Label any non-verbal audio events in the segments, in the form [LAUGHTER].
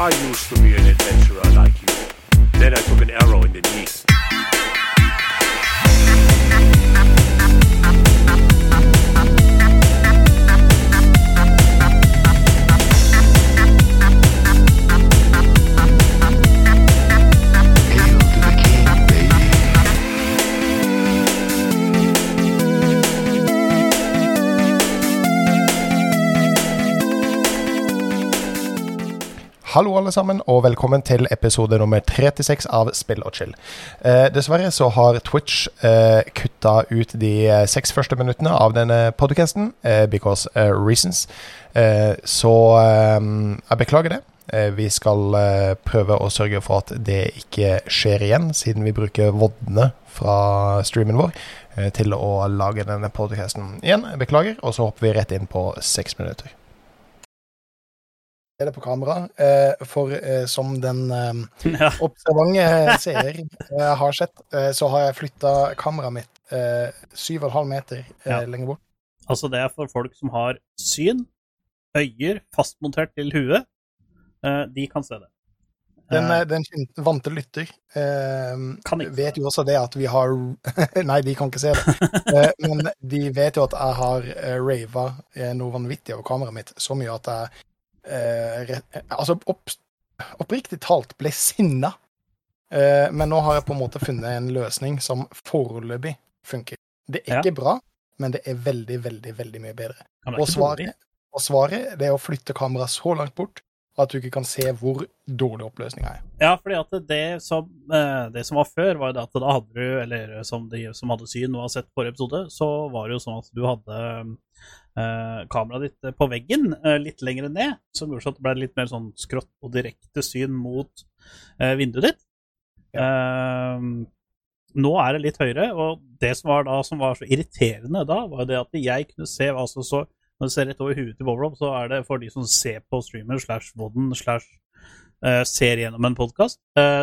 I used to be an adventurer like you. Then I took an arrow in the knee. Hallo alle sammen, og velkommen til episode nummer 36 av Spill og chill. Eh, dessverre så har Twitch eh, kutta ut de eh, seks første minuttene av denne podcasten, eh, because eh, reasons. Eh, så eh, jeg beklager det. Vi skal prøve å sørge for at det ikke skjer igjen, siden vi bruker voddene fra streamen vår til å lage denne podcasten igjen. Beklager, og så hopper vi rett inn på seks minutter er det på kamera. Eh, for eh, som den eh, [LAUGHS] Ja. observante seer har sett, så har jeg flytta kameraet mitt eh, 7,5 meter Ja. lenger bort. Altså, det er for folk som har syn, øyer fastmontert til huet. De kan se det. Den, den vante lytter eh, vet jo også det at vi har [LAUGHS] Nei, de kan ikke se det. [LAUGHS] Eh, men de vet jo at jeg har rava noe vanvittig over kameraet mitt. Så mye at jeg eh, Altså, opp, oppriktig talt ble sinna. Eh, men nå har jeg på en måte funnet en løsning som foreløpig funker. Det er Ja. ikke bra, men det er veldig, veldig, veldig mye bedre. Og svaret, og svaret det er å flytte kameraet så langt bort at du ikke kan se hvor dårlig oppløsninga er. Ja, fordi at det som, eh, det som var før, var at da hadde du, eller som de som hadde syn og har sett forrige episode, så var det jo sånn at du hadde eh, kameraet ditt på veggen eh, litt lenger ned, som gjorde sånn at det ble litt mer sånn skrått og direkte syn mot eh, vinduet ditt. Eh, nå er det litt høyere, og det som var, da, som var så irriterende da, var det at jeg kunne se hva som så Når du ser rett over huet til Bobrob, så er det for de som ser på streamer slash vodden slash eh, ser gjennom en podkast,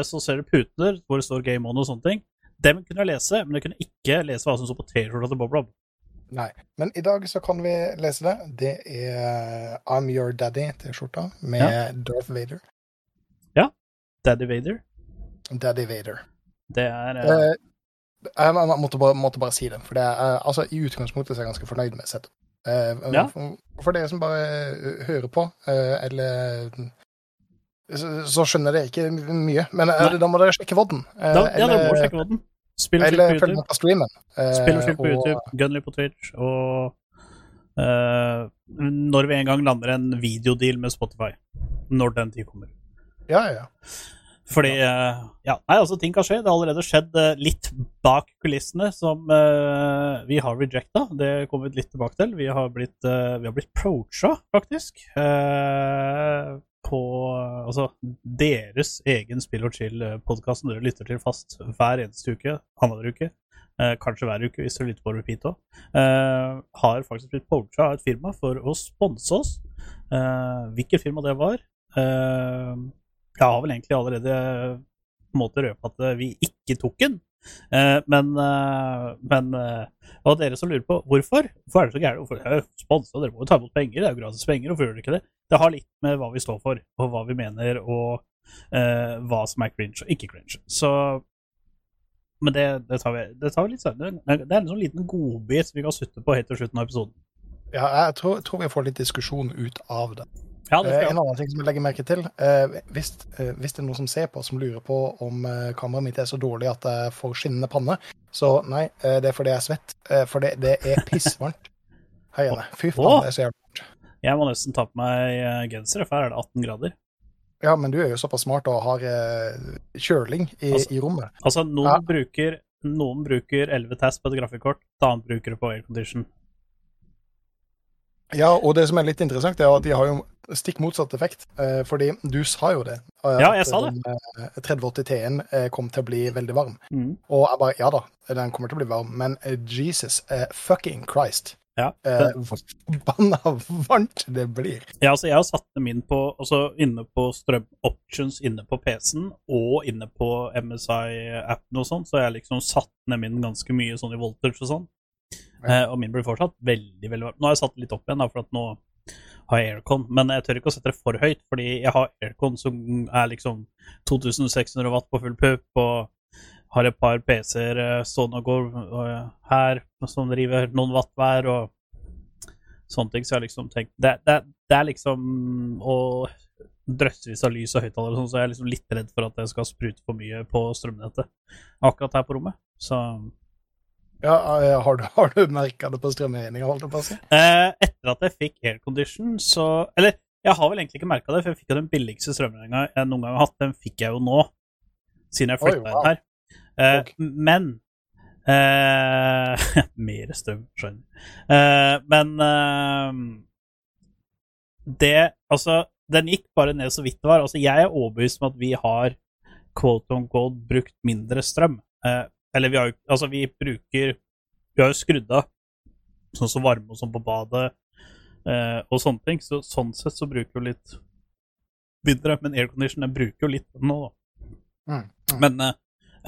så ser du puter hvor det står Game On og sånne ting. Dem kunne jeg lese, men jeg kunne ikke lese hva som sto på T-skjorta til Bobrob. Nei. Men i dag så kan vi lese det. Det er I'm Your Daddy-T-skjorta med Ja. Darth Vader. Ja. Daddy Vader. Daddy Vader. Det er eh, Eh, jeg måtte bare, måtte bare si det, for det er, altså, i utgangspunktet så er jeg ganske fornøyd med settet. Eh, Ja. for, dere som bare eh, hører på, eh, eller så, så skjønner dere ikke mye. Men Nei. da må dere sjekke vodden. da, Ja, dere må sjekke vodden. Spill og Eller på følg med på streamen. Spill og chill på og- YouTube, Gunly på Twitch, og uh, når vi en gang lander en videodeal med Spotify. Når den tid kommer. Ja, ja. Fordi eh, Ja, nei, altså, ting kan skje. Det har allerede skjedd eh, litt bak kulissene som uh, vi har rejecta. Det kommer vi litt tilbake til. Vi har blitt, uh, vi har blitt proacha, faktisk. Uh, på eh, altså deres egen Spill og chill-podkast som dere lytter til fast hver eneste uke, annenhver uke. eh, kanskje hver uke hvis dere lytter på repeat òg. har faktisk blitt poacha av et firma for å sponse oss. Uh, hvilket firma det var eh, Jeg har vel egentlig allerede på en måte røpet at eh, vi ikke tok den. Eh, men eh, men eh, og dere som lurer på hvorfor Hvorfor er det så gærent? Sponsa? Dere må jo ta imot penger. Det er jo gratis penger. Hvorfor gjør dere ikke det? Det har litt med hva vi står for, og hva vi mener, og eh, hva som er cringe og ikke cringe. Så Men det, det, tar, vi, det tar vi litt senere. Det er en sånn liten godbit vi kan sutte på helt til slutten av episoden. ja jeg tror, tror vi får litt diskusjon ut av det. Ja, Eh, en annen ting som jeg legger merke til eh, hvis, eh, hvis det er noen som ser på som lurer på om kameraet mitt er så dårlig at jeg får skinnende panne, så nei, det er fordi jeg er svett. For det, det er pissvarmt [LAUGHS] her inne. Fy faen, det er så jævlig varmt. Jeg må nesten ta på meg genser, for her er det 18 grader. Ja, men du er jo såpass smart og har kjøling i, Altså- i rommet. Altså, noen Ja. bruker noen bruker 11 TAS på et grafikkort, et annet bruker det på aircondition. Ja, og det som er litt interessant, er at de har jo stikk motsatt effekt. Eh, fordi du sa jo det. eh, Ja, jeg sa det. Den, eh, 3080 T-en kom til å bli veldig varm. Mm. Og jeg bare Ja da, den kommer til å bli varm, men Jesus fucking Christ. Ja, forbanna varmt det blir. Ja, altså jeg har satt dem inn på altså inne på strøm options inne på PC-en og inne på MSI-appen og sånn, så jeg har liksom satt dem inn ganske mye sånn i voltage og sånn. Ja. Eh, og min blir fortsatt veldig, veldig varm. Nå har jeg satt litt opp igjen, da, for at nå har jeg aircon. Men jeg tør ikke å sette det for høyt, fordi jeg har aircon som er liksom 2600 watt på full pupp, og har et par PC-er eh, stående og går eh, her som driver noen watt hver, og sånne ting. Så jeg har liksom tenkt Det, det, det er liksom å drøssevis av lys og høyttalere, sånn, så jeg er liksom litt redd for at det skal sprute for mye på strømnettet akkurat her på rommet. Så Ja, eh, har du, [LAUGHS] har du merka det på strømregninga? Eh, etter at jeg fikk aircondition, så Eller jeg har vel egentlig ikke merka det, for jeg fikk jo den billigste strømregninga jeg noen gang har hatt. Den fikk jeg jo nå, siden jeg flytta wow. inn her. Eh, okay. Men eh, [LAUGHS] Mer strøm, skjønner eh, Men eh, Det Altså, den gikk bare ned så vidt det var. Altså, jeg er overbevist om at vi har quote on quote brukt mindre strøm. Eh, eller vi har jo Altså, vi bruker Vi har jo skrudd av sånn som varme og sånn på badet eh, og sånne ting. Så sånn sett så bruker vi litt mindre. Men aircondition bruker jo litt nå, da. Mm, mm. Men eh,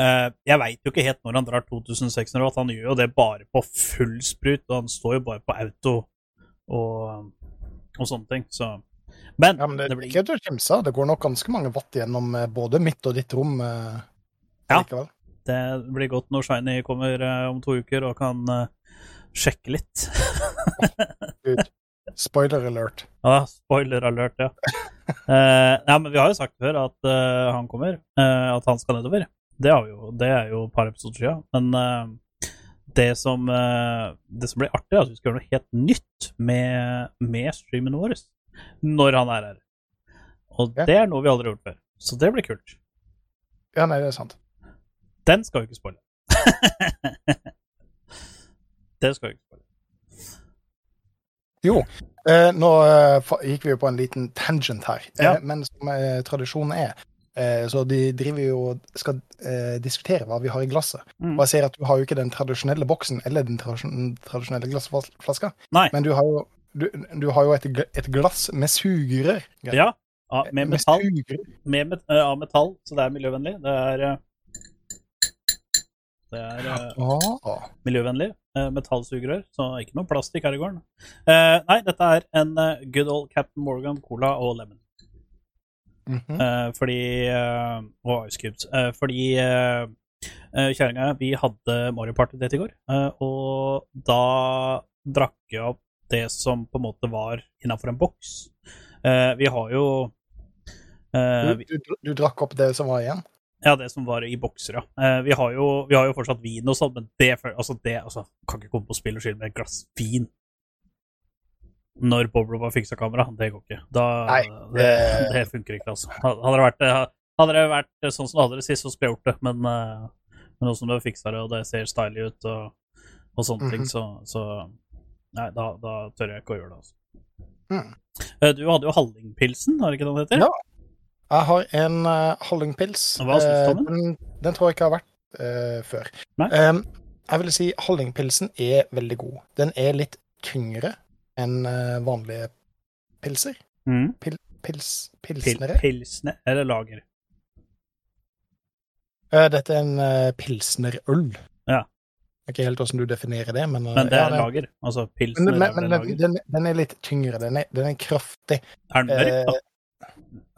eh, jeg veit jo ikke helt når han drar 2600 watt. Han gjør jo det bare på full sprut, og han står jo bare på auto og, og sånne ting. Så Men, Ja, men det, det blir ikke til å kimse. Det går nok ganske mange watt gjennom eh, både mitt og ditt rom. eh, Ja. likevel. Det blir godt når Shiny kommer eh, om to uker og kan eh, sjekke litt. [LAUGHS] Spoiler alert. ja, spoiler alert, ja. [LAUGHS] Eh, ja, men vi har jo sagt før at eh, han kommer, eh, at han skal nedover. Det, har vi jo, det er jo et par episoder siden. Men eh, det, som, eh, det som blir artig, er at vi skal gjøre noe helt nytt med, med streamen vår når han er her. Og Ja. det er noe vi aldri har gjort før. Så det blir kult. Ja, nei, det er sant. Den skal vi ikke spoile. [LAUGHS] det skal vi ikke spoile. Jo, eh, nå eh, gikk vi jo på en liten tangent her. Ja. Eh, men som eh, tradisjonen er, eh, så de driver jo og skal eh, diskutere hva vi har i glasset. Mm. Og jeg ser at du har jo ikke den tradisjonelle boksen eller den tradisjonelle glassflaska, Nei. men du har jo, du, du har jo et, et glass med sugerør. Ja, ja, med metall. med eh, av metall, så det er miljøvennlig. Det er Det er eh, Ah, miljøvennlig. eh, metallsugerør, så ikke noe plastikk her i gården. Eh, nei, dette er en eh, good old Captain Morgan Cola og lemon. mhm. Eh, fordi eh, Og Ice Cubes. Eh, fordi uh, kjerringa vi hadde Mario Party Date i går, eh, og da drakk jeg opp det som på en måte var innafor en boks. Eh, vi har jo eh, du, du, du drakk opp det som var igjen? Ja, det som var i bokser, ja. Eh, vi, har jo, vi har jo fortsatt vin og sånn, men det, altså, det altså, Kan ikke komme på spill og skyld med et glass vin når Bob har fiksa kamera. Det går ikke. Da, Nei, det, det- det funker ikke, altså. Hadde det vært, hadde det vært sånn som du hadde det sist, så skulle jeg gjort det, men, eh, men nå som du har fiksa det, og det ser stylig ut og, og sånne ting, Mhm. så, så Nei, da, da tør jeg ikke å gjøre det, altså. Mm. Eh, Du hadde jo Hallingpilsen, har det ikke det den heter? Ja. Jeg har en uh, Hallingpils. Eh, den? Den tror jeg ikke har vært uh, før. Um, jeg vil si Hallingpilsen er veldig god. Den er litt tyngre enn uh, vanlige pilser. Mm. Pils, Pil, pilsne, eller lager? Uh, dette er en uh, pilsnerøl. Ja. Ikke helt hvordan du definerer det, men, Men det ja, er lager. Altså pilsner Men, men, er men den, den er litt tyngre. Den er, den er kraftig. Er den mørk, da?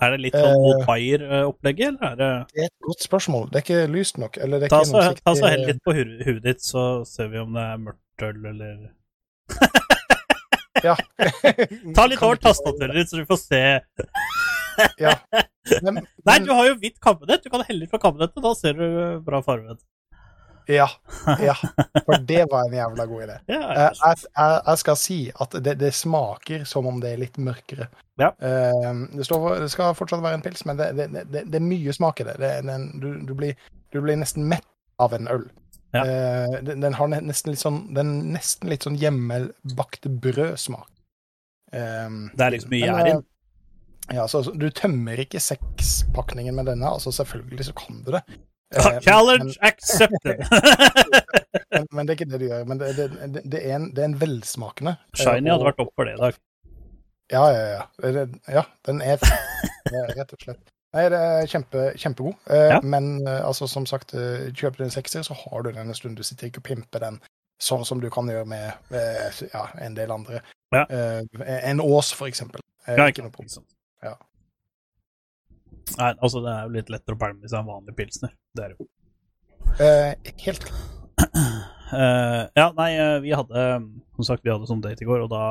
Er det litt sånn eh, Old Fire-opplegget, eller er det Det er et godt spørsmål. Det er ikke lyst nok. Eller det er Ta ikke så, noe ta så hell litt på hu- huet ditt, så ser vi om det er mørkt øl, eller Ja. [LAUGHS] Ta litt over tastaturet ditt, så du får se Ja. [LAUGHS] Men, Nei, du har jo hvitt kabinett. Du kan helle fra kabinettet, da ser du bra farge. Ja, ja, for det var en jævla god idé. [LAUGHS] Ja, Eh, Jeg, jeg, jeg skal si at det, det smaker som om det er litt mørkere. Ja. Eh, Det, står, det skal fortsatt være en pils, men det, det, det, det er mye smak i det. du, du, blir, du blir nesten mett av en øl. Ja. Eh, Den, den har nesten litt sånn, den nesten litt sånn hjemmebakt brødsmak. Det er liksom mye gjær i den. Ja, så, så du tømmer ikke sekspakningen med denne. altså Selvfølgelig så kan du det. Eh, men- Challenge accepted! [LAUGHS] men, men det er ikke det du gjør. Men det, det, det, er, en, det er en velsmakende. Shiny Shiny hadde vært opp for det i dag. Ja, ja, ja. Ja, den er rett og slett. Nei, det er kjempe, kjempegod. Eh, Ja. Men eh, altså, som sagt, eh, kjøper du en sekser, så har du den en stund. Du sitter ikke og pimper den sånn som du kan gjøre med eh, ja, en del andre. Ja. Eh, en Ås, for eksempel. Eh, Ja, ikke noe problem. Ja. Nei, altså, det er jo litt lettere å pælme i seg en vanlig pilsner. Det er det jo. Eh, helt. Eh, ja, nei, eh, vi hadde Som sagt, vi hadde sånn date i går, og da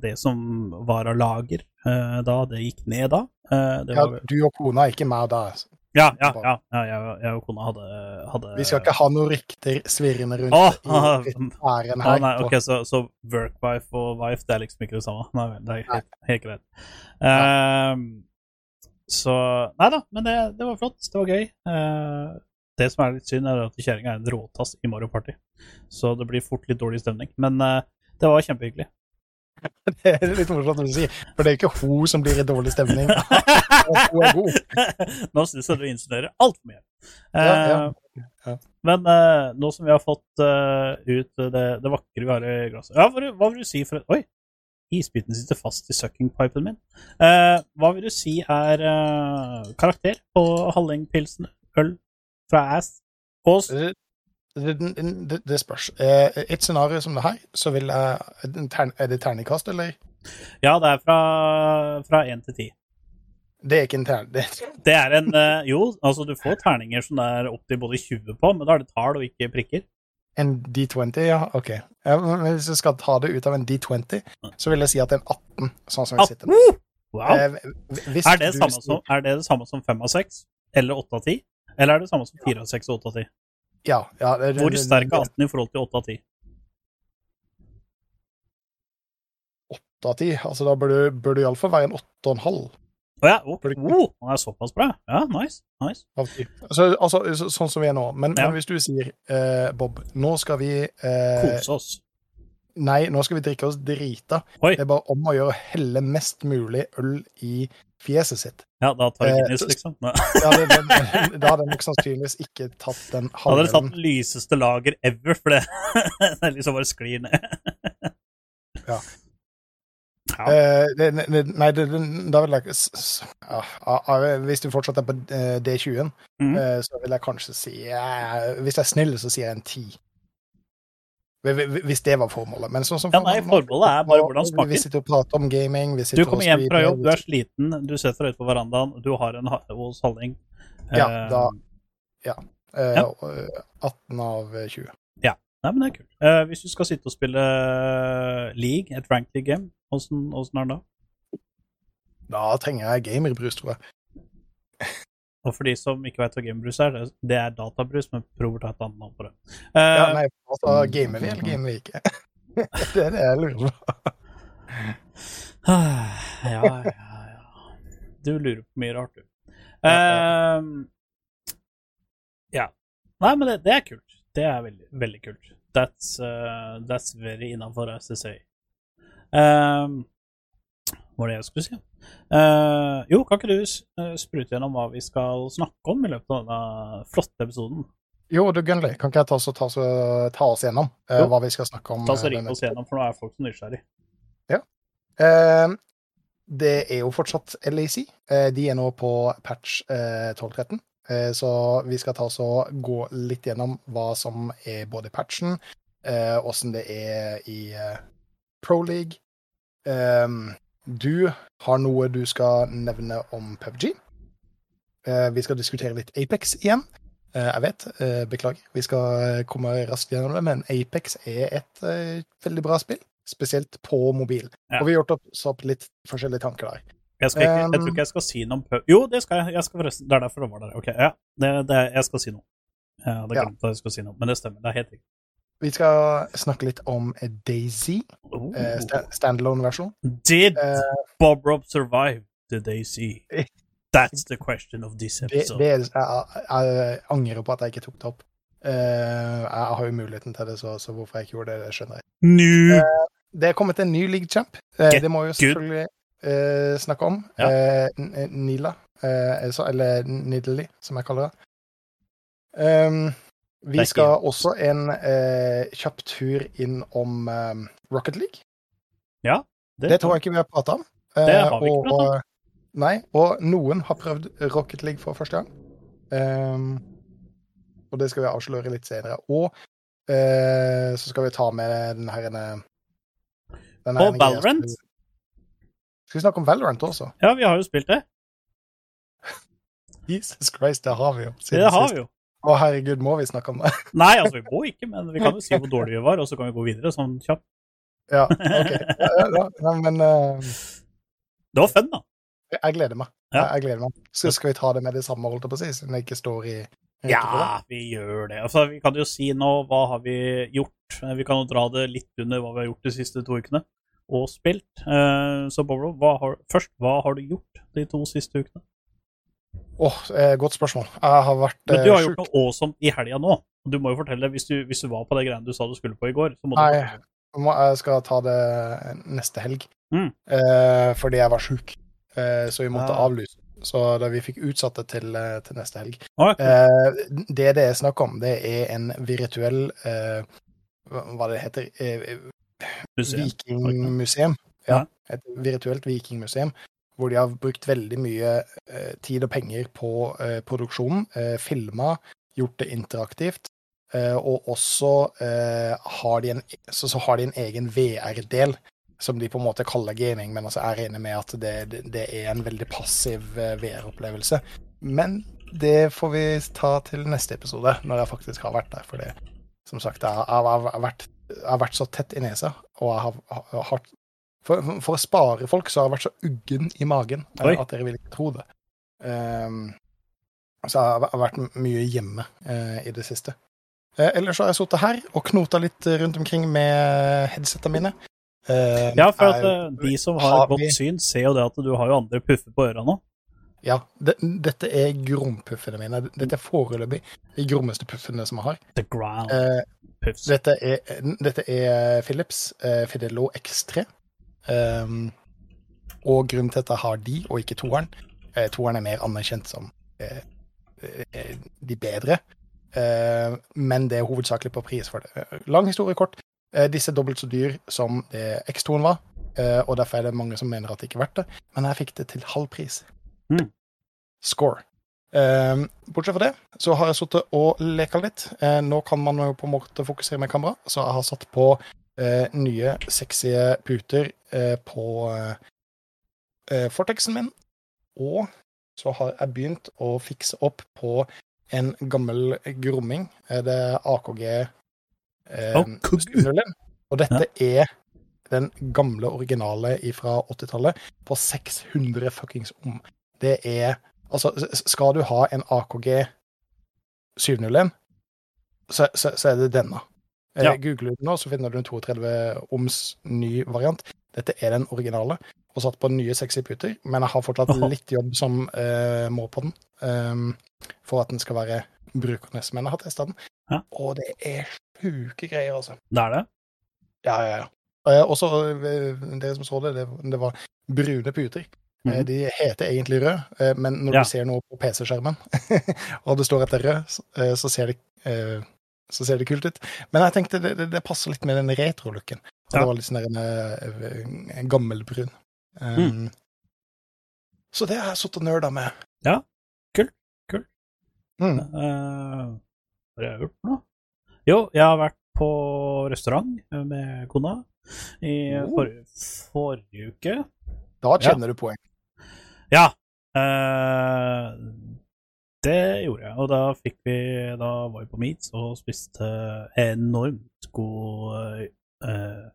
det som var av lager eh, da, det gikk ned da. Eh, det Ja, var, du og kona ikke ikke da. Altså. ja, ja, ja, ja jeg, jeg og kona hadde, hadde Vi skal ikke ha noen rykter svirrende rundt Åh, i æren Ah, her. nei, ok, så, så work-wife og wife, det er liksom ikke det samme? Nei, det er helt, helt greit. Ehm, så Nei da, men det, det var flott. Det var gøy. Eh, det som er litt synd, er at kjerringa er en råtass i Mario Party, så det blir fort litt dårlig stemning. Men eh, det var kjempehyggelig. [LAUGHS] Det er litt morsomt å si, for det er ikke hun som blir i dårlig stemning. [LAUGHS] hun er god. [LAUGHS] nå syns jeg du insinuerer altfor mye. Ja, ja. Eh, Ja. Men eh, nå som vi har fått uh, ut det, det vakre vi har i glasset ja, hva vil du si for Oi! Isbiten sitter fast i suckingpipen min. Uh, hva vil du si er uh, karakter på Hallengpilsen øl fra Ass? kås? Det, det, det, spørs. Eh, Et scenario som det her, så vil jeg Er det terningkast, eller? Ja, det er fra, én 1 til 10. Det er ikke en terning. Det, er en Jo, altså du får terninger som det er opptil både 20 på, men da er det tall og ikke prikker. En D20, ja. OK. Hvis jeg skal ta det ut av en D20, så vil jeg si at det er en 18, sånn som vi sitter nå. Wow! Eh, Er det, du som, er det det samme som 5 av 6? Eller 8 av 10? Eller er det samme som 4 av 6 og 8 av 10? Ja. ja det, Hvor sterk er 18 i forhold til 8 av 10? 8 av 10. Altså, da bør du, bør du iallfall være en 8,5 Å ja, oh, oh, han er såpass bra. Ja, nice. nice. Altså, altså, sånn som vi er nå. Men, Ja. men hvis du sier, eh, Bob, nå skal vi eh, Kose oss. Nei, nå skal vi drikke oss drita. Oi. Det er bare om å gjøre å helle mest mulig øl i fjeset sitt. Ja, da tar vi Eh, Guinness, så- liksom. Da [LAUGHS] Ja, det, det, da hadde jeg nok sannsynligvis ikke tatt den hadde dere tatt den lyseste lager ever, for det, [LAUGHS] det liksom bare sklir ned. Ja. Ja. Eh, det, nei, det, da vil jeg ja, Hvis du fortsatt er på eh, D20-en, mm. eh, så vil jeg kanskje si Hvis jeg er snill, så sier jeg en 10. Hvi- hvi- Hvis det var formålet. Men sånn som Ja, nei, formålet er bare hvordan smaker. Vi sitter og prater om gaming. Vi Du kommer hjem fra jobb, du er sliten, du setter deg ut på verandaen, du har en hos Halling. Ja, da- Ja. og, eh, 18 av 20. Nei, men det er kult. Uh, hvis du skal sitte og spille eh, League, et ranked league game, åssen er det da? Da trenger jeg gamerbrus, tror jeg. [LAUGHS] Og for de som ikke vet hva gamebrus er, det, er databrus, men prøver å ta et annet navn på det. Ja, Eh, nei, altså, gamer vi, eller [LAUGHS] gamer vi ikke? [LAUGHS] det er det jeg lurer på. ja, ja, ja. Du lurer på mye rart, du. Uh, ja. Nei, men det, det er kult. Det er veldig, veldig kult. That's, uh, that's very innafor SSA. Um, hva var det jeg skulle si? Uh, jo, kan ikke du eh, sprute gjennom hva vi skal snakke om i løpet av denne flotte episoden? Jo, du Gunnli, kan ikke jeg ta, så, ta, så, ta oss gjennom uh, hva vi skal snakke om? Ta oss eh, og Ring oss gjennom, for nå er folk så nysgjerrig. Uh, det er jo fortsatt LAC. Eh, de er nå på patch eh, 1213. Eh, så vi skal ta oss og gå litt gjennom hva som er både patchen, eh, åssen det er i eh, Pro League. Eh, du har noe du skal nevne om PubG. Vi skal diskutere litt Apex igjen. Jeg vet, beklager. Vi skal komme raskt gjennom det, men Apex er et veldig bra spill. Spesielt på mobil. Ja. Og vi har gjort opp, opp litt forskjellige tanker der. Jeg, ikke, jeg tror ikke jeg skal si noe om pub... Jo, det skal jeg. jeg skal forresten, det er derfor det var der. Ok, ja. Det, det, jeg skal si noe. Jeg hadde Ja. at jeg skulle si noe, men det stemmer. Det er helt riktig. Vi skal snakke litt om Daisy, Oh. eh, sta- standalone-versjon. Did uh, Bob Rob survive the Daisy? That's the question of this episode. det er, jeg, jeg angrer på at jeg ikke tok det opp. Uh, jeg har jo muligheten til det, så, så hvorfor jeg ikke gjorde det, det skjønner jeg. Nu! Det er kommet en ny league champ. Uh, det må jo selvfølgelig eh, snakke om. Ja. Eh, Nila, eh, altså- eller Niddly, som jeg kaller det. Um, vi skal også en eh, kjapp tur innom um, Rocket League. Ja. Det tror jeg ikke vi har prata om. Det har vi ikke og, pratet om. Nei, og noen har prøvd Rocket League for første gang. Um, og det skal vi avsløre litt senere. Og eh, så skal vi ta med den her denne, denne Og Valorant? Skal vi snakke om Valorant også? Ja, vi har jo spilt det. Jesus Christ, det har vi jo. siden Det har sist. vi jo. Å, herregud, må vi snakke om det? [LAUGHS] Nei, altså, vi må ikke, men vi kan jo si hvor dårlige vi var, og så kan vi gå videre sånn kjapt. Ja, [LAUGHS] OK. Ja, ja, ja, men uh... Det var fun, da. jeg gleder meg. Ja. Jeg, gleder meg. Så skal vi ta det med det samme, holdt jeg på å si, siden det ikke står i Ja, vi gjør det. Altså, vi kan jo si nå hva har vi gjort. Vi kan jo dra det litt under hva vi har gjort de siste to ukene, og spilt. Eh, Så Boblo, hva har, først, hva har du gjort de to siste ukene? Åh, eh, godt spørsmål. Jeg har vært Men du eh, har sjuk. gjort noe awesome i helga nå. Du må jo fortelle, hvis du, hvis du var på det greiene du sa du skulle på i går, så må du Nei, må- jeg skal ta det neste helg. Mm. Eh, fordi jeg var sjuk, eh, så vi måtte ja. avlyse. Så da vi fikk utsatt det til, eh, til neste helg. Ah, okay. Eh, det det er snakk om, det er en virtuell eh, hva det heter eh. Vikingmuseum. Ja. Et virtuelt vikingmuseum. Hvor de har brukt veldig mye eh, tid og penger på eh, produksjonen. Eh, filma, gjort det interaktivt. Eh, og også eh, har de en, så, så har de en egen VR-del som de på en måte kaller gaming, men altså er enig med at det, det, det er en veldig passiv eh, VR-opplevelse. Men det får vi ta til neste episode, når jeg faktisk har vært der. For det, som sagt, jeg, har vært, har vært så tett i nesa, og jeg har, har, har for, for å spare folk, så har jeg vært så uggen i magen eh, Oi. at dere vil ikke tro det. Um, så jeg har- vært mye hjemme uh, i det siste. Uh, ellers har jeg sittet her og knota litt rundt omkring med headsetene mine. Uh, Ja, for at eh, de som har har godt vi- syn, ser jo det at du har jo andre puffer på øra nå. Ja, det, dette er grompuffene mine. Dette er foreløpig de grommeste puffene som jeg har. The ground Eh, puffs. dette, er, dette er Philips eh, Fidelo X3. Um, og grunnen til at jeg har de, og ikke toeren eh, Toeren er mer anerkjent som eh, eh, de bedre. Eh, men det er hovedsakelig på pris for det. Eh, Lang historie kort. Eh, disse er dobbelt så dyr som det X2-en var, eh, og derfor er det mange som mener at det ikke er verdt det. Men jeg fikk det til halv pris. Mm. Score. Eh, bortsett fra det, så har jeg sittet og leka litt. Eh, nå kan man jo på en måte fokusere med kamera, så jeg har satt på eh, nye, sexy puter eh, på eh, eh, Fortexen min. Og så har jeg begynt å fikse opp på en gammel gromming. Det er AKG eh. Og dette er den gamle originale fra 80-tallet på 600 fuckings om. Det er Altså, skal du ha en AKG 701, så, så, så er det denne. Eh, Ja. Googler du nå, så finner du en 32 oms ny variant. Dette er den originale, og satt på nye sexy puter, men jeg har fortsatt litt jobb som uh, må på den, um, for at den skal være brukende. Men jeg har testa den, Ja. og det er sjuke greier, altså. Det er det. Ja, ja, ja. Eh, også, uh, dere som så det, det, det var brune puter. Mhm. De heter egentlig rød, eh, men når Ja. du ser noe på PC-skjermen, [LAUGHS] og det står at det er rød, så- eh, ser det, så ser det kult ut. Men jeg tenkte det, det, passer litt med den retro-looken. Ja. det var litt sånn der en, gammelbrun. Um, Så det har jeg sittet og nerda med. Ja, kult, kult. Mm. Uh, har jeg gjort noe? Jo, jeg har vært på restaurant med kona i Oh. forrige, forrige uke. Da kjenner du poeng. Ja. eh, det gjorde jeg, og da fikk vi Da var vi på Meats og spiste enormt god eh,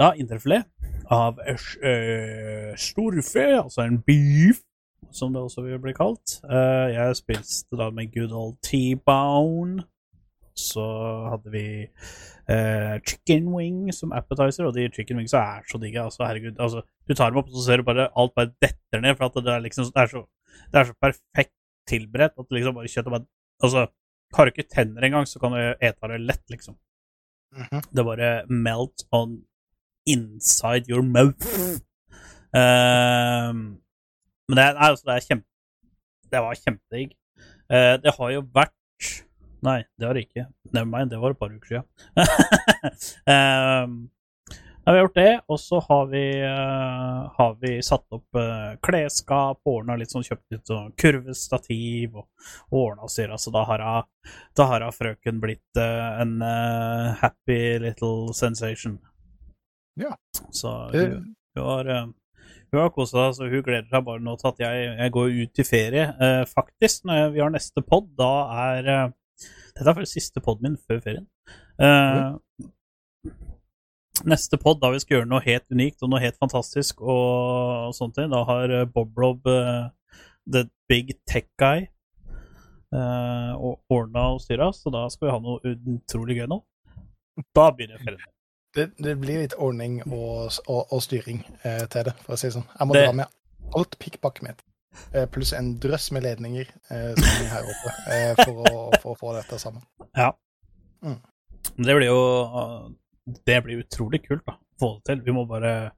Ja, indrefilet av uh, storfe, altså en beef, som det også vil bli kalt. Eh, jeg spiste da med good old T-bone. Så hadde vi eh, chicken wing som appetizer, og de chicken wings er så digge. Altså, herregud, altså, du tar dem opp, og så ser du bare alt bare detter ned, for det er liksom det er så, det er så perfekt tilberedt at liksom bare kjøttet bare Altså, har du ikke tenner engang, så kan du ete det lett, liksom. Mhm. Det bare melt on inside your mouth. Ehm, men det nei, altså, det er kjempe Det var kjempedigg. Eh, det har jo vært Nei, det har jeg ikke. Never det var et par uker siden. [LAUGHS] Ehm, har vi har gjort det, og så har vi, uh, har vi satt opp uh, klesskap, ordna litt sånn, kjøpt litt sånn kurvestativ og, og ordna og styra, så da har hun- da har frøken blitt uh, en uh, happy little sensation. Ja. Så hun, hun har, hun har kosa seg, så hun gleder seg bare nå til at jeg, jeg går ut i ferie. Faktisk, når jeg, vi har neste pod, da er Dette er faktisk siste poden min før ferien. Eh, neste pod, da vi skal gjøre noe helt unikt og noe helt fantastisk, og, og sånne ting, da har eh, Bob Rob, uh, the big tech guy, uh, ordna og styra, så da skal vi ha noe utrolig gøy nå. Da begynner ferien. Det, det blir litt ordning og, og, og styring eh, til det, for å si det sånn. Jeg må Det- dra med alt pikkpakket mitt. Eh, pluss en drøss med ledninger eh, som er her oppe, eh, for, å, for å få dette sammen. Men Det blir jo Det blir utrolig kult, da. Få det til. Vi må bare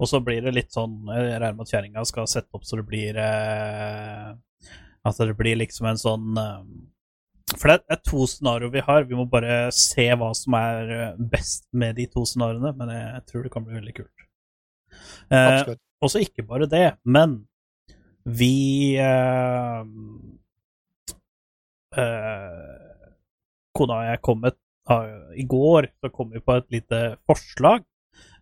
Og så blir det litt sånn Jeg regner med at kjerringa skal sette opp så det blir At det blir liksom en sånn For det er to scenarioer vi har. Vi må bare se hva som er best med de to scenarioene, men jeg tror det kan bli veldig kult. Eh, Absolutt. og så ikke bare det, men vi uh, uh, Kona og jeg kom ah, I går så kom vi på et lite forslag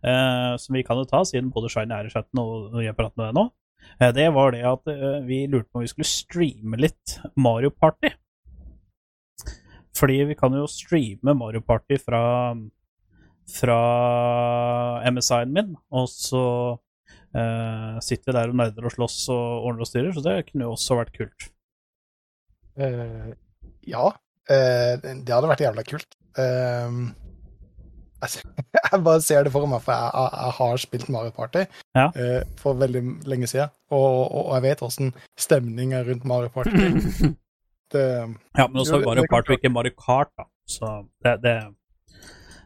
eh, som vi kan jo ta, siden både Shine er i chatten og jeg prater med deg nå. Det var det at vi lurte på om vi skulle streame litt Mario Party. Fordi vi kan jo streame Mario Party fra fra MSI-en min, og så eh, sitter vi der og nerder og slåss og ordner og styrer, så det kunne jo også vært kult. Uh, ja, uh, det hadde vært jævla kult. Eh, [LAUGHS] altså, jeg bare ser det for meg, for jeg, jeg, jeg har spilt Mario Party Ja. for veldig lenge siden, og, og, og jeg vet åssen stemninga rundt Mario Party. [LAUGHS] Det, Ja, men også Mario Party og ikke Mario Kart, da. Så det, det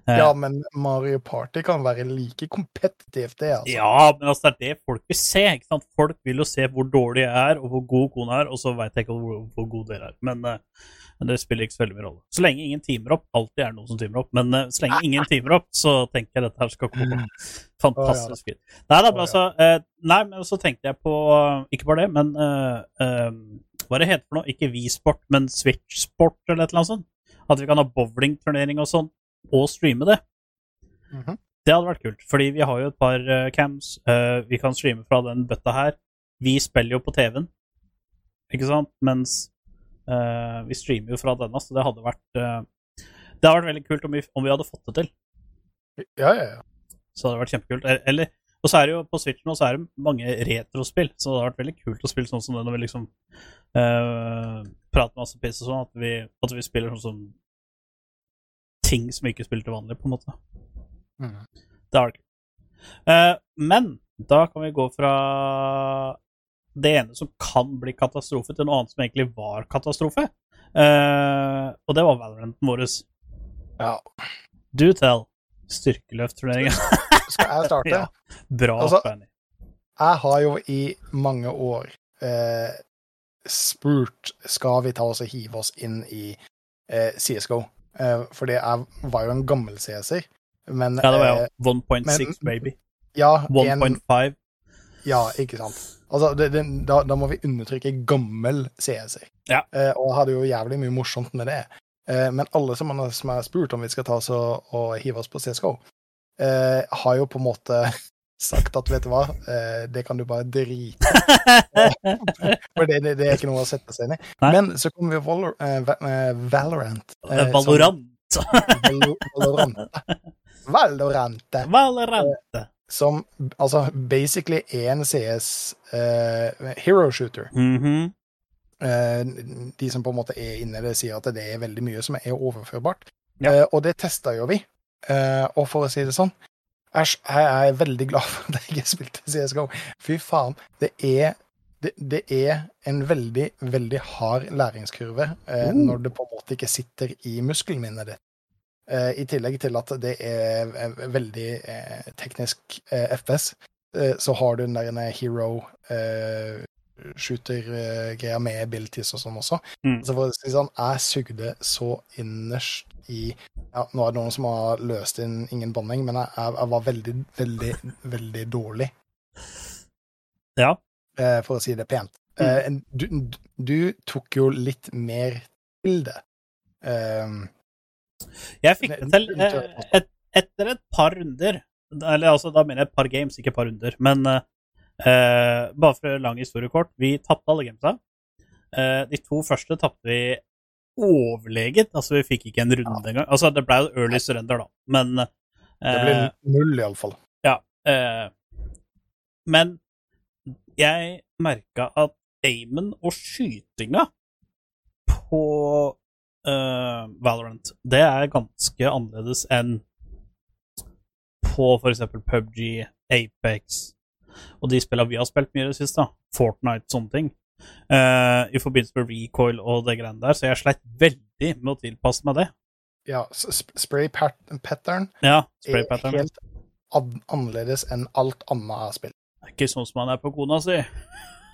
ja, men Mario Party kan være like kompetitivt, det, altså. Ja, men altså, det er det folk vil se. ikke sant? Folk vil jo se hvor dårlig jeg er, og hvor god kona er, og så veit jeg ikke hvor, hvor god dere er. Men, eh, men det spiller ikke så veldig mye rolle. Så lenge ingen teamer opp. Alltid er det noen som teamer opp. Men eh, så lenge ingen teamer opp, så tenker jeg dette her skal komme. fantastisk fint. Nei da, men altså eh, Nei, men så tenkte jeg på eh, Ikke bare det, men eh, eh, Hva det heter for noe? Ikke V-sport, men Switch-sport, eller et eller annet sånt? At vi kan ha bowlingturnering og sånn, og streame det. Mhm. Det hadde vært kult, fordi vi har jo et par uh, cams. Uh, vi kan streame fra den bøtta her. Vi spiller jo på TV-en, ikke sant? Mens uh, vi streamer jo fra denne, så det hadde vært Det hadde vært veldig kult om vi, om vi hadde fått det til. Ja, ja, ja. Så det hadde vært kjempekult. Eller, og så er det jo på Switch nå så er det mange retrospill, så det hadde vært veldig kult å spille sånn som det når vi liksom prater masse piss og sånn, at vi, at vi spiller sånn som ting som vi ikke spiller til vanlig, på en måte. Mm. Det. Eh, men da kan vi gå fra det ene som kan bli katastrofe, til noe annet som egentlig var katastrofe. Uh, og det var Valoranten vår. ja. Do tell. Styrkeløftturneringen. Skal jeg starte? [LAUGHS] Ja. Bra, Altså- Fanny. Jeg har jo i mange år eh, spurt skal vi ta oss og hive oss inn i eh, CSGO. Eh, det er, var jo en gammel CS-er. Men Ja, det var eh, jo 1.6, baby. ja, 1.5. ja, ikke sant. Altså, det, det, da, da må vi undertrykke gammel CS-er. Ja. Eh, og hadde jo jævlig mye morsomt med det. Eh, men alle som har spurt om vi skal ta oss og, og hive oss på CSGO, eh, har jo på en måte sagt at vet du hva, eh, det kan du bare drite [LAUGHS] For det, det, det er ikke noe å sette seg inn i. Men så kommer vi Valor, eh, eh, Valorant. som- Valorant. Valo- Valorant. Valorant. Valorant. Som altså basically er en CS eh, hero shooter. Mhm. Eh, de som på en måte er inne i det, sier at det er veldig mye som er overførbart. Ja. Eh, og det testa jo vi. Eh, og for å si det sånn, æsj, jeg er veldig glad for at jeg ikke spilte CSGO. Fy faen. Det er, det, det er en veldig, veldig hard læringskurve eh, Mm. når det på en måte ikke sitter i muskelminnet ditt. Eh, I tillegg til at det er eh, veldig eh, teknisk eh, FPS, eh, så har du den der hero eh, shooter-greia med abilities og sånn også. Mm. Så for å si sånn, jeg sugde så innerst i ja, Nå er det noen som har løst inn ingen banning, men jeg, jeg, var veldig, veldig, veldig dårlig, Ja. eh, for å si det pent. Eh, du, du tok jo litt mer til det. Um, Jeg fikk det til eh, et, etter et par runder. Eller altså, da mener jeg et par games, ikke et par runder. Men eh, bare for lang historiekort, vi tapte alle gamesa. Eh, de to første tapte vi overleget. Altså, vi fikk ikke en runde engang. Altså, det ble jo early surrender, da, men det ble blir null, iallfall. Eh, men jeg merka at aimen og skytinga på eh, Valorant, det er ganske annerledes enn på f.eks. PubG, Apex og de spillene vi har spilt mye i det siste. Fortnite, sånne ting. Eh, I forbindelse med recoil og det greiene der, så jeg sleit veldig med å tilpasse meg det. Ja, sp- spray pattern Ja, er spray pattern. helt an annerledes enn alt annet jeg har. Det er ikke sånn som han er på kona si.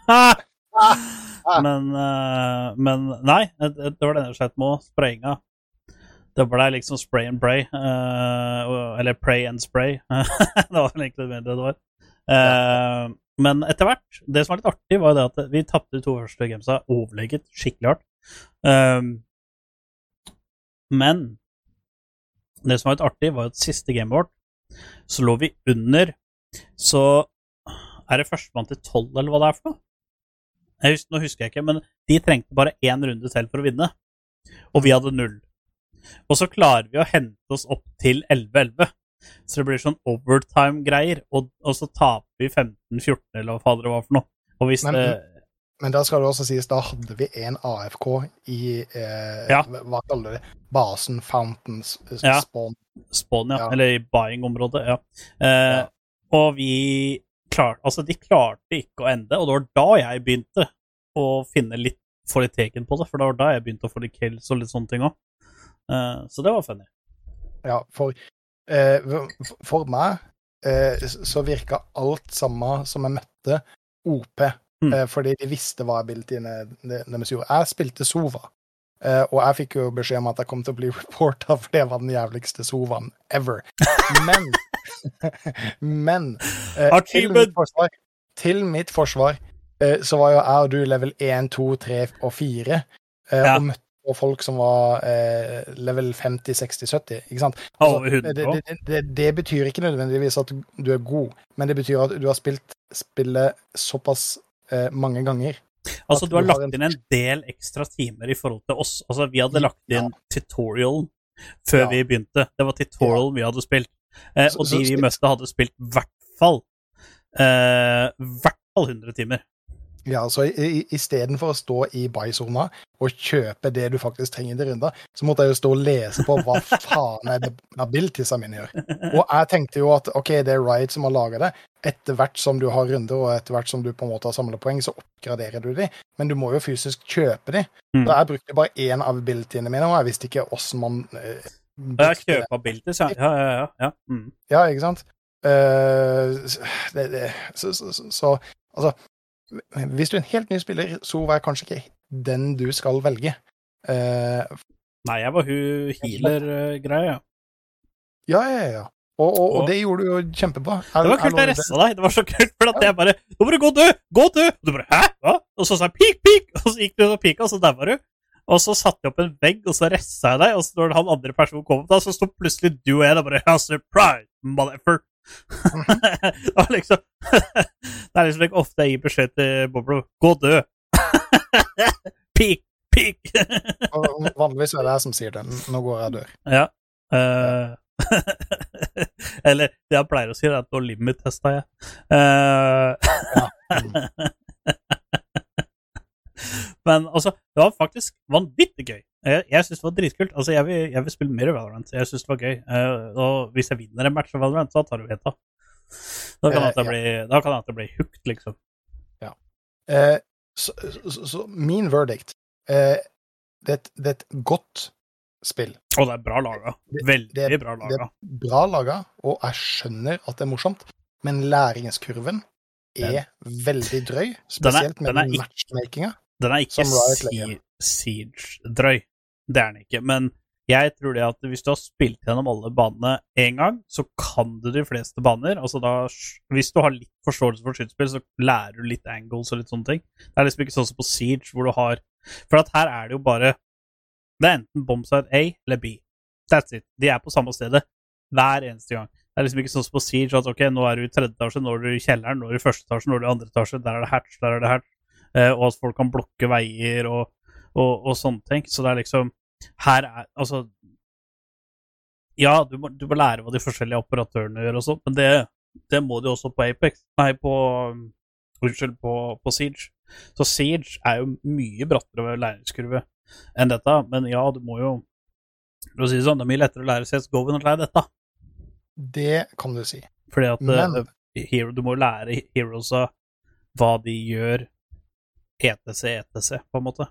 [LAUGHS] men, uh, men nei, det, var det jeg sleit med. Sprayinga. Det ble liksom spray and pray. Uh, eller pray and spray. [LAUGHS] det var egentlig det det var. Eh, men etter hvert Det som var litt artig, var det at vi tapte de to første gamesa overlegget skikkelig hardt. Um, men det som var litt artig, var at siste gamet vårt så lå vi under Så er det førstemann til tolv, eller hva det er for noe? Jeg husker, nå husker jeg ikke, men de trengte bare én runde til for å vinne. Og vi hadde null. Og så klarer vi å hente oss opp til 11-11. Så det blir sånn overtime-greier, og, og så taper vi 15-14, eller hva fader det var for noe. Og hvis Men- det Men da skal det også sies, da hadde vi en AFK i eh, Ja. Hva kaller det? Basen, Fountains, Ja. Spawn. Spawn, ja. Ja. Eller i buying-området, ja. Eh, Ja. Og vi klarte Altså, de klarte ikke å ende, og det var da jeg begynte å finne litt få litt teken på det, for det var da jeg begynte å få litt kills og litt sånne ting òg. Eh, så det var funny. Ja, for, eh, for meg eh, så virka alt samme som jeg møtte, OP. Mm. Eh, fordi de visste hva abilityene de- deres gjorde. Jeg spilte Sova, eh, og jeg fikk jo beskjed om at jeg kom til å bli [LAUGHS] reporta for det var den jævligste Sovaen ever. Men [LAUGHS] Men eh, til mitt forsvar, til mitt forsvar eh, så var jo jeg og du level 1, 2, 3 og 4, eh, Ja. og møtte på folk som var eh, level 50, 60, 70. Ikke sant? Altså, det, det, det, det betyr ikke nødvendigvis at du, er god, men det betyr at du har spilt spillet såpass eh, mange ganger. Altså, du har du har lagt inn en del ekstra timer i forhold til oss. Altså, vi hadde lagt Ja. inn tutorialen før Ja. vi begynte. Det var tutorialen vi hadde spilt. Eh, og de vi møtte, hadde spilt i hvert fall eh, hvert fall 100 timer. Ja, så Istedenfor å stå i buy-sona og kjøpe det du faktisk trenger til runder, så måtte jeg jo stå og lese på hva [LAUGHS] faen er det abilitiesa mine gjør. Og jeg tenkte jo at OK, det er Riot som har laga det. Etter hvert som du har runder, og etter hvert som du på en måte har samla poeng, så oppgraderer du de. Men du må jo fysisk kjøpe de. Mm. Så jeg brukte bare én av abilityene mine, og jeg visste ikke åssen man uh, Ja, kjøpe abilities, ja. Ja, ja, ja. ja. Mm. Ja, ikke sant? Uh, det, det, så, så, så, så altså Hvis du er en helt ny spiller, så er kanskje ikke den du skal velge. Uh, Nei, jeg var hun healer-greia. ja, ja, ja. Og, og, Og- det gjorde du jo kjempebra. Jeg- Det var jeg kult jeg lover ressa deg. Det var så kult, for at jeg bare Nå må du gå død! Gå død!' Og du bare Hæ? Hva? Og så sa jeg pik, pik! Og så gikk du og pika, og så daua du. Og så satte jeg opp en vegg, og så ressa jeg deg, og så når han andre personen kom opp, da, så sto plutselig du og jeg der bare surprise, motherfucker! [LAUGHS] det var liksom [LAUGHS] Det er liksom ikke ofte jeg gir beskjed til Boblo Gå dø! [LAUGHS] pik, pik! Vanligvis er det jeg som sier det. Nå går jeg og dør. Ja. Uh, eller det jeg pleier å si, er at nå limit-testa jeg. Eh, Men altså, det var faktisk vanvittig gøy. Jeg, jeg syns det var dritkult. Altså, jeg vil, jeg vil spille mer Valorant. Jeg syns det var gøy. Uh, og hvis jeg vinner en match av Valorant, så tar du heta. Da kan jeg da kan det jeg blir hooked, liksom. Eh, så, so, so, so, min verdict eh, det, et- det er et godt spill. Og det er bra laga. Veldig det- bra Det laga. er bra laga, og jeg skjønner at det er morsomt, men læringskurven er veldig drøy. Spesielt med den er den ikke- matchmakinga. Den er ikke Siege-drøy. Det er den ikke. Men Jeg tror det at hvis du har spilt gjennom alle banene én gang, så kan du de fleste baner. Altså da, hvis du har litt forståelse for skytespill, så lærer du litt angles og litt sånne ting. Det er liksom ikke sånn som på Siege, hvor du har For at her er det jo bare Det er enten bombsite A eller B. That's it. De er på samme stedet hver eneste gang. Det er liksom ikke sånn som på Siege at ok, nå er du i tredje etasje, nå er du i kjelleren, nå er du i første etasje, nå er du i andre etasje, der er det hatch, der er det hatch, og at folk kan blokke veier og, og, og sånne ting. Så det er liksom Her er Altså Ja, du må, du må lære hva de forskjellige operatørene gjør og sånt, men det, det må de også på Apex. Nei, på um, Unnskyld, på, på Siege. Så Siege er jo mye brattere læringskurve enn dette, men ja, du må jo For å si det sånn, det er mye lettere å lære CSGO enn å lære dette. Det kan du si. Fordi at Men- eh, hero, du må lære heroesa hva de gjør, ETC, ETC, på en måte.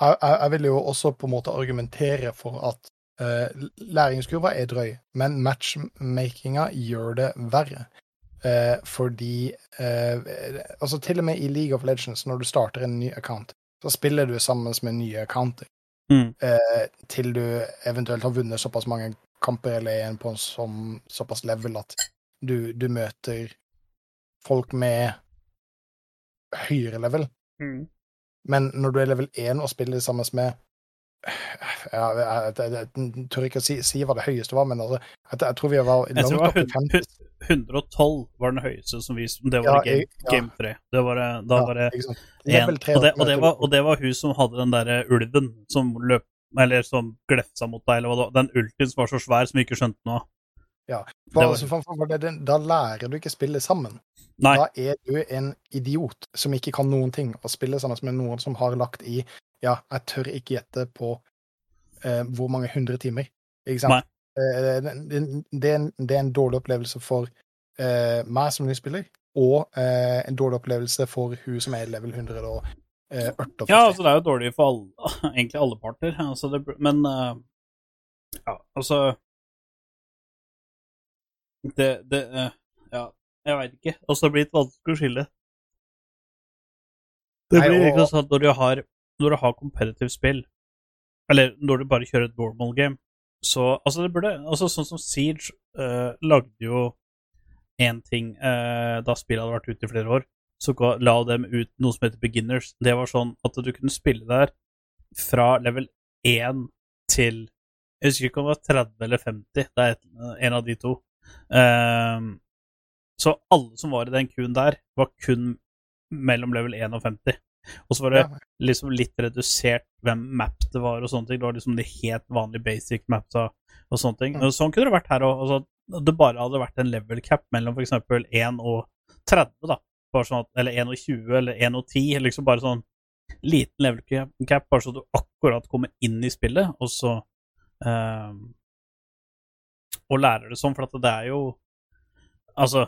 Jeg, jeg, jeg vil jo også på en måte argumentere for at uh, læringskurva er drøy, men matchmakinga gjør det verre. Uh, fordi uh, Altså, til og med i League of Legends, når du starter en ny account, så spiller du sammen med nye accounter. Mm. Til du eventuelt har vunnet såpass mange kamper eller er på en sånn, såpass level at du, du møter folk med høyere level. Mm. Men når du er level 1 og spiller sammen med ja, jeg, jeg, jeg, jeg tør ikke å si, si hva det høyeste var, men altså, jeg, jeg tror vi var langt opp i 50. 112 var den høyeste som vi Det var Ja, i game, ja. game 3. Det var, eh, da Ja, var det 3 og, det, og, var, og det var hun som hadde den derre ulven som løp Eller som glefsa mot deg, eller hva det var. Den ultien som var så svær som vi ikke skjønte noe av. for, Bare altså, for, det, Da lærer du ikke spille sammen. Nei. Da er du en idiot som ikke kan noen ting, og spiller sammen med noen som har lagt i Ja, jeg tør ikke gjette på eh, hvor mange hundre timer. Ikke sant? Eh, det, det, er en, det er en dårlig opplevelse for eh, meg som ny spiller, og eh, en dårlig opplevelse for hun som er level 148. Ja, altså det er jo dårlig for alle, [LAUGHS] egentlig alle parter. Altså, det, men eh, Ja, altså Det, det eh, Ja, jeg veit ikke. Altså, det blir litt vanskelig å skille. Det Nei, blir og- ikke sånn at når du har, når du har competitive spill, eller når du bare kjører et normal game, så Altså, det burde Altså, sånn som Siege uh, lagde jo én ting uh, da spillet hadde vært ute i flere år så la dem ut noe som heter beginners. Det var sånn at du kunne spille der fra level 1 til Jeg husker ikke om det var 30 eller 50. Det er en av de to. Ehm, så alle som var i den queuen der, var kun mellom level 1 og 50. Og så var det liksom litt redusert hvem map det var og sånne ting. Det var liksom de helt vanlige basic mapsa og sånne ting. Mm. Og sånn kunne det vært her òg. Altså, det bare hadde vært en level cap mellom f.eks. 1 og 30, da. Bare sånn at, eller 1 og 20, eller 1 og 10. Liksom bare sånn liten level cap, bare så du akkurat kommer inn i spillet, og så ehm, Og lærer det sånn, for at det er jo Altså,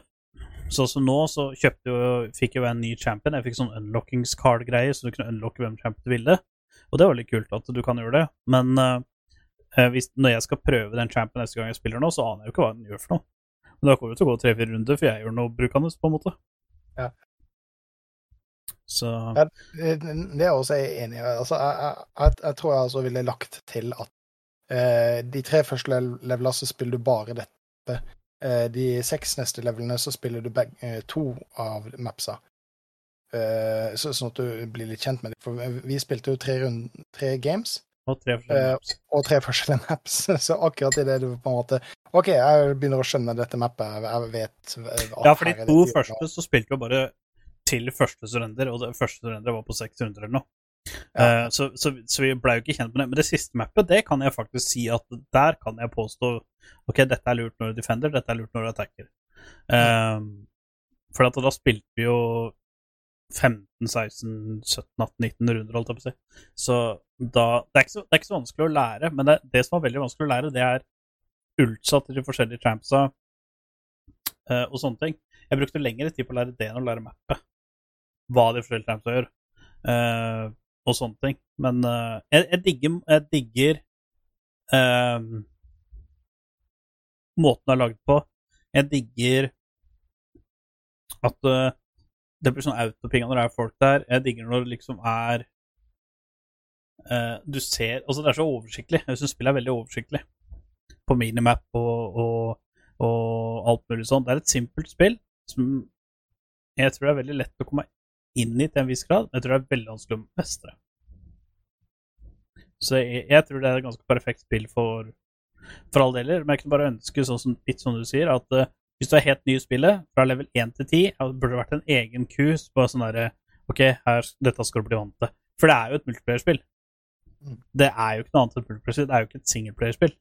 sånn som nå, så kjøpte jo Fikk jo jeg en ny champion. Jeg fikk sånn unlockings card-greie, så du kunne unlocke hvem champion du ville. Og det var litt kult at du kan gjøre det. Men eh, hvis, når jeg skal prøve den champion neste gang jeg spiller nå, så aner jeg jo ikke hva den gjør for noe. Men da kommer det til å gå tre-fire runder, for jeg gjør noe brukende, på en måte. Ja. Så Ja, Det er også jeg enig i. Altså, jeg, jeg, jeg, tror jeg altså ville lagt til at de tre første lev- levelene så spiller du bare dette. Eh, de seks neste levelene så spiller du beg, eh, to av mapsa. Eh, så, sånn at du blir litt kjent med dem. For vi spilte jo tre, rund, tre games, og tre forskjellige Eh, maps. og tre forskjellige maps. [LAUGHS] Så akkurat idet du på en måte OK, jeg begynner å skjønne dette mappet, jeg vet eh, Ja, for de to første så spilte jo bare til første surrender, og det første surrender var på 600 eller noe. Ja. Uh, så, så, så vi ble jo ikke kjent med det. Men det siste mappet, det kan jeg faktisk si at der kan jeg påstå OK, dette er lurt når du defender, dette er lurt når du attacker. Uh, for da spilte vi jo 15, 16, 17, 18, 19 runder, holdt jeg på å si. Så da Det er så, det er ikke så vanskelig å lære, men det, det som er veldig vanskelig å lære, det er ultsa til de forskjellige trampsa uh, og sånne ting. Jeg brukte lengre tid på å lære det enn å lære mappet. Hva de forskjellige trampsa gjør, eh, og sånne ting. Men uh, jeg, jeg digger, jeg digger uh, måten det er lagd på. Jeg digger at uh, det blir sånn autopinga når det er folk der. Jeg digger når det liksom er du ser Altså, det er så oversiktlig. Jeg syns spillet er veldig oversiktlig. På minimap og, og, og alt mulig sånn. Det er et simpelt spill som jeg tror det er veldig lett å komme inn i til en viss grad, men jeg tror det er veldig vanskelig å mestre. Så jeg, jeg tror det er et ganske perfekt spill for, for alle deler. Men jeg kunne bare ønske, sånn som, litt som du sier, at uh, hvis du er helt ny i spillet, fra level 1 til 10, ja, det burde vært en egen kurs på sånn derre OK, her, dette skal du bli vant til. For det er jo et multiplayerspill. Mm. Det er jo ikke noe annet enn multiplayerspill. Det er jo ikke et singleplayerspill.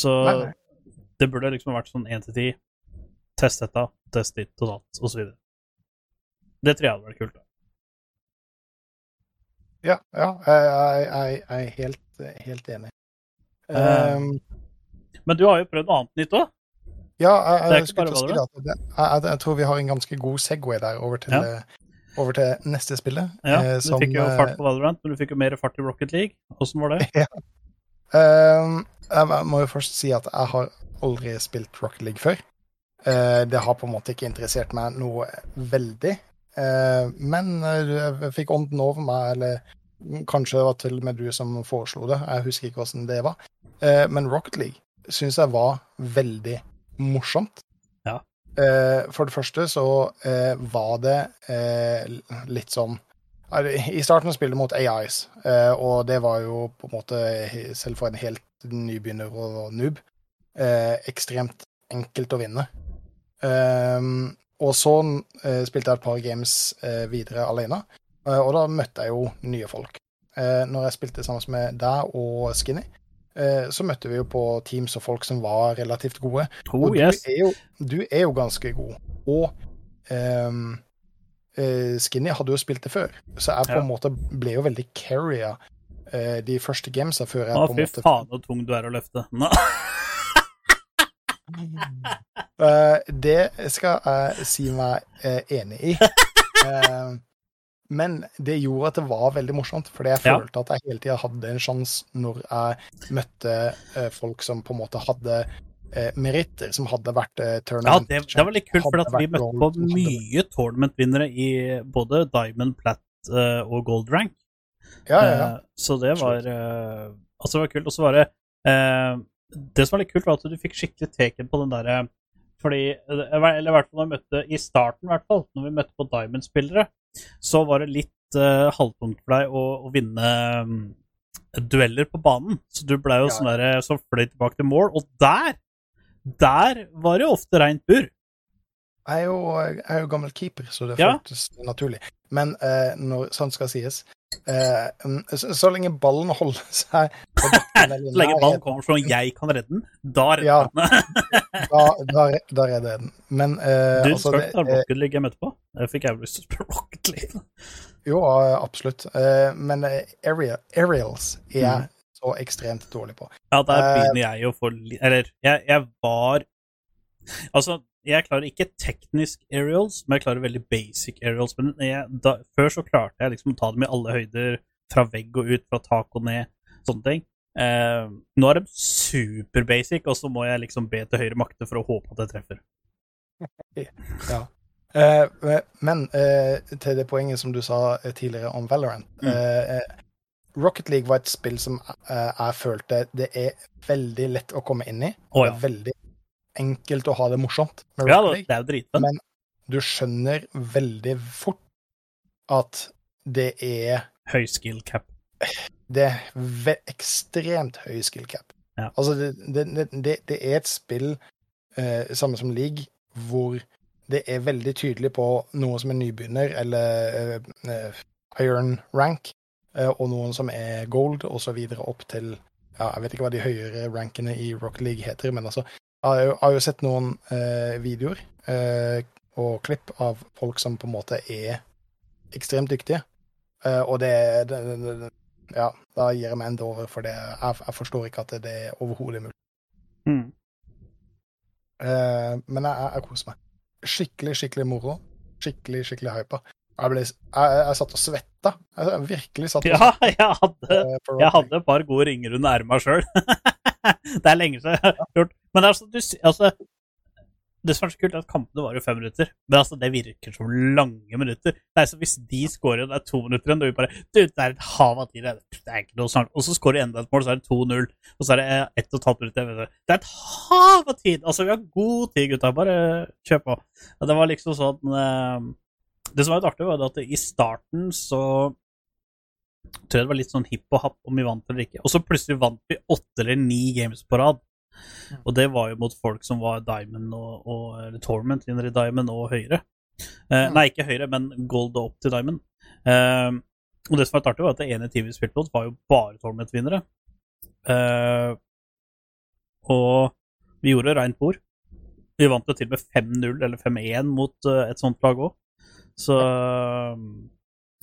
Så Nei, nei. det burde liksom vært sånn 1 til 10. Test dette, test ditt og datt, osv. Det tror jeg hadde vært kult. da. Ja, ja jeg, er helt, helt enig. Um, Men du har jo prøvd noe annet nytt òg. ja, jeg, jeg, jeg, jeg, tror vi har en ganske god Segway der over til, Ja. eh, over til neste spillet. Ja, eh, du som, fikk jo fart på Valorant, men du fikk jo mer fart i Rocket League. Åssen var det? [LAUGHS] Um, jeg må jo først si at jeg har aldri spilt Rocket League før. Uh, det har på en måte ikke interessert meg noe veldig. Eh, men eh, jeg fikk ånden over meg, eller kanskje det var til og med du som foreslo det. Jeg husker ikke hvordan det var. Eh, men Rocket League syns jeg var veldig morsomt. Ja. For det første så var det litt sånn i starten spilte jeg mot AIs, og det var jo på en måte, selv for en helt nybegynner og noob, ekstremt enkelt å vinne. Um, og så eh, spilte jeg et par games eh, videre alene, eh, og da møtte jeg jo nye folk. Eh, når jeg spilte sammen med deg og Skinny, eh, så møtte vi jo på teams og folk som var relativt gode. Oh, Og yes. du, er jo, du er jo ganske god. Og um, Skinny hadde jo spilt det før, så jeg på Ja. en måte ble jo veldig carrier de første gamesa før jeg Å, på en fy faen så tung du er å løfte. [LAUGHS] [LAUGHS] Eh, det skal jeg si meg uh, enig i. Uh, [LAUGHS] men det gjorde at det var veldig morsomt, fordi jeg Ja. følte at jeg hele tida hadde en sjanse når jeg møtte folk som på en måte hadde meritter, som hadde vært tournament. Ja, det, det var litt kult, for vi møtte på mye tournament-vinnere i både Diamond, Plat og Gold Rank. Ja, ja, ja. Så det var Altså, det var kult. Og så var det Det som var litt kult, var at du fikk skikkelig teken på den derre fordi, Eller i hvert fall når vi møtte i starten, hvert fall, når vi møtte på Diamond-spillere, så var det litt uh, halvtungt for deg å, å vinne um, dueller på banen. Så du blei jo Ja. sånn der som fløy tilbake til mål, og der der var det ofte reint bur. Jeg er jo, jeg er jo gammel keeper, så det Ja. føltes naturlig. Men uh, når sant skal sies mm, så, så lenge ballen holder seg på bakken [LAUGHS] Så lenge ballen kommer sånn jeg kan redde den, da redder jeg den. [LAUGHS] da, da, da redder jeg den. Men uh, Du altså, eh, Rocket League jeg møtte på. Jeg fikk jeg lyst til å spille Rocket League. jo, eh, absolutt. Uh, men aerial, aerials er jeg Mm. så ekstremt dårlig på. Ja, der begynner jeg å få Eller, jeg, jeg var Altså, jeg klarer ikke teknisk aerials, men jeg klarer veldig basic aerials. Men jeg, da, før så klarte jeg liksom å ta dem i alle høyder, fra vegg og ut, fra tak og ned, sånne ting. Eh, nå er de super basic, og så må jeg liksom be til høyre makter for å håpe at jeg treffer. [LAUGHS] Eh, men eh, til det poenget som du sa eh, tidligere om Valorant Mm. eh, eh, Rocket League var et spill som eh, jeg følte det er veldig lett å komme inn i. Det ja. veldig enkelt å ha det morsomt med Ja, Rocket det er jo. Men du skjønner veldig fort at det er Høy skill cap. det er ekstremt høy skill cap. Ja. Altså, det, det, det, det, er et spill, eh, samme som League, hvor det er veldig tydelig på noen som er nybegynner, eller eh, eh, iron rank, eh, og noen som er gold, og så videre opp til ja, Jeg vet ikke hva de høyere rankene i Rock League heter, men altså Jeg har jo, sett noen eh, videoer eh, og klipp av folk som på en måte er ekstremt dyktige. Eh, og det, det, det, det Ja, da gir jeg meg enda over, for det, jeg, jeg forstår ikke at det, er overhodet mulig. Mm. Eh, men jeg, jeg, koser meg. Skikkelig, skikkelig moro. Skikkelig, skikkelig hypa. Jeg, ble, jeg, jeg satt og svetta. Jeg, virkelig satt og Ja, jeg hadde eh, Jeg hadde et par gode ringer under erma sjøl. [LAUGHS] det er lenge siden jeg har gjort Men sånn du Altså, det som er så kult, er at kampene varer fem minutter. Men altså, det virker som lange minutter. Det er som hvis de scorer, det er to minutter igjen, er vi bare Du, det er et hav av tid. Det er, ikke noe snart. Og så scorer enda et mål, så er det 2-0. Og så er det eh, ett og et halvt minutt igjen. Det er et hav av tid! Altså, vi har god tid, gutta. Bare kjør på. Det var liksom sånn eh, Det som var litt artig, var at i starten så tror jeg det var litt sånn hipp og happ om vi vant eller ikke. Og så plutselig vant vi åtte eller ni games på rad. Og det var jo mot folk som var Diamond og, og eller Torment i Diamond og høyere. Eh, nei, ikke høyere, men gold og opp til Diamond. Eh, og det som var litt artig, var at det ene teamet vi spilte mot, var jo bare Torment-vinnere. Eh, og vi gjorde reint bord. Vi vant jo til med 5-0 eller 5-1 mot eh, et sånt lag òg. Så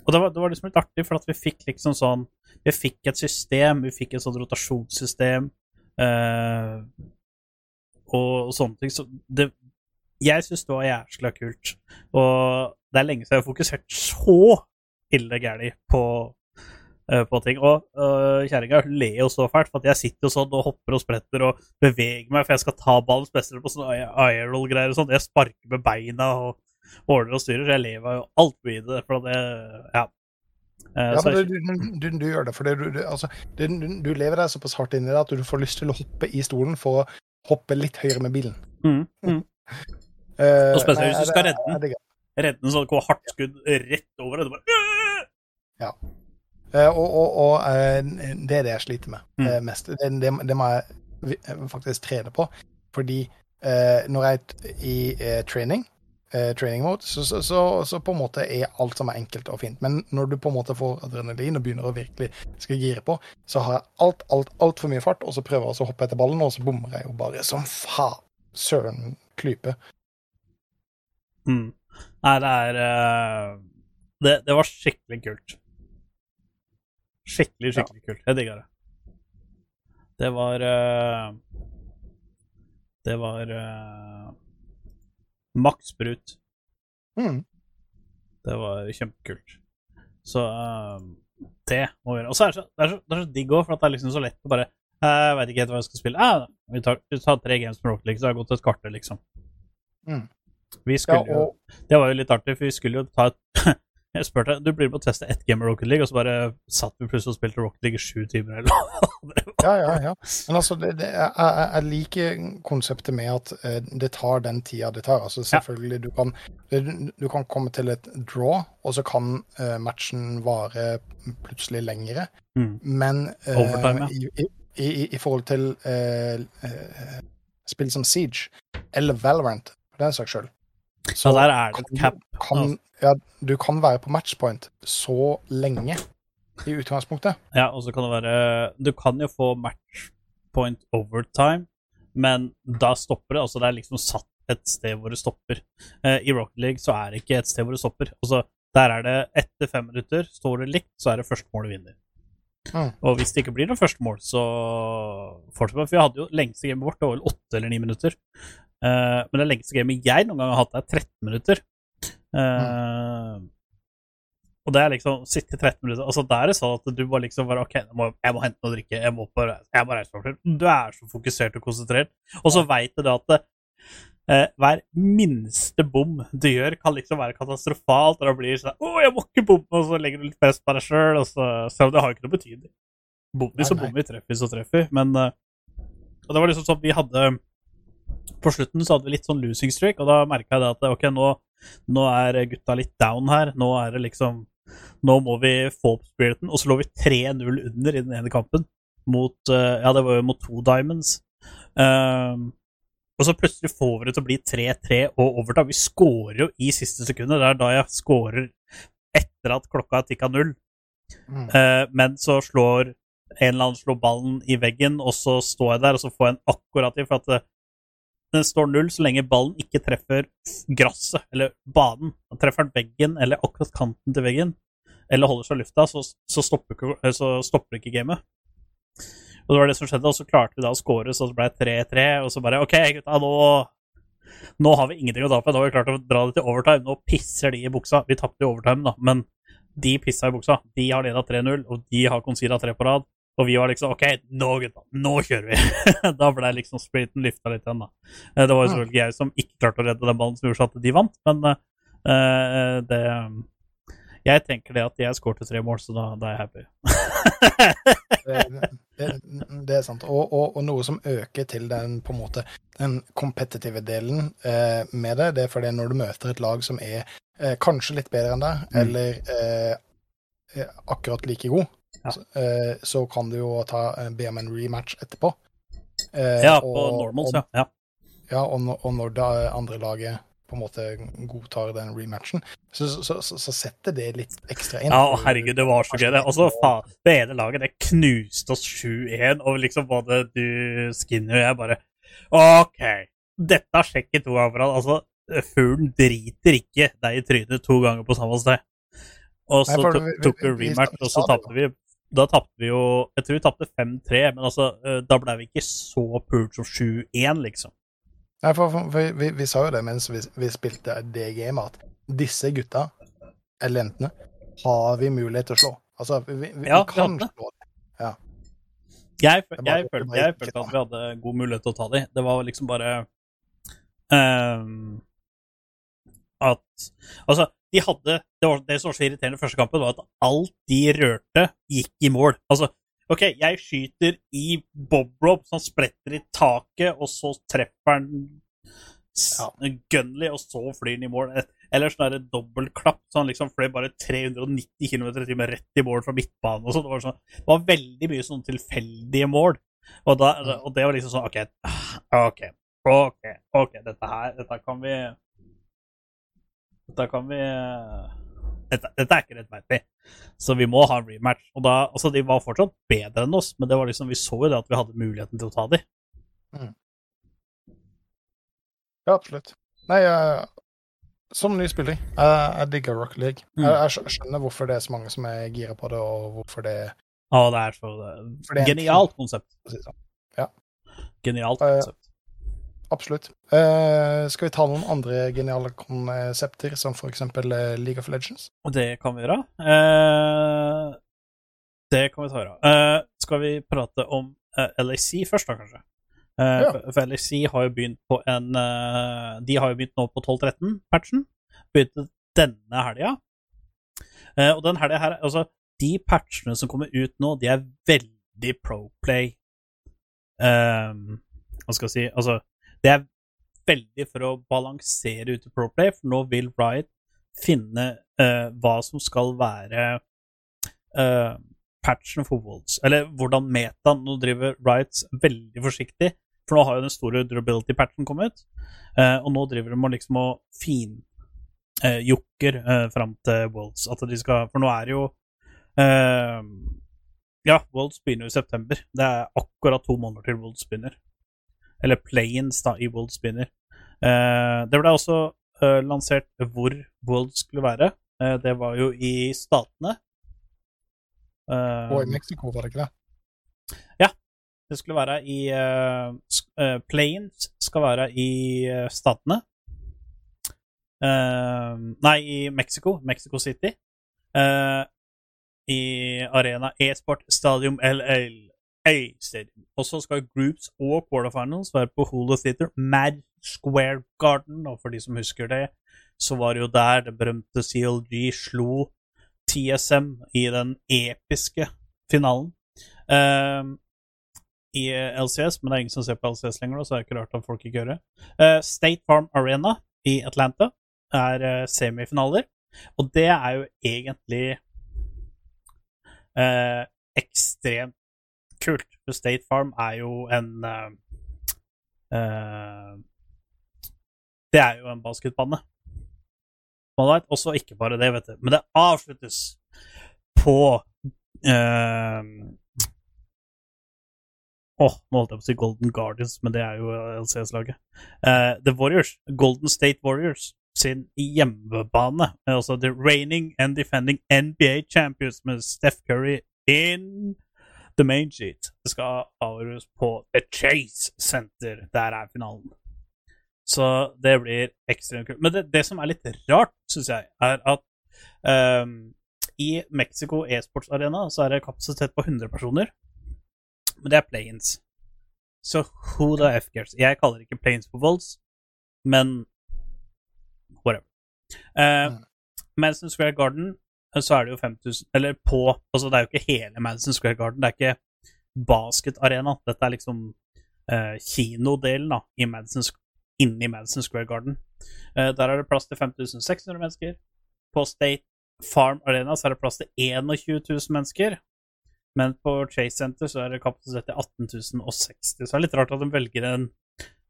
Og det var, det var liksom litt artig, for at vi fikk liksom sånn Vi fikk et system, vi fikk et sånt rotasjonssystem. eh, og, og sånne ting. Så det Jeg syns det var jæskla kult. Og det er lenge siden jeg har fokusert så ille gæli på, eh, på ting. Og uh, kjerringa ler jo så fælt, for at jeg sitter jo sånn og hopper og spretter og beveger meg, for jeg skal ta ballen, spesielt på sånne IRL-greier og sånn. Jeg sparker med beina og ordner og styrer, så jeg lever jo alt i det. For det Ja. Eh, Ja, men du, du, du, gjør det, for du, du, altså, du, du lever deg såpass hardt inn i det at du får lyst til å hoppe i stolen for å hoppe litt høyere med bilen. mm, mm. Uh, [LAUGHS] Og spesielt nei, hvis du skal redde den. det. Redde en sånn hardt skudd rett over, og du bare Eh, og og, og uh, det er det jeg sliter med Mm. mest. Det, det, det må jeg faktisk trene på. Fordi når jeg er i training, training mode, så, så, så, så på en måte er alt som er enkelt og fint. Men når du på en måte får adrenalin og begynner å virkelig skal gire på, så har jeg alt, alt, altfor mye fart, og så prøver jeg å hoppe etter ballen, og så bommer jeg jo bare som faen. Søren klype. mm. Nei, det er uh, det, det var skikkelig kult. Skikkelig, skikkelig kult. Jeg digga det. Det var uh, Det var uh, maks brut. Mm. Det var kjempekult. Så uh, det må vi gjøre. Og så er det så, det er så, det er så digg òg, for det er liksom så lett å bare eh, Jeg veit ikke helt hva jeg skal spille. Eh, vi, tar, vi tar tre games med Rocket League, så har gått et kvarter, liksom. Mm. Vi Ja, og... jo Det var jo litt artig, for vi skulle jo ta et [LAUGHS] Jeg spurte du blir med å teste ett game av Rocket League, og så bare satt vi plutselig og spilte Rocket League i sju timer eller noe. [LAUGHS] Ja, ja, ja. Men altså, det, det, jeg, jeg- liker konseptet med at eh, det tar den tida det tar. Altså selvfølgelig, du kan, du, kan komme til et draw, og så kan eh, matchen vare plutselig lengre. Mm. Men eh, Overtime, i, i, i, i forhold til eh, eh, spill som Siege, eller Valorant, for den saks skyld, Så der er det kan, cap. kan, ja, du kan være på matchpoint så lenge i utgangspunktet. Ja, og så kan det være Du kan jo få matchpoint overtime, men da stopper det. Altså, det er liksom satt et sted hvor det stopper. Eh, I Rocket League så er det ikke et sted hvor det stopper. Altså, der er det etter fem minutter, står det likt, så er det første mål vinner. Mm. Og hvis det ikke blir noe første mål, så fortsetter vi. For vi hadde jo lengste gamet vårt, det var vel åtte eller ni minutter. Eh, men det lengste gamet jeg noen gang har hatt, er 13 minutter. Eh, Og det er liksom sitte i 13 minutter Altså Der er det sånn at du bare liksom bare OK, jeg må, jeg må hente noe å drikke. Jeg må bare jeg må reise meg opp. Du er så fokusert og konsentrert. Og så veit du da at det, eh, hver minste bom du gjør, kan liksom være katastrofalt. Og da blir det sånn 'Å, jeg må ikke bomme', og så legger du litt press på deg sjøl. Så det har jo ikke noe betydning. Bommer vi, så nei. vi, treffer vi, så treffer vi. Men uh, Og det var liksom sånn vi hadde På slutten så hadde vi litt sånn losing streak, og da merka jeg det at OK, nå, nå er gutta litt down her. Nå er det liksom Nå må vi få opp spiriten. Og så lå vi 3-0 under i den ene kampen mot eh, Ja, det var jo mot to Diamonds. Um, og så plutselig får vi det til å bli 3-3 og overtime. Vi scorer jo i siste sekundet. Det er da jeg scorer etter at klokka er tikka null. Mm. Uh, men så slår en eller annen slår ballen i veggen, og så står jeg der, og så får jeg en akkurat i, for at den står null så lenge ballen ikke treffer gresset eller banen. Den treffer den veggen eller akkurat kanten til veggen, eller holder seg i lufta, så, så, stopper, ikke, så stopper ikke gamet. Og det var det som skjedde, og så klarte vi da å score, så det ble 3-3, og så bare OK, gutta, nå nå har vi ingenting å ta på. Nå har vi klart å dra det til overtime. Nå pisser de i buksa. Vi tapte i overtime, da, men de pissa i buksa. De har leda 3-0, og de har Consida tre på rad. Og vi var liksom OK, nå gutta, nå kjører vi! [LAUGHS] da ble liksom spriten lifta litt igjen, da. Eh, Det var jo selvfølgelig jeg som ikke klarte å redde den ballen som gjorde at de vant, men uh, det Jeg tenker det at jeg skårte tre mål, så da, da er jeg happy. [LAUGHS] Det, det, det er sant. Og, og, og noe som øker til den på en måte den kompetitive delen eh, med det, det er fordi når du møter et lag som er eh, kanskje litt bedre enn deg, Mm. eller eh, eh, akkurat like god, Ja. så, uh, så kan du jo ta, eh, be om en rematch etterpå. Uh, Ja, på og- normals, og- ja. ja. Og, og når det andre laget på en måte godtar den rematchen, så, så, så, setter det litt ekstra inn. Ja, herregud, det var så gøy. det. så faen, det ene laget det knuste oss 7-1, og liksom både du, Skinny og jeg bare OK, dette har sjekket to ganger. Altså, fuglen driter ikke deg i trynet to ganger på samme sted. Og så tok, vi rematch, og så tapte vi. Da tapte vi jo Jeg tror vi tapte 5-3, men altså, eh, da ble vi ikke så pult som 7-1, liksom. Nei, for, for, for vi, vi sa jo det mens vi, vi spilte det gamet, at disse gutta, eller jentene, har vi mulighet til å slå. Altså, vi, vi, Ja, kan slå. Jeg, føl- er bare- jeg, er følte, jeg følte at vi hadde god mulighet til å ta dem. Det var liksom bare um, At Altså, de hadde Det, var, det som var så irriterende i første kampen, var at alt de rørte, gikk i mål. Altså, OK, jeg skyter i bob-rob som spretter i taket, og så treffer han ja. Gunley, og så flyr han i mål. Eller sånn dobbeltklapp, så han liksom fløy bare 390 km i timen rett i mål fra midtbanen og sånt. Det var sånn det var veldig mye sånn tilfeldige mål. Og, da, og det var liksom sånn OK, OK, OK, ok, dette her Dette kan vi Dette kan vi Dette, dette er ikke rettferdig. Så vi må ha en rematch. Og da, altså De var fortsatt bedre enn oss, men det var liksom, vi så jo det at vi hadde muligheten til å ta dem. Ja, absolutt. Nei, uh, som ny spiller, jeg, jeg digger Rock League. Mm. Jeg, jeg skjønner hvorfor det er så mange som er gira på det, og hvorfor det Å, det er så en Genialt konsept. det sånn. Genialt Eh, konsept. Absolutt. Uh, skal vi ta noen andre geniale konsepter, som for eksempel eh, League of Legends? Det kan vi gjøre. Uh, det kan vi ta gjøre. Uh, skal vi prate om LAC først, da, kanskje? Ja. for, LAC har jo begynt på en De har jo begynt nå på 12-13-patchen. Begynte denne helga. Og den helga her Altså, de patchene som kommer ut nå, de er veldig pro-play. Um, hva skal jeg si Altså, det er veldig for å balansere ut i pro-play, for nå vil Riot finne uh, hva som skal være uh, patchen for Wolds, Eller hvordan metaen Nå driver Riot veldig forsiktig, for nå har jo den store durability-patchen kommet. uh, og nå driver de og liksom og finjokker uh, fram til Wolds. At de skal For nå er det jo Ja, Wolds begynner jo i september. Det er akkurat to måneder til Wolds begynner. Eller Planes da, i World Spinner. Eh, det ble også eh, lansert hvor World skulle være. Eh, det var jo i Statene. Eh, Og i Mexico, var det ikke det? Ja. det skulle være i eh, eh, skal være i Statene. Nei, i Mexico. Mexico City. Eh, I Arena E-sport Stadium Stadium. Og så skal groups og quarterfinals være på Holo Theater, Mad Square Garden. Og for de som husker det, så var det jo der det berømte CLG slo TSM i den episke finalen. Eh, i LCS, men det er ingen som ser på LCS lenger, så det er ikke rart at folk ikke gjør det. Eh, State Farm Arena i Atlanta er uh, semifinaler, og det er jo egentlig eh, ekstremt kult, for State Farm er jo en uh, Det er jo en basketbane. Vet også ikke bare det, vet du, men det avsluttes på uh, Åh, nå holdt jeg på å si Golden Guardians, men det er jo LCS-laget. Uh, The Warriors, Golden State Warriors, sin hjemmebane. Altså the reigning and defending NBA champions med Steph Curry in the main sheet. Skal avgjøres på The Chase Center. Der er finalen. Så det blir ekstremt kult. Men det, det som er litt rart, syns jeg, er at um, i Mexico e-sports arena så er det kapasitet på 100 personer. Men det er planes. Så who the F cares? Jeg kaller det ikke planes for volds, men whatever. Uh. Madison Square Garden, så er det jo 5000 Eller på Altså, det er jo ikke hele Madison Square Garden. Det er ikke basketarena. Dette er liksom uh, kinodelen da, i Madison, inni Madison Square Garden. Uh, der er det plass til 5600 mennesker. På State Farm Arena så er det plass til 21 000 mennesker. Men på Chase Center så er det kapasitet til 18 060. Så det er litt rart at de velger den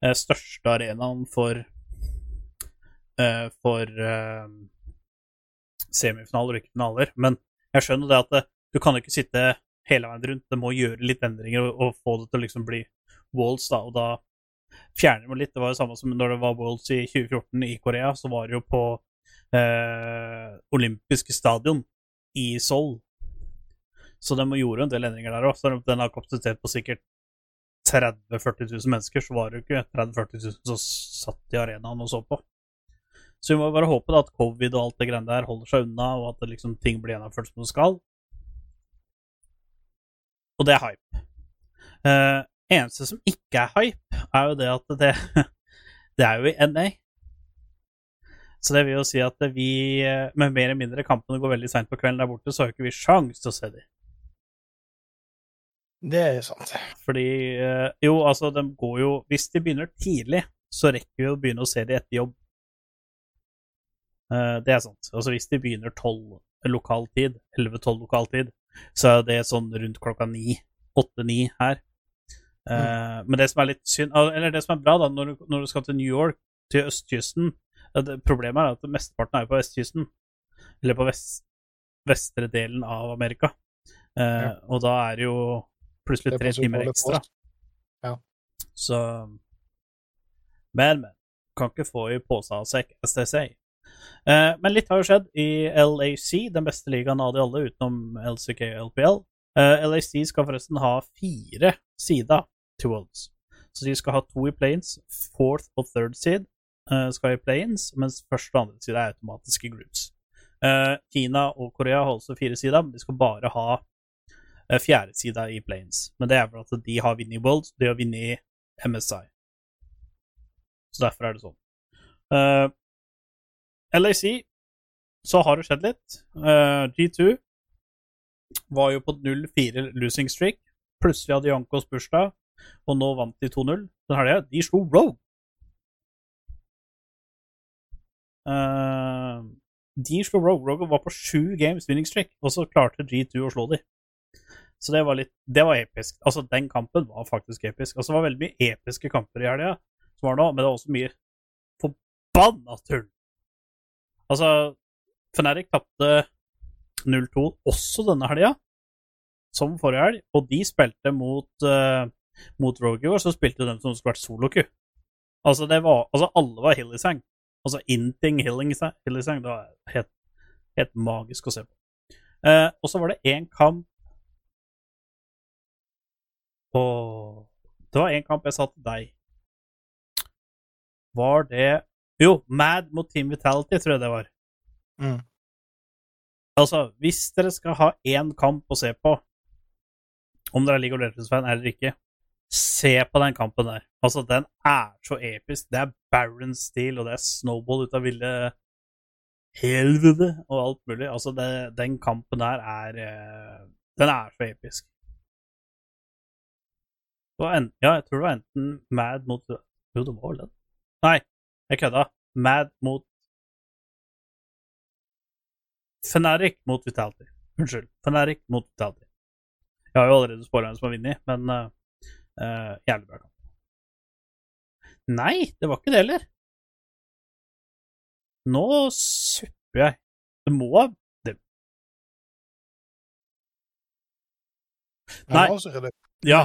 uh, største arenaen for for semifinaler og ikke finaler. Men jeg skjønner det at det, du kan ikke sitte hele veien rundt. Det må gjøre litt endringer og, og få det til å liksom bli Walls, da. Og da fjerner man litt. Det var jo samme som når det var Walls i 2014 i Korea, så var det jo på eh, olympiske stadion i Seoul. Så de gjorde en del endringer der òg. Den har kapasitet på sikkert 30 000-40 000 mennesker, så var det jo ikke 30 000-40 000 som satt i arenaen og så på. Så vi må bare håpe da at covid og alt det greiene der holder seg unna, og at det liksom, ting blir gjennomført som det skal. Og det er hype. Eh, eneste som ikke er hype, er jo det at det, [LAUGHS] det er jo i NA. Så det vil jo si at vi, eh, med mer eller mindre kampene går veldig seint på kvelden der borte, så har jo ikke vi sjans til å se dem. Det er jo sant. Fordi eh, Jo, altså, de går jo Hvis de begynner tidlig, så rekker vi å begynne å se dem etter jobb. Eh, det er sant. Altså, hvis de begynner tolv lokal tid, 11-12 lokal tid, så er det sånn rundt klokka ni, åtte-ni her. Mm. Men det som er litt synd Eller det som er bra, da, når du, når du skal til New York, til østkysten eh, Problemet er at mesteparten er på vestkysten. Eller på vest, vestre delen av Amerika. Eh, Ja. Og da er det jo plutselig Det tre timer ekstra. Ja. Så Men, men. Kan ikke få i pose av sekk, as they say. Eh, men litt har jo skjedd i LAC, den beste ligaen av de alle, utenom LCK og LPL. Eh, LAC skal forresten ha fire sider til Worlds. Så de skal ha to i planes. Fourth og third seed eh, skal i planes, mens første og andre side er automatiske groups. Eh, Kina og Korea har også fire sider, men de skal bare ha eh, fjerde sida i planes. Men det er vel at de har vunnet Worlds, de har vunnet MSI. Så derfor er det sånn. Eh, LAC, så har det skjedd litt. Uh, G2 var jo på 0-4 losing streak. Plutselig hadde Jankos bursdag, og nå vant de 2-0 den helga. De slo Rogue. Uh, de slo Rogue. Rogue var på sju games winning streak, og så klarte G2 å slå dem. Så det var litt Det var episk. Altså, den kampen var faktisk episk. Altså, det var veldig mye episke kamper i helga som var nå, men det var også mye forbanna tull. Altså, Fnatic tapte 0-2 også denne helga, som forrige helg, og de spilte mot, uh, mot Rogue, og så spilte de som skulle vært soloku. Altså, det var, altså, alle var Hillisang. Altså, Inting Hillisang, det var helt, helt magisk å se på. Uh, og så var det én kamp på Det var én kamp jeg sa til deg. Var det Jo, Mad mot Team Vitality, tror jeg det var. Mm. Altså, hvis dere skal ha én kamp å se på, om dere er League of Legends-fan eller ikke, se på den kampen der. Altså, den er så episk. Det er Baron Steel, og det er Snowball ut av ville helvete og alt mulig. Altså, det, den kampen der er eh, Den er så episk. En, ja, jeg tror det var enten Mad mot Jo, det var vel den. Nei, jeg kødda. Mad mot Fenerik mot Vitality. Unnskyld. Fenerik mot Vitality. Jeg har jo allerede hvem som har vunnet, men uh, uh, jævlig bra kamp. Nei, det var ikke det heller. Nå supper jeg. Det må det. Nei. Ja,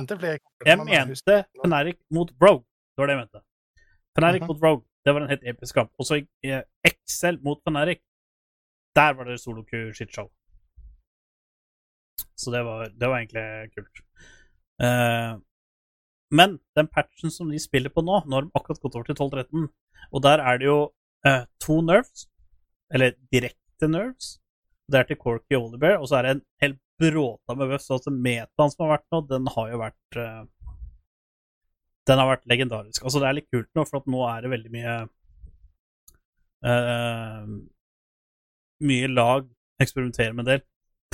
jeg mente Fenerik mot Brogue. Det var det jeg mente. Fnatic Mhm. mot Rogue. Det var en helt episk kamp. Og så eh, Excel mot Fnatic. Der var det solo-shitshow. Så det var, det var egentlig kult. Uh, men den patchen som de spiller på nå, nå har de akkurat gått over til 12-13, og der er det jo uh, to nerves, eller direkte nerves. Det er til Corky Oliver, og så er det en hel bråta med buffs. Altså metaen som har vært nå, den har jo vært eh, Den har vært legendarisk. Altså, det er litt kult nå, for nå er det veldig mye uh, Mye lag eksperimenterer med en del.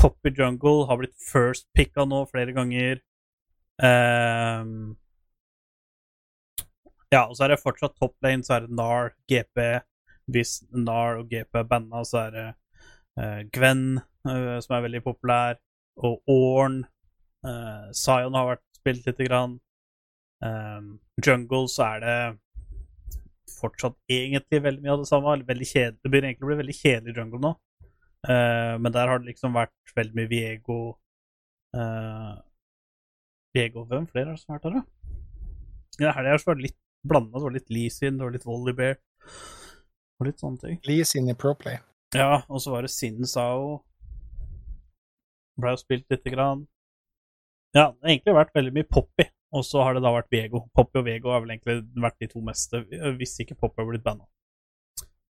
Poppy Jungle har blitt first picka nå flere ganger. Uh, ja, og så er det fortsatt top lane, så er det NAR, GP. Hvis NAR og GP er banna, så er det uh, Gwen, uh, som er veldig populær, og Orn. Uh, Zion har vært spilt lite grann. Um, Jungle, så er det fortsatt egentlig veldig mye av det samme. Veldig kjedelig. Det begynner egentlig å bli veldig kjedelig jungle nå. Uh, men der har det liksom vært veldig mye Viego uh, Viego Hvem flere er det som har vært der, da? Ja, her er det litt blanda. Det var litt Leesin, det var litt Volleybear og litt sånne ting. Lee sin i Proplay. Ja, og så var det Sin Sao. Ble jo spilt lite grann. Ja, det har egentlig vært veldig mye Poppy, og så har det da vært Vego. Poppy og Vego har vel egentlig vært de to meste, hvis ikke Poppy har blitt banna.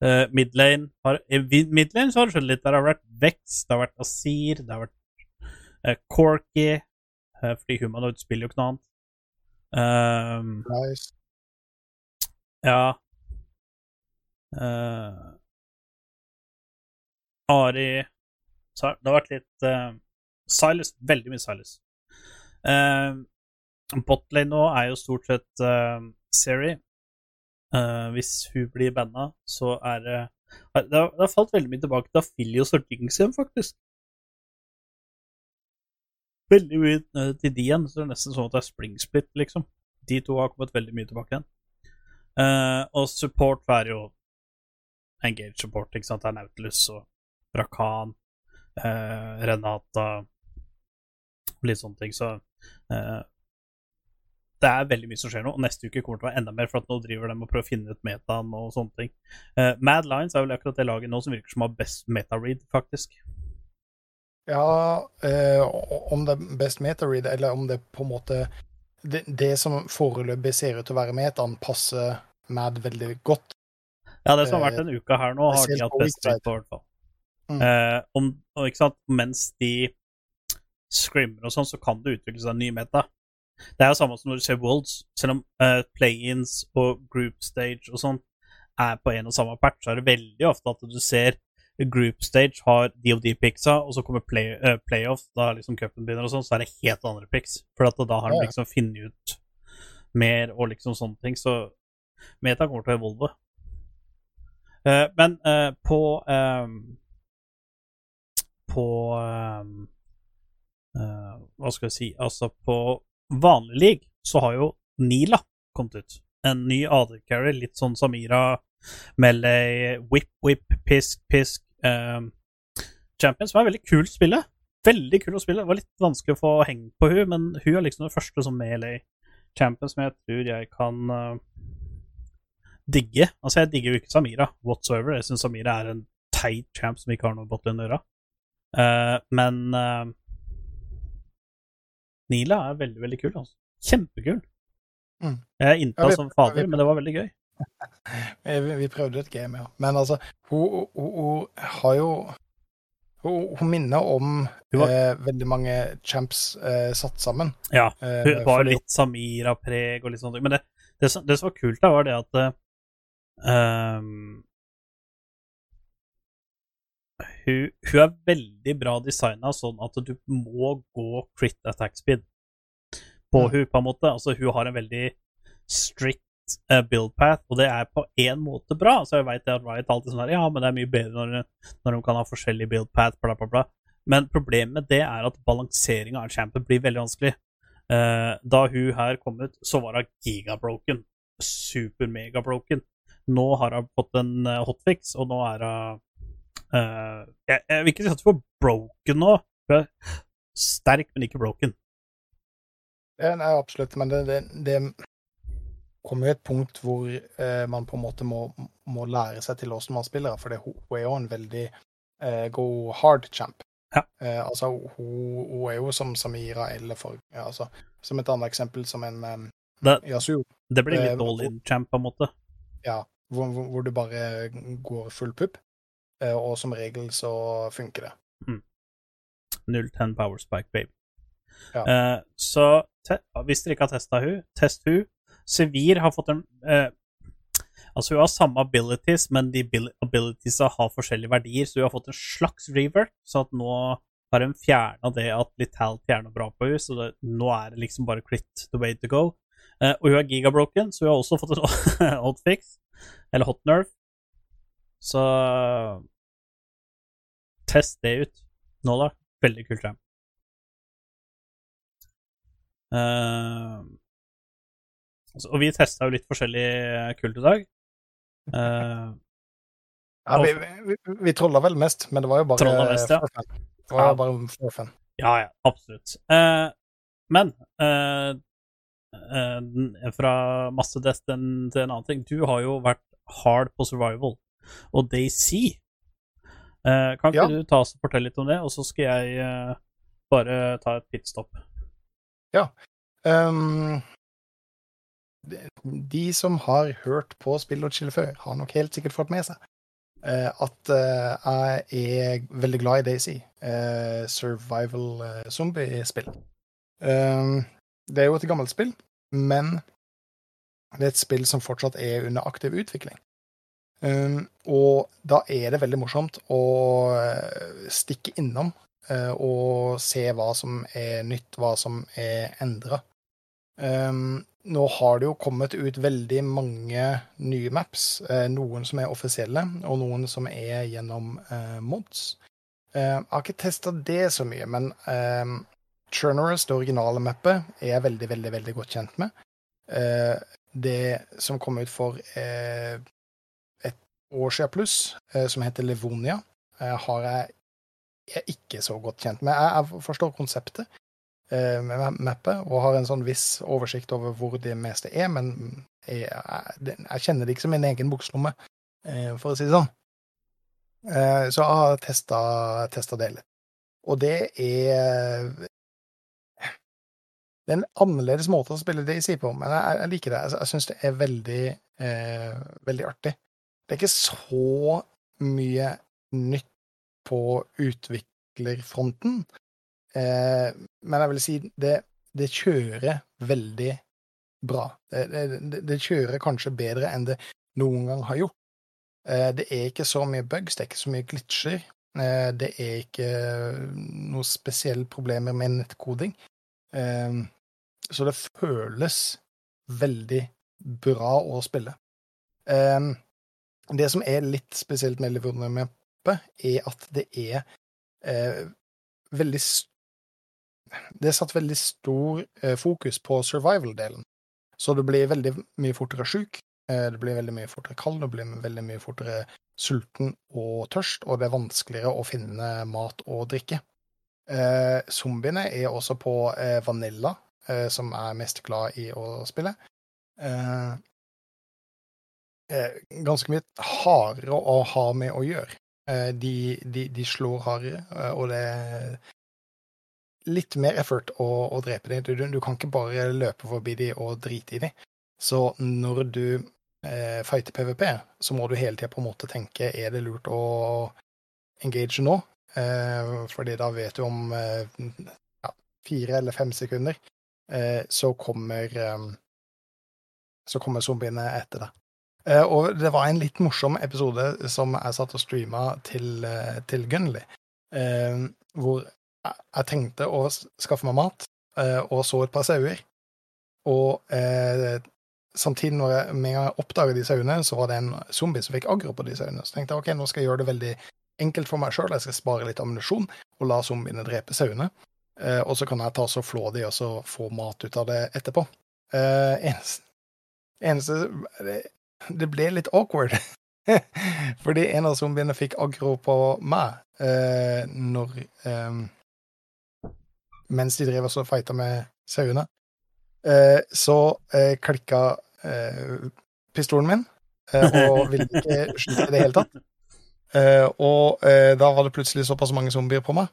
Uh, midlane har, I midlane så har det skjedd litt. Der har vært Vex, det har vært Asir, det har vært uh, Corky uh, Fordi Humanoid spiller jo ikke noe annet. Um, Nice. ja Eh, Ari Det har vært litt uh, Silas. Veldig mye Silas. Uh, Botlane nå er jo stort sett uh, Seri. Uh, hvis hun blir banna, så er det det har, det har falt veldig mye tilbake til Jinx igjen, faktisk. Veldig mye eh, til de igjen, så det er nesten sånn at det er spring split, liksom. De to har kommet veldig mye tilbake igjen. Uh, og support er jo engage support, ikke sant. Det er Nautilus og Rakan, uh, Renata Litt sånne ting. Så eh, det er veldig mye som skjer nå, og neste uke kommer det til å være enda mer, for at nå driver de og prøver å finne ut metaen og sånne ting. Uh, Mad Lines er vel akkurat det laget nå som virker som har best meta-read, faktisk. Ja, uh, om det er best meta-read, eller om det på en måte Det, det som foreløpig ser ut til å være metaen, passer Mad veldig godt. Ja, det som har vært denne uka her nå, har de hatt best meta på, i hvert fall. Mm. Uh, om, og ikke sant, mens de scrimmer og sånn, så kan det utvikle seg en ny meta. Det er jo samme som når du ser Worlds. Selv om uh, play-ins og group stage og sånn er på en og samme patch, så er det veldig ofte at du ser group stage har DOD-picksa, og så kommer play, uh, playoff, da liksom cupen begynner, og sånn, så er det helt andre picks. For da har de liksom funnet ut mer og liksom sånne ting. Så meta kommer til å evolve. Uh, men uh, på um, På um, Hva skal jeg si Altså, på vanlig league så har jo Nila kommet ut. En ny AD-carry, litt sånn Samira, Melee, Whip, Whip, Pisk, Pisk ehm, Champion, som er veldig kult å spille. Veldig kul å spille. Det var litt vanskelig å få heng på hun, men hun er liksom den første som Melee Champion som jeg tror jeg kan uh, digge. Altså, jeg digger jo ikke Samira whatsoever. Jeg syns Samira er en teit champ som ikke har noe godt å gjøre. Uh, men eh, Nila er veldig, veldig kul. Altså. Kjempekul. Mm. Jeg innta Ja, som fader, men det var veldig gøy. [LAUGHS] Eh, Vi, vi prøvde et game, ja. Men altså, hun, hun, hun har jo Hun, hun minner om var- eh, veldig mange champs eh, satt sammen. Ja, Eh, Hun var fordi- litt Samira-preg og litt sånne ting. Men det, det, som, det som var kult, da, var det at eh, ehm, hun, hun er veldig bra designa sånn at du må gå crit attack speed på Mm. hun på en måte. Altså, hun har en veldig strict eh, build path, og det er på en måte bra. Så jeg vet at Riot alltid sånn her, ja, men det er mye bedre når, når de kan ha forskjellig build path, bla, bla, bla. Men problemet med det er at balanseringa av champion blir veldig vanskelig. Eh, da hun her kom ut, så var hun gigabroken. Super-megabroken. Nå har hun fått en eh, hotfix, og nå er hun eh, jeg, jeg vil ikke si at du får broken nå. Er sterk, men ikke broken. Ja, nei, absolutt. Men det, det, det kommer jo et punkt hvor eh, man på en måte må, må lære seg til hvordan man spiller, for det, hun er jo en veldig eh, go hard champ. Ja. Eh, altså, hun, hun er jo som Samira eller for ja, altså, Som et annet eksempel, som en um, Det, Yasuo, det blir Eh, litt all-in champ, på en måte. ja, hvor, hvor, hvor du bare går full pupp. Eh, og som regel så funker det. 010 Power Spike Baby. Ja. Eh, så hvis dere ikke har testa hun, test hun. Sevir har fått en eh, Altså, hun har samme abilities, men de abil- abilitiesa har forskjellige verdier, så hun har fått en slags revert, så at nå har hun fjerna det at Litality er noe bra på henne, så det, nå er det liksom bare crit the way to go. Eh, og hun er gigabroken, så hun har også fått en [LAUGHS] hotfix, eller hotnerve. Så test det ut nå, da. Veldig kult ram. Uh, altså, og vi testa jo litt forskjellig kult i dag. Uh, [LAUGHS] Ja, vi, vi, vi trolla vel mest, men det var jo bare mest, ja. Det var Ja. jo bare for fun. Ja, ja, absolutt. Uh, men eh, eh, fra masse death til en annen ting Du har jo vært hard på survival, og Daisy eh, Kan ikke Ja. du ta oss og fortelle litt om det, og så skal jeg uh, bare ta et pitstop? Um, de, som har hørt på Spill og chill før, har nok helt sikkert fått med seg uh, at jeg er veldig glad i Daisy. Uh, survival uh, zombie-spill. Um, det er jo et gammelt spill, men det er et spill som fortsatt er under aktiv utvikling. Um, og da er det veldig morsomt å eh, stikke innom eh, og se hva som er nytt, hva som er endra. Um, nå har det jo kommet ut veldig mange nye maps, eh, noen som er offisielle, og noen som er gjennom mods. Jeg har ikke testa det så mye, men Churnerous, det originale mappet, er jeg veldig, veldig, veldig godt kjent med. Det som kom ut for år siden pluss, eh, som heter Livonia, eh, har jeg, jeg er ikke så godt kjent med. Jeg, jeg forstår konseptet eh, med mappet, og har en sånn viss oversikt over hvor det meste er, men jeg, jeg, jeg kjenner det ikke som min egen bukslomme, eh, for å si det sånn. Så jeg har testa, det. Og det er Det er en annerledes måte å spille DayZ på, men jeg, jeg liker det. Jeg, jeg syns det er veldig, eh, veldig artig. Det er ikke så mye nytt på utviklerfronten, eh, men jeg vil si det, det kjører veldig bra. Det, det, det kjører kanskje bedre enn det noen gang har gjort. Eh, det er ikke så mye bugs, det er ikke så mye glitcher. Eh, det er ikke noen spesielle problemer med nettkoding. Eh, så det føles veldig bra å spille. Eh, det som er litt spesielt med Livonia-mappet, er at det er eh, veldig Det er satt veldig stor eh, fokus på survival-delen. Så du blir veldig mye fortere sjuk, eh, du blir veldig mye fortere kald, du blir veldig mye fortere sulten og tørst, og det er vanskeligere å finne mat og drikke. Eh, zombiene er også på eh, Vanilla, eh, som er mest glad i å spille. Eh, ganske mye hardere å ha med å gjøre. Eh, de, de, de slår hardere, eh, og det er litt mer effort å, å drepe dem. Du, du kan ikke bare løpe forbi dem og drite i dem. Så når du eh, fighter PVP, så må du hele tida på en måte tenke er det lurt å engage nå? Eh, fordi da vet du om eh, ja, fire eller fem sekunder, eh, så kommer eh, så kommer zombiene etter deg. Eh, og det var en litt morsom episode som jeg satt og streama til, eh, til Gunley, eh, hvor jeg, tenkte å skaffe meg mat, og så et par sauer. Og eh, samtidig, når jeg, med jeg oppdaga de sauene, så var det en zombie som fikk aggro på de sauene. Så tenkte jeg ok, nå skal jeg gjøre det veldig enkelt for meg sjøl. Jeg skal spare litt ammunisjon og la zombiene drepe sauene. Eh, og så kan jeg ta så flå de og så få mat ut av det etterpå. Eh, eneste, eneste det, ble litt awkward. [LAUGHS] Fordi en av zombiene fikk aggro på meg eh, når eh, Mens de drev og fighta med sauene. Eh, så eh, klikka eh, pistolen min, eh, og ville ikke skyte i det hele tatt. Og da var det plutselig såpass mange zombier på meg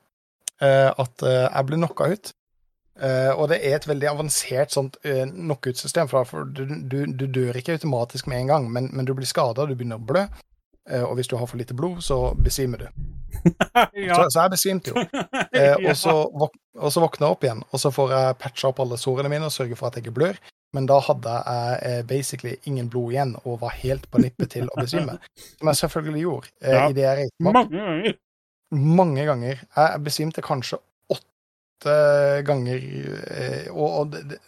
at jeg ble knocka ut. Eh, og det er et veldig avansert sånt uh, knockout-system, for, du, du, du dør ikke automatisk med en gang, men, men du blir skada, du begynner å blø. Uh, og hvis du har for lite blod, så besvimer du. [LAUGHS] ja. Så, så jeg besvimte jo. [LAUGHS] Eh, og, så og så våkner jeg opp igjen, og så får jeg patcha opp alle sårene mine og sørge for at jeg ikke blør. Men da hadde jeg basically ingen blod igjen og var helt på nippet til å besvime. [LAUGHS] Som jeg selvfølgelig gjorde. Ja. i det jeg reiste. Mange ganger. Mange ganger. Jeg besvimte kanskje ganger, eh, og, det,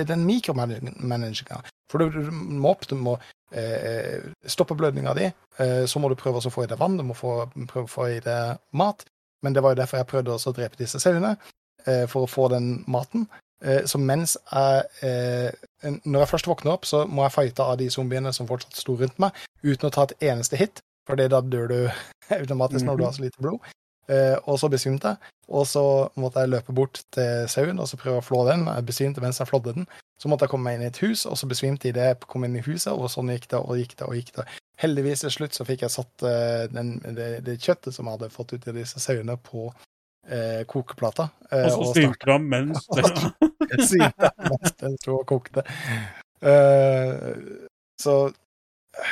er den mikromanaginga. For du, må opp, du må eh, stoppe blødninga di, eh, så må du prøve å få i deg vann, du må prøve å få i deg mat. Men det var jo derfor jeg prøvde å drepe disse sauene, for å få den maten. Så mens jeg Når jeg først våkner opp, så må jeg fighte av de zombiene som fortsatt sto rundt meg, uten å ta et eneste hit, for da dør du [LAUGHS] automatisk når du har så lite blod. Eh, og så besvimte jeg, og så måtte jeg løpe bort til sauen og så prøve å flå den. Jeg besvimte mens jeg flådde den. Så måtte jeg komme meg inn i et hus, og så besvimte jeg idet jeg kom inn i huset, og sånn gikk det og gikk det og gikk det. Heldigvis til slutt så fikk jeg satt eh, den, det, det kjøttet som jeg hadde fått ut av disse sauene, på eh, kokeplata. eh, Og så svimte han [LAUGHS] mens den sto og kokte. Uh, så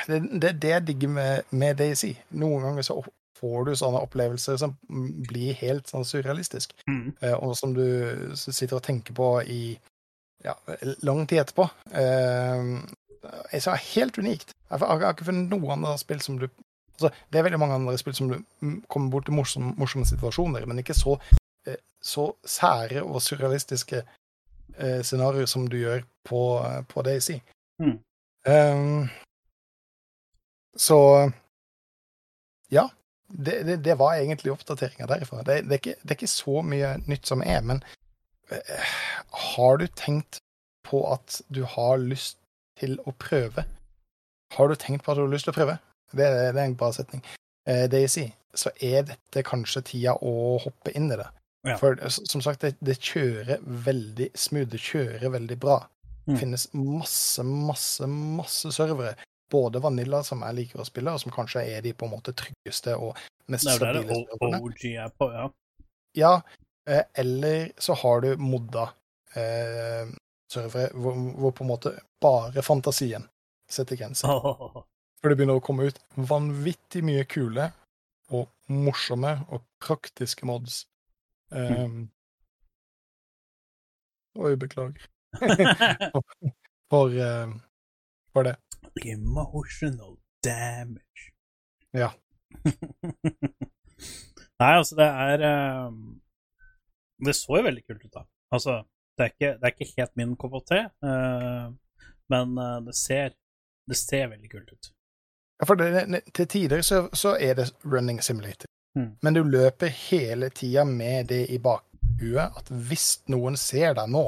det, det er det jeg digger med, med Daisy. Noen ganger så får du sånne opplevelser som blir helt sånn surrealistisk, Mm. eh, og som du sitter og tenker på i ja, lang tid etterpå. Eh, jeg sa helt unikt. Jeg har ikke funnet noe annet spill som du altså, Det er veldig mange andre spill som du mm, kommer bort til morsomme, morsomme situasjoner, men ikke så, eh, så sære og surrealistiske eh, scenarioer som du gjør på, på Daisy. Mm. Um, så ja. Det, det, det var egentlig oppdateringa derifra. Det, det, er ikke, det er ikke så mye nytt som er, men eh, har du tenkt på at du har lyst til å prøve? Har du tenkt på at du har lyst til å prøve? Det, det er en bra setning. Eh, sier, så er dette kanskje tida å hoppe inn i det. Ja. For som sagt, det, det kjører veldig smooth, det kjører veldig bra. Det Mm. finnes masse, masse, masse servere. Både Vanilla, som jeg liker å spille, og som kanskje er de på en måte tryggeste og mest jo stabile serverne. OG er på, ja. Ja, eh, eller så har du modda eh, servere hvor, hvor på en måte bare fantasien setter grenser. For det begynner å komme ut vanvittig mye kule og morsomme og praktiske mods. Um, Oi, beklager [LAUGHS] [LAUGHS] for, eh, for det. Emotional damage. Ja. [LAUGHS] Nei, altså, det er um, Det så jo veldig kult ut, da. Altså, det er ikke, det er ikke helt min kopp te, uh, men uh, det ser Det ser veldig kult ut. Ja, for det, til tider så, så er det running simulator. Mm. Men du løper hele tida med det i bakhuet at hvis noen ser deg nå,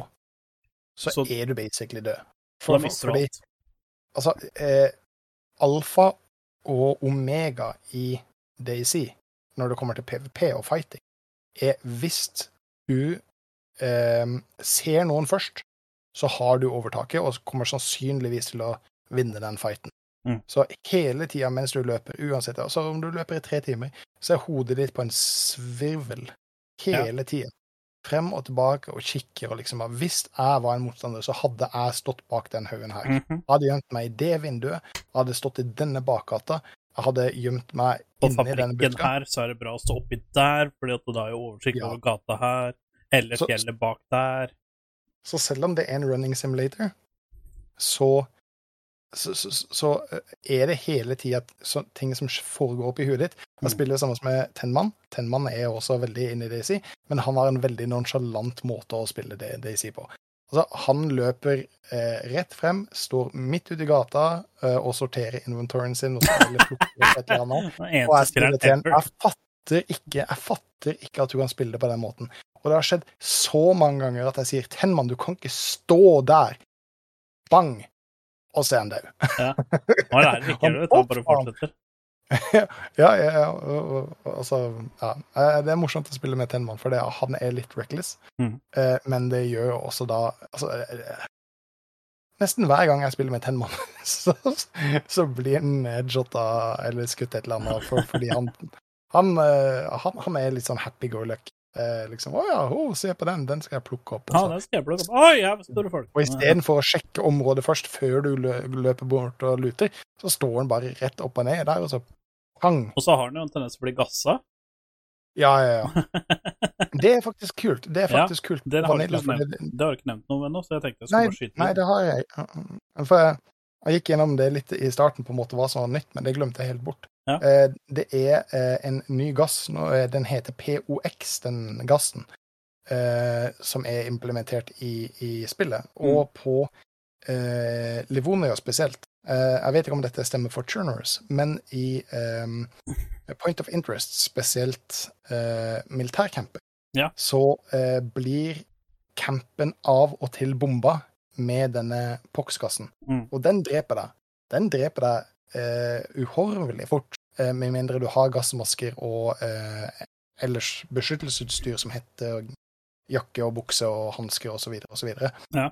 så, Så- er du basically død. For, fordi. Altså, eh, alfa og omega i Daisy, når det kommer til PVP og fighting, er hvis du eh, ser noen først, så har du overtaket og kommer sannsynligvis til å vinne den fighten. Mm. Så hele tida mens du løper, uansett altså om du løper i tre timer, så er hodet ditt på en svirvel hele tida. Frem og tilbake og kikker og liksom Hvis jeg var en motstander, så hadde jeg stått bak den haugen her. Mhm. Jeg hadde gjemt meg i det vinduet, jeg hadde stått i denne bakgata, jeg hadde gjemt meg inni denne buska. her så er det bra å stå oppi der, fordi at da er jo oversikt Ja. over gata her, eller fjellet bak der. Så selv om det er en running simulator, så så, så, så er det hele tida ting som foregår oppi huet ditt. Jeg Mm. spiller sammen med Tenman. Tenman er også veldig inne i Daisy, men han har en veldig nonsjalant måte å spille det- Daisy på. Altså, han løper eh, rett frem, står midt ute i gata eh, og sorterer inventoren sin og spiller opp et eller annet. [LAUGHS] Og jeg spiller til en, jeg fatter ikke jeg fatter ikke at du kan spille det på den måten. Og det har skjedd så mange ganger at jeg sier 'Tenman, du kan ikke stå der'. Bang! Og så er han død. Lærer ikke det, bare fortsetter. [LAUGHS] ja, ja, ja, altså, ja. Eh, Det er morsomt å spille med Tenman, for det, han er litt reckless. Mhm. Eh, Men det gjør jo også da altså, eh, Nesten hver gang jeg spiller med Tenman, [LAUGHS] så, så blir han headshotta eller skutt et eller annet, for, fordi han, han, han, han er litt sånn happy go lucky. Eh, liksom 'Å ja, oh, se på den, den skal jeg plukke opp'. Ja, den skal jeg plukke opp. Oi, her står det folk. og istedenfor å sjekke området først, før du løper bort og luter, så står den bare rett opp og ned der, og så pang. Og så har den jo en tendens til å bli gassa. Ja, ja, ja. [LAUGHS] Det er faktisk kult. Det er Ja, kult. Det har, Vanilla, ikke nevnt, det- har ikke nevnt noe ennå, så jeg tenkte jeg skulle nei, skyte nei, det har jeg. For jeg, jeg gikk gjennom det litt i starten, på en måte hva som var nytt, men det glemte jeg helt bort. Ja. Eh, det er eh, en ny gass. Eh, den heter POX, den gassen, som er implementert i, i spillet. Mm. Og på eh, Livonia spesielt. Jeg vet ikke om dette stemmer for Churners, men i eh, Point of Interest, spesielt eh, militærcamper, Ja. så eh, blir campen av og til bomba med denne POX-gassen. Mm. Og den dreper deg. Den dreper deg eh, uhorvelig fort, med mindre du har gassmasker og eh, ellers beskyttelsesutstyr som heter jakke og bukse og hansker osv. osv. Ja.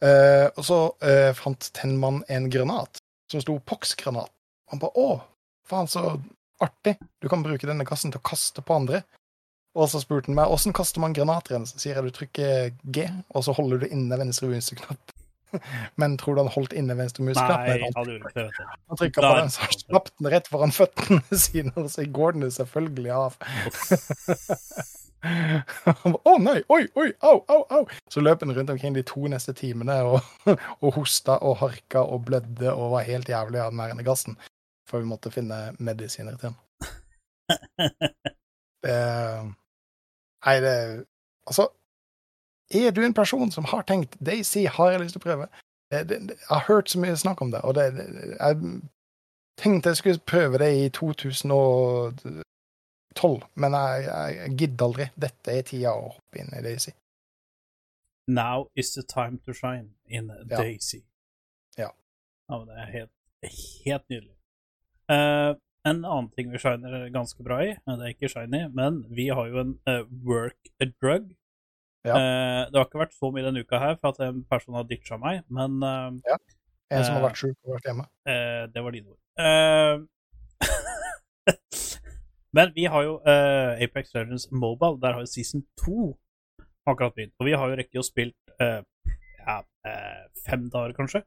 Eh, og så eh, fant Tenman en granat som sto POX-granat. Han bare 'Å, faen, så artig. Du kan bruke denne gassen til å kaste på andre'. Og så spurte han meg 'Åssen kaster man granater?' igjen?" Så sier jeg du trykker G, og så holder du inne venstre museknapp. [LAUGHS] Men tror du han holdt inne venstre museknapp? Nei, han, gjorde ikke det. han trykka på den, så slapp den rett foran føttene [LAUGHS] sine, og så går den jo selvfølgelig av. Han [LAUGHS] oh, Å nei, oi, oi, au, au, au! Så løp han rundt omkring de to neste timene og, og hosta og harka og blødde og var helt jævlig av den værende gassen. For vi måtte finne medisiner til han. Det Nei, det Altså, er du en person som har tenkt Daisy har jeg lyst til å prøve? Det, jeg har hørt så mye snakk om det, og det, jeg tenkte jeg skulle prøve det i 2012, men jeg, jeg, gidder aldri. Dette er tida å hoppe inn i Daisy. Now is the time to shine in Ja. Daisy. Ja. ja det er helt, helt nydelig. Uh, en annen ting vi shiner ganske bra i, eh, det er ikke shiny, men vi har jo en uh, work a drug. Ja. Eh, det har ikke vært så mye denne uka her for at en person har ditcha meg, men eh, En som har Eh. vært sjuk og vært hjemme. Uh, det var dine ord. [LAUGHS] Men vi har jo Apex Legends Mobile. Der har jo season 2 akkurat begynt. Og vi har jo rekket å spilt ja, fem dager, kanskje,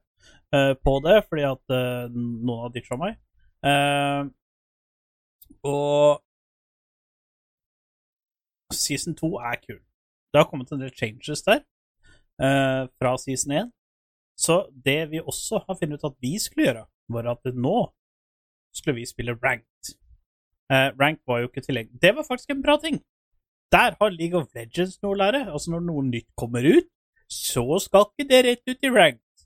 på det, fordi at noen har ditcha meg. Og season 2 er kul. Det har kommet en del changes der eh, fra season 1. Så det vi også har funnet ut at vi skulle gjøre, var at nå skulle vi spille ranked. Eh, rank var jo ikke tilgjengelig. Det var faktisk en bra ting. Der har League of Legends noe å lære. Altså Når noe nytt kommer ut, så skal ikke det rett ut i ranked.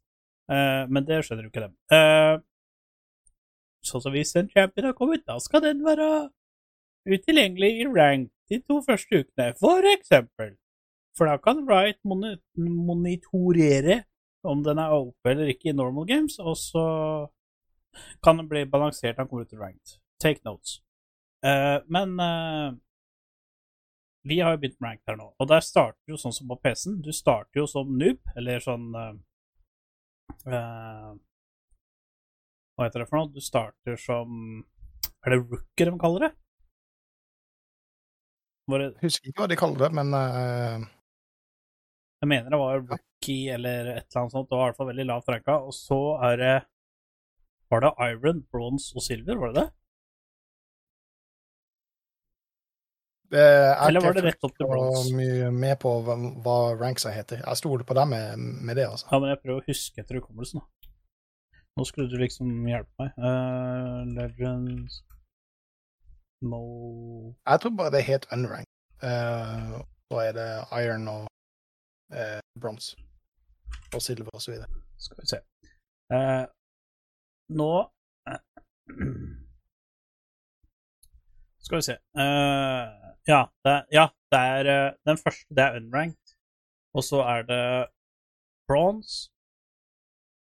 Eh, men det skjønner jo ikke dem. Eh, så som hvis en champion har kommet, da skal den være utilgjengelig i ranked de to første ukene, for eksempel. For da kan Riot monitorere om den er oppe eller ikke i normal games, og så kan den bli balansert når den kommer ut i ranked. Take notes. Uh, men uh, vi har jo begynt med ranked her nå, og der starter jo sånn som på PC-en. Du starter jo som noob, eller sånn uh, Hva heter det for noe? Du starter som Er det rooker de kaller det? Bare... Husker ikke hva de kaller det, men Jeg mener det var rookie eller et eller annet sånt. Det var i hvert fall veldig lavt ranka. Og så er det Var det iron, bronze og silver, var det det? det er Eller var det rett opp til Bronze? Jeg var mye med på hva, hva ranksa heter. Jeg stoler på deg med, med det, altså. Ja, men jeg prøver å huske etter hukommelsen, da. Nå skulle du liksom hjelpe meg. Uh, Legends No Jeg tror bare det er helt unranked. Uh, så er det iron og uh, bronse. Og silver og så videre. Skal vi se. Eh, nå [CLEARS THROAT] Skal vi se. Eh, ja, det, ja, det er eh, den første. Det er unranked. Og så er det bronze,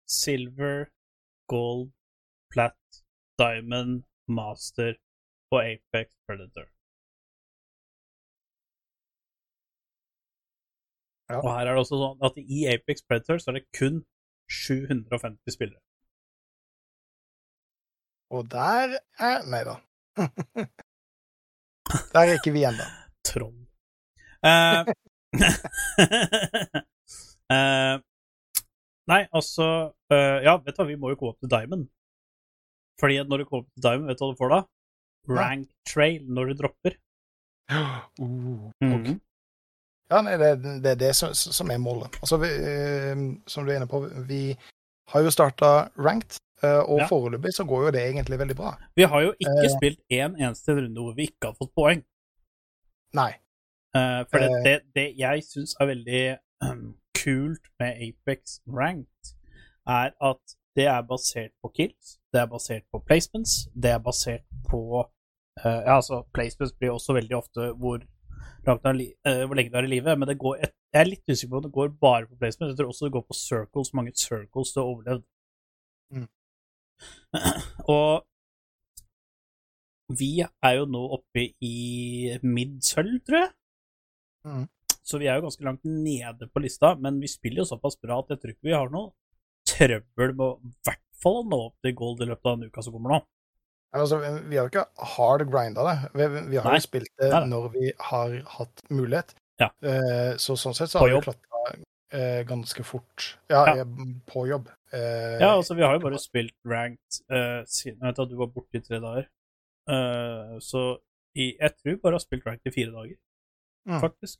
silver, gold, plat, diamond, master og Apex Predator. Ja. Og her er det også sånn at i Apex Predator så er det kun 750 spillere. Og der er Nei da. [LAUGHS] der er ikke vi ennå. Troll. Uh, uh, [LAUGHS] nei, altså uh, Ja, vet du hva, vi må jo gå opp til Diamond. Fordi når du kommer opp til Diamond, vet du hva du får da? rank trail når du dropper. [GASPS] Uh, Mhm. Ja, nei, det, det er det som, som er målet. Altså, vi, eh, som du er inne på, vi har jo starta ranked, eh, og Ja. foreløpig så går jo det egentlig veldig bra. Vi har jo ikke Eh. spilt én eneste runde hvor vi ikke har fått poeng. Nei. Eh, for det, det, det jeg syns er veldig um, kult med Apex Ranked, er at det er basert på kills, det er basert på placements, det er basert på eh, Ja, altså, placements blir også veldig ofte hvor, langt er eh, hvor lenge du er i live, men det går et, jeg er litt usikker på om det går bare på placement. Jeg tror også det går på circles, mange circles du har overlevd. Mm. [CLEARS THROAT] Og vi er jo nå oppe i mid-sølv, tror jeg. Mm. Så vi er jo ganske langt nede på lista, men vi spiller jo såpass bra at jeg tror ikke vi har noe trøbbel med å i hvert fall nå opp til gold i løpet av en uke som kommer nå. Altså, vi har ikke hard grinda det. Vi, vi har Nei. jo spilt det når vi har hatt mulighet. Ja. Eh, så sånn sett så har vi klatra eh, ganske fort. Ja, Ja. på jobb. Eh, Ja, altså, vi har jo bare spilt ranked uh, siden vet du var borte i tre dager. Så i, jeg tror bare har spilt ranked i fire dager, Mm. faktisk.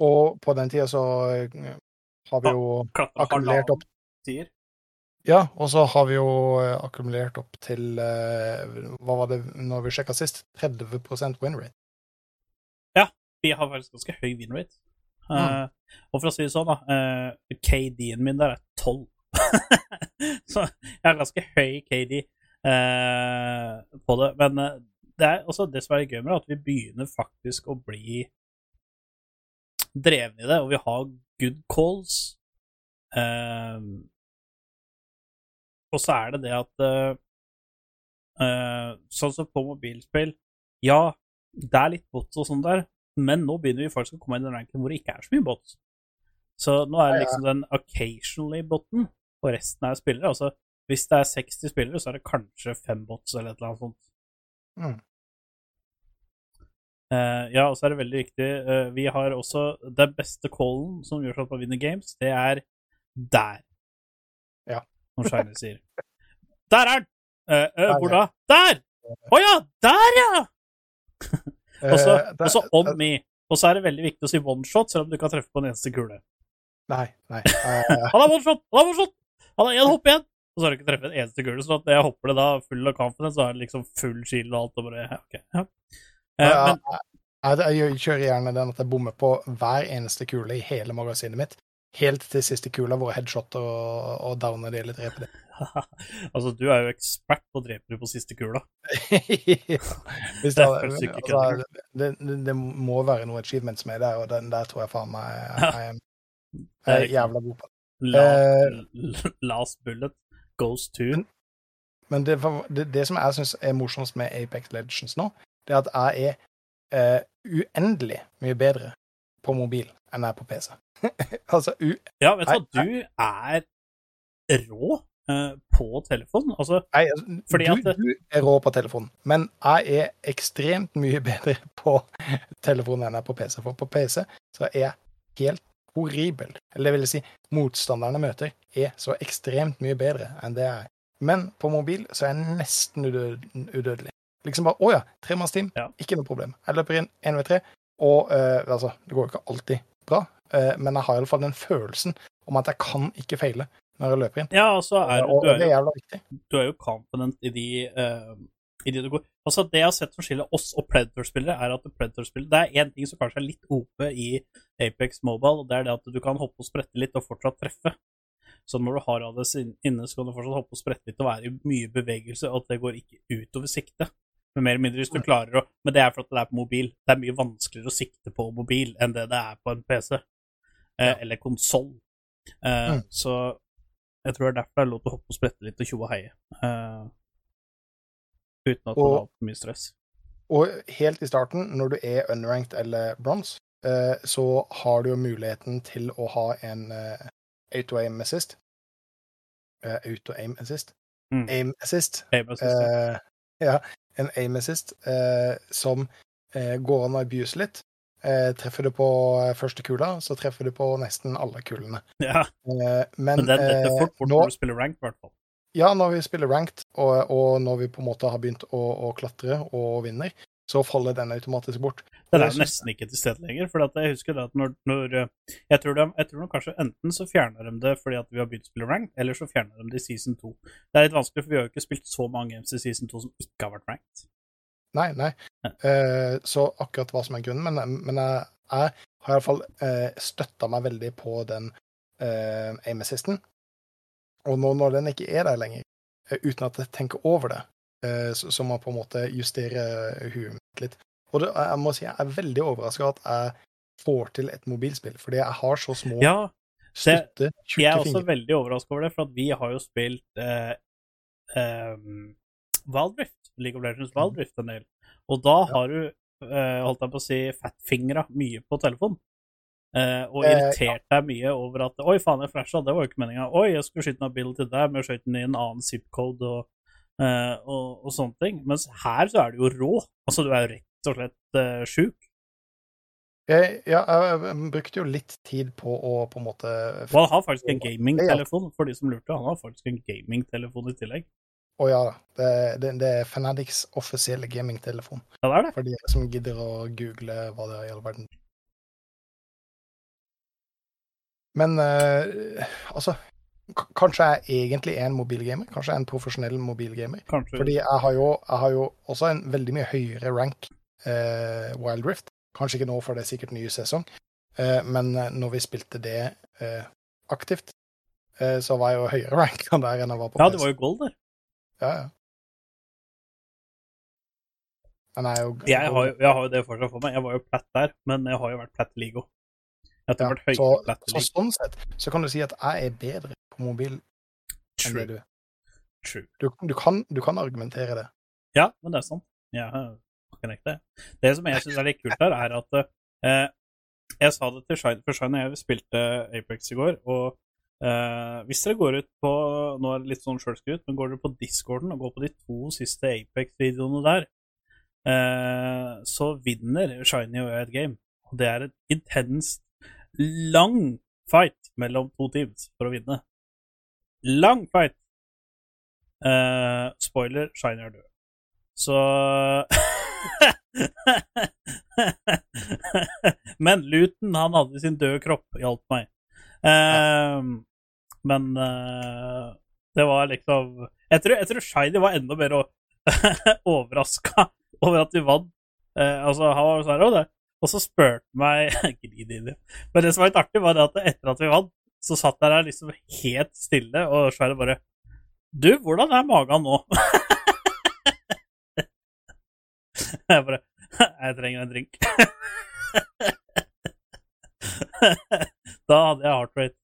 Og på den tida så har vi jo akkumulert opp tier. Ja, og så har vi jo eh, akkumulert opp til eh, Hva var det når vi sjekka sist? 30% win rate. Vi har faktisk ganske høy win rate. Uh, og for å si det sånn, da uh, KD-en min der er 12. [LAUGHS] så jeg har ganske høy KD uh, på det. Men det er også det som er gøy med det, at vi begynner faktisk å bli drevne i det, og vi har good calls. Eh, og så er det det at uh, Sånn som på mobilspill Ja, det er litt bots og sånn der, men nå begynner vi faktisk å komme inn i den ranken hvor det ikke er så mye bots. Så nå er det liksom den occasionally-boten, og resten er spillere. Altså, hvis det er 60 spillere, så er det kanskje fem bots eller et eller annet sånt. Mm. Uh, ja, og så er det veldig viktig uh, Vi har også den beste callen som gjør sånn at man vinner games, det er der. Som Shiny sier. Der er den! Uh, uh, hvor da? Der! Å ja! Der, ja! Og så Eh, og så on me. Og så er det veldig viktig å si one shot, selv om du ikke har treffet på en eneste kule. Nei, nei. [LAUGHS] Han har one shot! Han har one shot! Han har én hopp igjen! Og så har du ikke treffet en eneste kule, så når jeg hopper det da full av confidence, så er det liksom full shield og alt, og bare ok. Ja. Ja, men jeg, jeg kjører gjerne den at jeg bommer på hver eneste kule i hele magasinet mitt. Helt til siste kula hvor headshot og, og downer de eller dreper det. [LAUGHS] altså, du er jo ekspert på å drepe du på siste kula. [LAUGHS] Hvis Det det, er altså, det, det, det må være noe achievements med der, og den der tror jeg faen meg jeg, jeg, jeg er er jævla god på. La, uh, [LAUGHS] last bullet goes to Men det, det, det som jeg syns er morsomst med Apex Legends nå, det er at jeg er uh, uendelig mye bedre på mobil enn jeg er på PC. [LAUGHS] altså u... Ja, vet du hva, du er rå uh, på telefon. Altså, Nei, altså, du, at du er rå på telefon, men jeg er ekstremt mye [LAUGHS] bedre på telefon enn jeg er på PC. For på PC så er jeg helt horribel. Eller det vil si, motstanderne møter, er så ekstremt mye bedre enn det jeg er. Men på mobil så er jeg nesten udød, udødelig. Liksom bare Å ja, tremannsteam, Ja. ikke noe problem. Jeg løper inn én ved tre, og eh, altså, det går jo ikke alltid bra, eh, men jeg har iallfall den følelsen om at jeg kan ikke feile når jeg løper inn. ja, altså, er og, du og er det er jo jævla viktig. du er jo confident i de, uh, i de du går Altså, det jeg har sett som skiller oss og Predator-spillere, er at Predator-spillere Det er én ting som kanskje er litt OP i Apex Mobile, og det er det at du kan hoppe og sprette litt og fortsatt treffe. Så når du har ADS inn- inne, så kan du fortsatt hoppe og sprette litt og være i mye bevegelse, og at det går ikke utover siktet. Men mer eller mindre hvis du klarer å Men det er for at det er på mobil. Det er mye vanskeligere å sikte på mobil enn det det er på en PC. Eh, eller konsoll. Eh, Mm. Så jeg tror det er derfor det er lov til å hoppe og sprette litt og tjo og heie. Eh, uten at man har for mye stress. Og helt i starten, når du er unranked eller bronze, eh, så har du jo muligheten til å ha en eh, auto-aim assist. Eh, auto-aim assist? Mm. Aim assist. Aim assist, ja. Eh, ja, en aim assist eh, som eh, går an å abuse litt. Eh, treffer du på eh, første kula, så treffer du på nesten alle kulene. ja, Eh, men men det, det, er fort bort når du spiller rank, i hvert fall. Ja, når vi spiller ranked, og, og når vi på en måte har begynt å, å klatre og vinner, så faller den automatisk bort. Den er nesten ikke til stede lenger. For jeg husker at når, når eh, jeg, tror de, jeg tror de kanskje enten så fjerner de det fordi at vi har begynt å spille ranked, eller så fjerner de det i season 2. Det er litt vanskelig, for vi har jo ikke spilt så mange games i season 2 som ikke har vært ranked. Nei, nei. Ja. Eh, så akkurat hva som er grunnen. Men, men jeg, jeg har iallfall uh, støtta meg veldig på den uh, aim assisten. Og nå når den ikke er der lenger, eh, uten at jeg tenker over det, eh, så, man må på en måte justere huet mitt litt. Og det, jeg må si jeg er veldig overraska at jeg får til et mobilspill, fordi jeg har så små, Ja, stutte, jeg er tjukke også fingre. veldig overraska over det, for at vi har jo spilt eh, eh, League of Legends Valdrift, en del. Og da Ja. har du, eh, holdt jeg på å si, fettfingra mye på telefon. Eh, og Eh, irritert deg mye over at Oi, faen, jeg flasha, det var jo ikke meninga. Oi, jeg skulle skyte en ability der, men jeg skjøt den i en annen zip-code og, eh, og, og sånne ting. Mens her så er du jo rå. Altså, du er jo rett og slett uh, sjuk. Jeg, ja, jeg, brukte jo litt tid på å på en måte Og han har faktisk en gamingtelefon, for de som lurte. Han har faktisk en gamingtelefon i tillegg. Å ja da. Det, det, det er Fanatics offisielle gamingtelefon. Ja, det er det. For de som gidder å google hva det er i all verden. Men uh, altså Kanskje jeg egentlig er en mobilgamer? Kanskje jeg er en profesjonell mobilgamer? Kanskje Fordi jeg har jo, jeg har jo også en veldig mye høyere rank eh, Wild Rift. Kanskje ikke nå, for det er sikkert ny sesong. Eh, men eh, når vi spilte det eh, aktivt, eh, så var jeg jo høyere [LAUGHS] rank enn der enn jeg var på Ja, det var jo gold der. Ja, ja. Men jeg er jo Jeg har, jeg har jo det fortsatt for meg. Jeg var jo platt der, men jeg har jo vært platt i Ligo. Jeg har Ja, så, så sånn sett så kan du si at jeg er bedre på mobil enn det du er. True. Du, du, kan, du kan argumentere det. Ja, men det er sant. Connecta, jeg. Det som jeg syns er litt kult her, er at eh, jeg sa det til Shine, for Shine og jeg spilte Apex i går, og eh, hvis dere går ut på Nå er det litt sånn sjølskryt, men går dere på discorden og går på de to siste Apex-videoene der, eh, så vinner Shiny og jeg et game. Og det er et intenst, lang fight mellom to teams for å vinne. Lang fight! Uh, spoiler, Shiny er død. Så [LAUGHS] Men Luton, han hadde sin døde kropp, hjalp meg. Eh, men uh, det var liksom Jeg tror, jeg tror Shiny var enda mer [LAUGHS] overraska over at de vant. Uh, altså, han var sånn «Å, det. Og så spurte meg. [LAUGHS] Men det som var litt artig, var at etter at vi vant, så satt jeg der liksom helt stille, og Sverre bare Du, hvordan er magen nå? [LAUGHS] Jeg bare Jeg trenger en drink. [LAUGHS] da hadde jeg heart rate.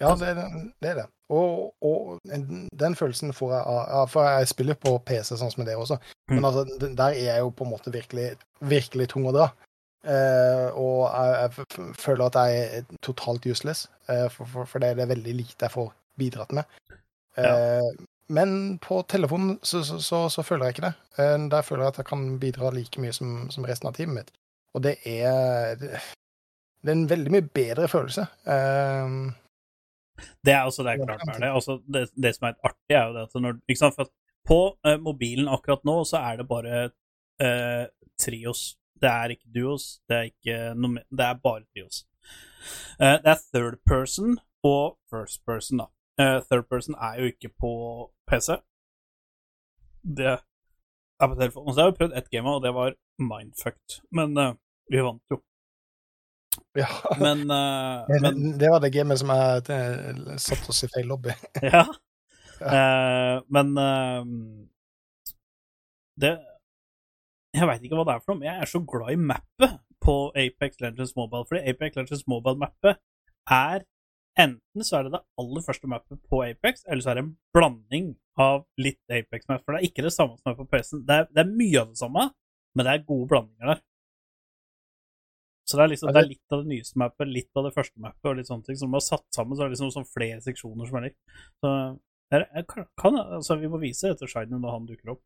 Ja, det, det- er det. Og, og den følelsen får jeg av For jeg spiller på PC sånn som det også, men Mm. altså, der er jeg jo på en måte virkelig, virkelig tung å dra. Eh, og jeg, jeg føler at jeg er totalt useless, eh, for, for, for det er det veldig lite jeg får bidratt med. Eh, Men på telefonen så, så, så, så føler jeg ikke det. Eh, der føler jeg at jeg kan bidra like mye som, som resten av teamet mitt. Og det er det er en veldig mye bedre følelse. Eh, Det er også det er klart er det. Altså, det. Det som er artig, er jo det at når ikke sant? For at på uh, mobilen akkurat nå så er det bare uh, trios. Det er ikke duos, det er ikke noe det er bare trios. Uh, det er third person og first person, da. Third person er jo ikke på PC. Det er på telefon. Og så har jo prøvd ett game, og det var mindfucked. Men vi vant jo. Ja. Men, eh, men Det, det var det gamet som jeg eh, satt oss i feil lobby. [LAUGHS] Ja. Uh, men uh, det Jeg veit ikke hva det er for noe, men jeg er så glad i mappet på Apex Legends Mobile. Fordi Apex Legends Mobile-mappet er Enten så er det det aller første mappet på Apex, eller så er det en blanding av litt Apex-mapp. For det er ikke det samme som er på PC-en. Det, det er mye av det samme, men det er gode blandinger der. Så det er liksom det er litt av det nyeste mappet, litt av det første mappet og litt sånne ting. Så når man har satt sammen, så er det liksom sånn flere seksjoner som er likt. Så jeg, jeg kan, altså, vi må vise etter Shinen når han dukker opp.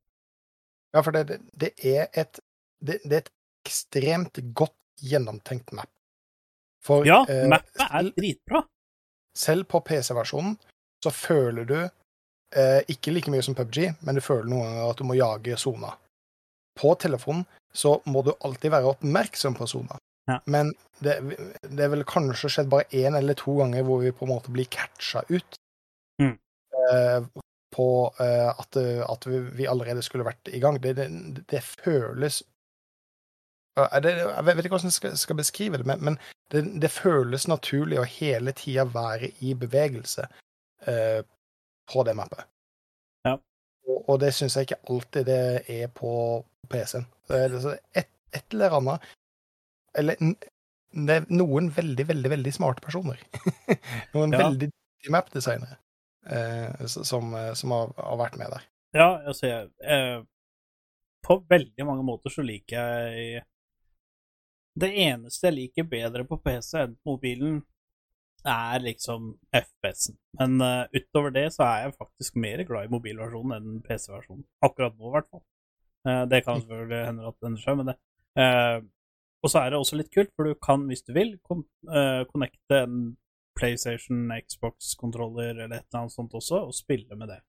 Ja, for det, det, det er et det, det er et ekstremt godt gjennomtenkt map. For, Ja, eh, mappet er dritbra. selv på PC-versjonen så føler du eh, ikke like mye som PubG, men du føler noen ganger at du må jage sona. På telefonen så må du alltid være oppmerksom på sona. Ja. Men det, det er vel kanskje skjedd bare én eller to ganger hvor vi på en måte blir catcha ut. Mm. Eh, på eh, at, at vi, vi allerede skulle vært i gang. Det, det, det føles det, Jeg vet ikke hvordan jeg skal, skal beskrive det, men, men det, det føles naturlig å hele tida være i bevegelse eh, på det mappet. Ja. Og, og det syns jeg ikke alltid det er på PC-en. Et, et eller annet Eller er noen veldig, veldig veldig smarte personer. [LAUGHS] noen Ja. veldig dyktige map-designere eh, som, eh, som har, har vært med der. Ja, altså jeg eh, På veldig mange måter så liker jeg Det eneste jeg liker bedre på PC enn på mobilen, er liksom FPS-en. Men uh, utover det så er jeg faktisk mer glad i mobilversjonen enn PC-versjonen. Akkurat nå, i hvert fall. Uh, det kan [LAUGHS] selvfølgelig hende at det endrer seg, men det eh, Og så er det også litt kult, for du kan, hvis du vil, eh, connecte en PlayStation, Xbox-kontroller eller et eller annet sånt også, og spille med det.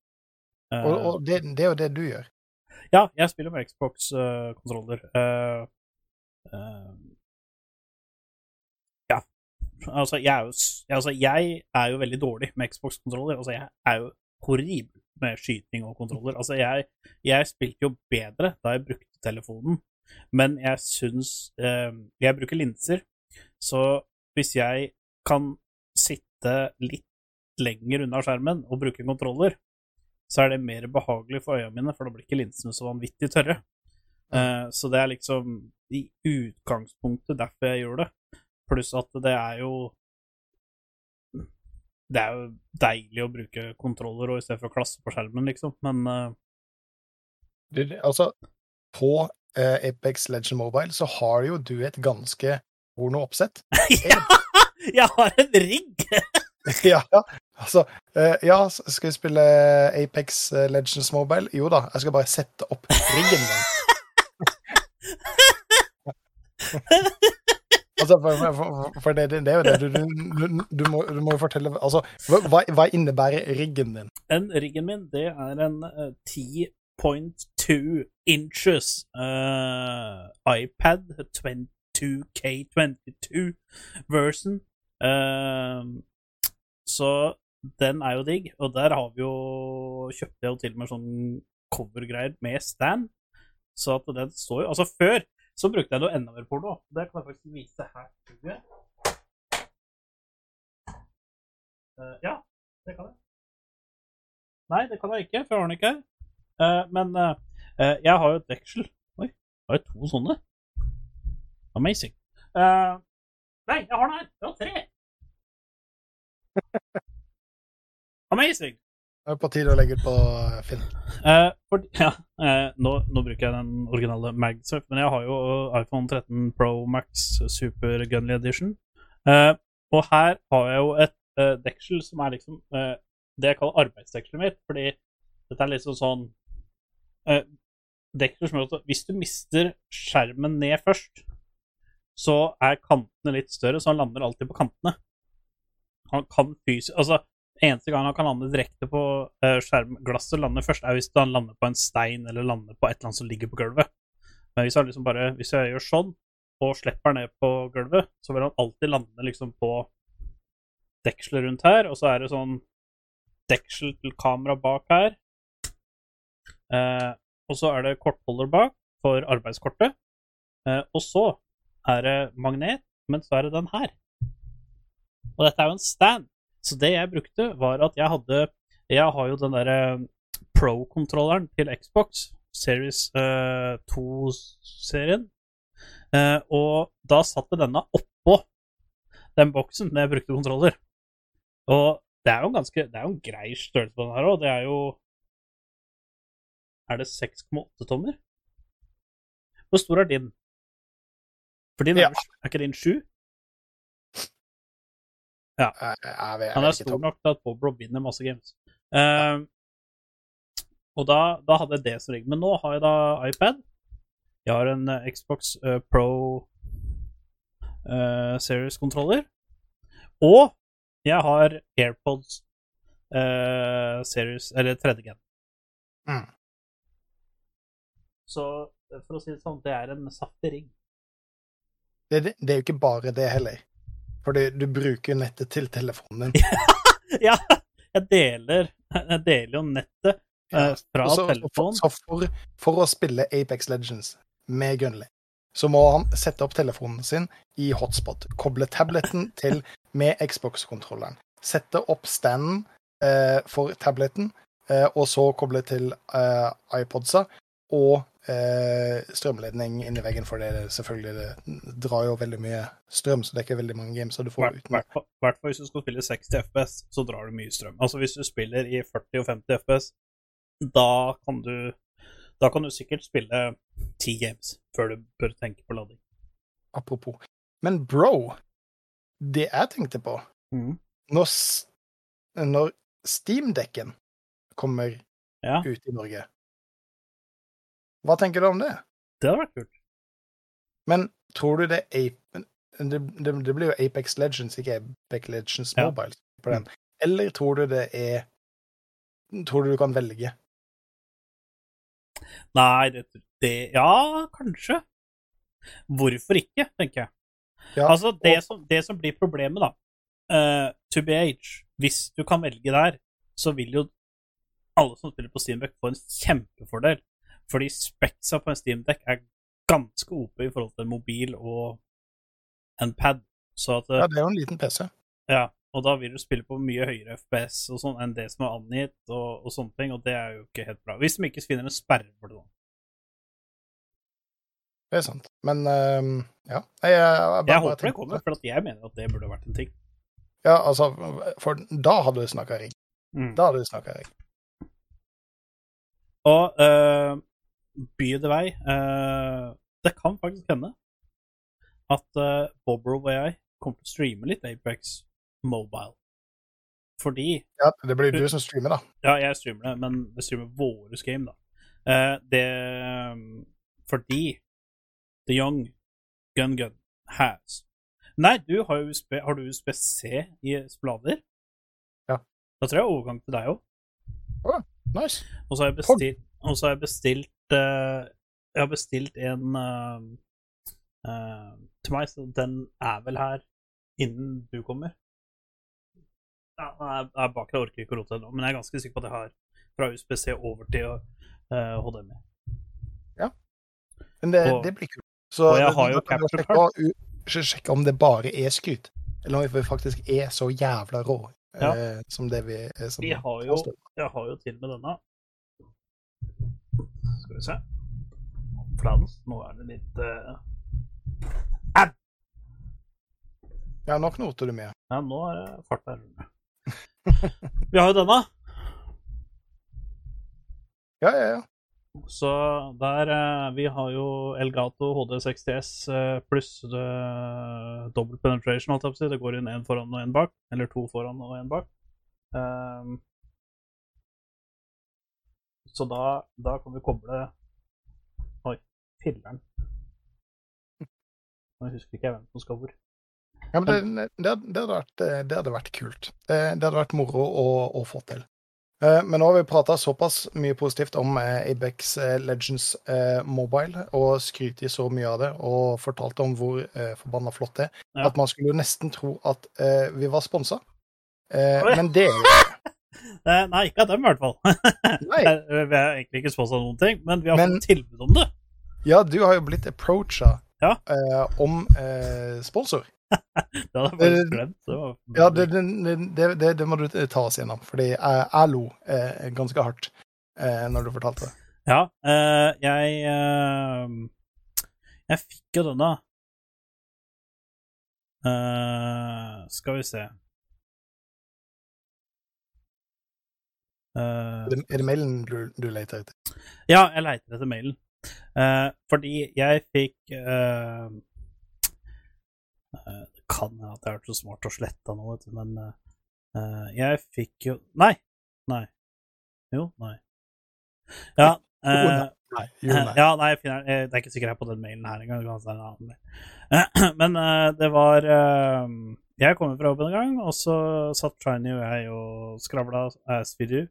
Eh, Og, og det, det er jo det du gjør. ja, jeg spiller med Xbox-kontroller. Eh, ja. Altså jeg, jo, altså, jeg er jo veldig dårlig med Xbox-kontroller. Altså, jeg er jo horribel med skyting og kontroller. Altså, jeg, jeg spilte jo bedre da jeg brukte telefonen, men jeg syns eh, Jeg bruker linser, så hvis jeg kan sitte litt lenger unna skjermen og bruke kontroller, så er det mer behagelig for øynene mine, for da blir ikke linsene så vanvittig tørre. Eh, så det er liksom i utgangspunktet derfor jeg gjør det. Pluss at det er jo Det er jo deilig å bruke kontroller og i stedet for å klasse på skjermen, liksom, men eh, altså, på Apex Legend Mobile så har jo du et ganske horno oppsett. [LAUGHS] ja, [LAUGHS] Jeg har en rigg! [LAUGHS] ja, altså eh, Ja, skal vi spille Apex eh, Legends Mobile? Jo da, jeg skal bare sette opp riggen din. altså, for, for, for, det, det, er jo det. Du, du, du, du, må, du må fortelle Altså, hva, hva innebærer riggen din? En riggen min, det er en eh, 10.2 inches uh, iPad 22K22 version. Uh, så den er jo digg, og der har vi jo Kjøpte jeg jo til og med sånn covergreier med stand. Så at den står jo Altså, før så brukte jeg noe enda mer porno. Det kan jeg faktisk vise her. Uh. Ja, det kan jeg. Nei, det kan jeg ikke, for jeg har den ikke her. Uh, men eh, jeg har jo et deksel. Oi, har jeg to sånne? Amazing. Uh, nei, jeg har den her. Jeg har tre. Amazing. Det er på tide å legge ut på eh, Finn. Uh, for, ja, uh, nå, nå bruker jeg den originale MagSurf, men jeg har jo iPhone 13 Pro Max Super Gunly Edition. Uh, og her har jeg jo et eh, deksel som er liksom eh, det jeg kaller arbeidsdekselet mitt, fordi dette er liksom sånn hvis du mister skjermen ned først, så er kantene litt større, så han lander alltid på kantene. Han kan fysisk Altså, eneste gang han kan lande direkte på uh, skjermglasset, lander først, er hvis han lander på en stein eller lander på et eller annet som ligger på gulvet. Men hvis, han liksom bare, hvis jeg gjør sånn, og slipper ned på gulvet, så vil han alltid lande liksom på dekselet rundt her, og så er det sånn deksel til kamera bak her. Eh, og så er det kortholder bak for arbeidskortet. Eh, og så er det magnet, men så er det den her. Og dette er jo en stand. Så det jeg brukte, var at jeg hadde Jeg har jo den derre Pro-kontrolleren til Xbox, Series eh, 2-serien. Eh, og da satte denne oppå den boksen når jeg brukte kontroller. Og det er jo en ganske Det er jo en grei størrelse på den her òg. Det er jo Er det 6,8 tommer? Hvor stor er din? For din Ja. er, er ikke din 7? Ja. jeg, jeg, jeg Han er stor nok til at Bob Rob vinner masse games. Eh, og da, da hadde jeg det som rigg. Men nå har jeg da iPad. Jeg har en uh, Xbox uh, Pro eh, Series-kontroller. Og Jeg har AirPods Series, eller tredje gen. Mm. Så eh, for å si det sånn, det er en saftig ring. Det, det, det er jo ikke bare det heller. Fordi du bruker nettet til telefonen din. [LAUGHS] ja, jeg deler, jeg deler jo nettet eh, fra Så, så, telefonen. så for, for å spille Apex Legends med Gunley, så må han sette opp telefonen sin i hotspot. Koble tableten til med Xbox-kontrolleren. Sette opp standen eh, for tableten, eh, og så koble til eh, iPodsa. Og eh, strømledning inni veggen, for det selvfølgelig det drar jo veldig mye strøm, så det er ikke veldig mange games du får uten I hvert fall hvis du skal spille 60 FPS, så drar du mye strøm. Altså Hvis du spiller i 40 og 50 FPS, da kan du Da kan du sikkert spille 10 games før du bør tenke på lading. Apropos. Men bro, det jeg tenkte på Når, når Steam-dekken kommer Ja, ut i Norge, hva tenker du om det? det hadde vært kult. Men tror du det er Ape... Det, det, det blir jo Apex Legends, ikke Apex Legends Ja. Mobile på den. Eller tror du det er Tror du du kan velge? Nei, det, det Ja, kanskje. Hvorfor ikke, tenker jeg. Ja, altså, det, og- som, det som blir problemet, da uh, To be age Hvis du kan velge der, så vil jo alle som spiller på Steambuck, få en kjempefordel. Fordi speksa på en Steamdeck er ganske OP i forhold til en mobil og en pad. Så at, Ja, det er jo en liten PC. ja, og da vil du spille på mye høyere FPS og sånn enn det som er angitt, og, og sånne ting, og det er jo ikke helt bra. Hvis de ikke finner en sperre for det, da. Det er sant. Men uh, ja. Jeg, jeg, jeg, Jeg håper det kommer, for jeg mener at det burde vært en ting. Ja, altså, for da hadde du snakka ring. Da hadde du snakka ring. Og uh, by det vei eh, Det kan faktisk hende at uh, Bobrov og jeg kommer til å streame litt Apex Mobile. Fordi Ja, det blir du som streamer, da. Ja, jeg streamer det, men vi streamer våres game, da. Eh, det Fordi The Young Gun Gun has Nei, du har jo USB, har du USB-C i blader? Ja. Da tror jeg overgang til deg òg. Nice. Og så har jeg bestilt, har jeg bestilt eh, Jeg har bestilt en eh, eh, til meg, så den er vel her innen du kommer. Ja, jeg er bak, deg, orker ikke å rote ennå, men jeg er ganske sikker på at jeg har fra USBC over til uh, HDMI. Men det, Og- det blir kult. Så og jeg har jo capture sjekke, sjekke om det bare er skryt, eller om vi faktisk er så jævla rå Ja. eh, som det vi er. Som Vi har jo, jeg har jo til med denne. Skal vi se. Flans. Nå er det litt eh, Ja, nå knoter du med. Ja, nå er det fart der. [LAUGHS] Vi har jo denne. Ja, ja, ja. Så der eh, Vi har jo Elgato HD60S eh, pluss uh, dobbelt penetration, holdt jeg på å si. Det går inn én foran og én bak. Eller to foran og én bak. Ehm, så da, da kan vi koble Oi, filleren. Nå husker ikke jeg hvem som skal hvor. ja men det, det, det, hadde vært, eh, det hadde vært kult. Det, det hadde vært moro å, å få til. Eh, Men nå har vi prata såpass mye positivt om eh, Abex eh, Legends eh, Mobile, og skrytt i så mye av det, og fortalt om hvor eh, forbanna flott det er, Ja. at man skulle jo nesten tro at eh, vi var sponsa. Eh, men det er jo Eh, [LAUGHS] nei, ikke av dem, i hvert fall. [LAUGHS] Nei. Eh, vi har egentlig ikke sponsa noen ting, men vi har Men- fått tilbud om det. Ja, du har jo blitt approacha Ja. eh, om eh, sponsor. [LAUGHS] Det hadde jeg Eh, faktisk glemt. Det var, Ja, det, det, det, det, må du ta oss gjennom, fordi jeg, jeg lo eh, ganske hardt eh, når du fortalte det. Ja, eh, jeg eh, Jeg fikk jo denne. Eh, skal vi se Eh, Er det, er det mailen du, du leter etter? Ja, jeg leter etter mailen. Uh, fordi jeg fikk uh, Det kan hende at jeg har vært så smart og sletta noe, men jeg fikk jo Nei! Nei. Jo, nei. Ja. [LAUGHS] Eh, nei. Jo, nei. ja, nei, det er ikke sikkert jeg er på den mailen her engang. [CLEARS THROAT] Men det var jeg kom fra jobben en gang, og så satt Shiny og jeg og skravla as we do.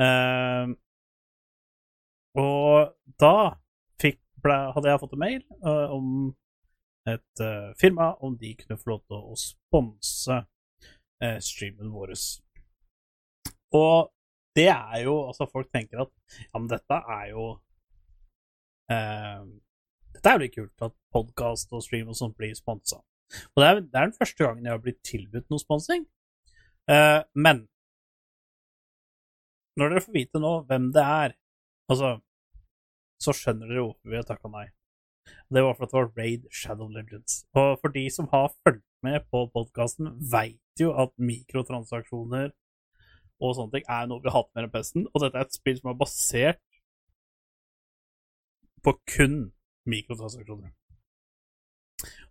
Eh, og da fikk, ble, hadde jeg fått en mail uh, om et uh, firma, om de kunne få lov til å sponse eh, streamen vår. Og det er jo Altså, folk tenker at ja, men dette er jo eh, Dette er jo litt kult at podkast og stream og sånt blir sponsa. Og det er, det er den første gangen jeg har blitt tilbudt noe sponsing. Men når dere får vite nå hvem det er, altså, så skjønner dere hvorfor vi har takka nei. Det var for at det var Raid Shadow Legends. Og for de som har fulgt med på podkasten, veit jo at mikrotransaksjoner og sånne ting er noe vi har hatt mer enn pesten. Og dette er et spill som er basert på kun mikrotransaksjoner.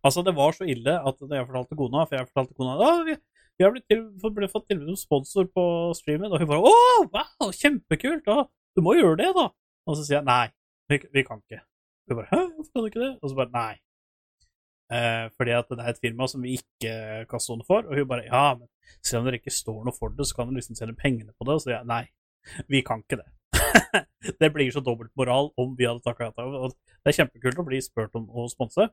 Altså, det var så ille at jeg fortalte kona For jeg fortalte kona at vi, har blitt til, ble fått tilbud om sponsor på streamen, og hun bare 'Å, wow, kjempekult! Å, du må gjøre det, da!' Og så sier jeg 'Nei, vi, vi kan ikke'. Hun bare 'Hæ, hvorfor kan du ikke det?' Og så bare 'Nei'. Eh, fordi at det er et firma som vi ikke kaster noe for. Og hun bare 'Ja, men selv om dere ikke står noe for det, så kan dere liksom sende pengene på det'. Og så sier jeg 'Nei, vi kan ikke det'. [LAUGHS] det blir så dobbeltmoral om vi hadde takka ja det er kjempekult å bli spurt om å sponse.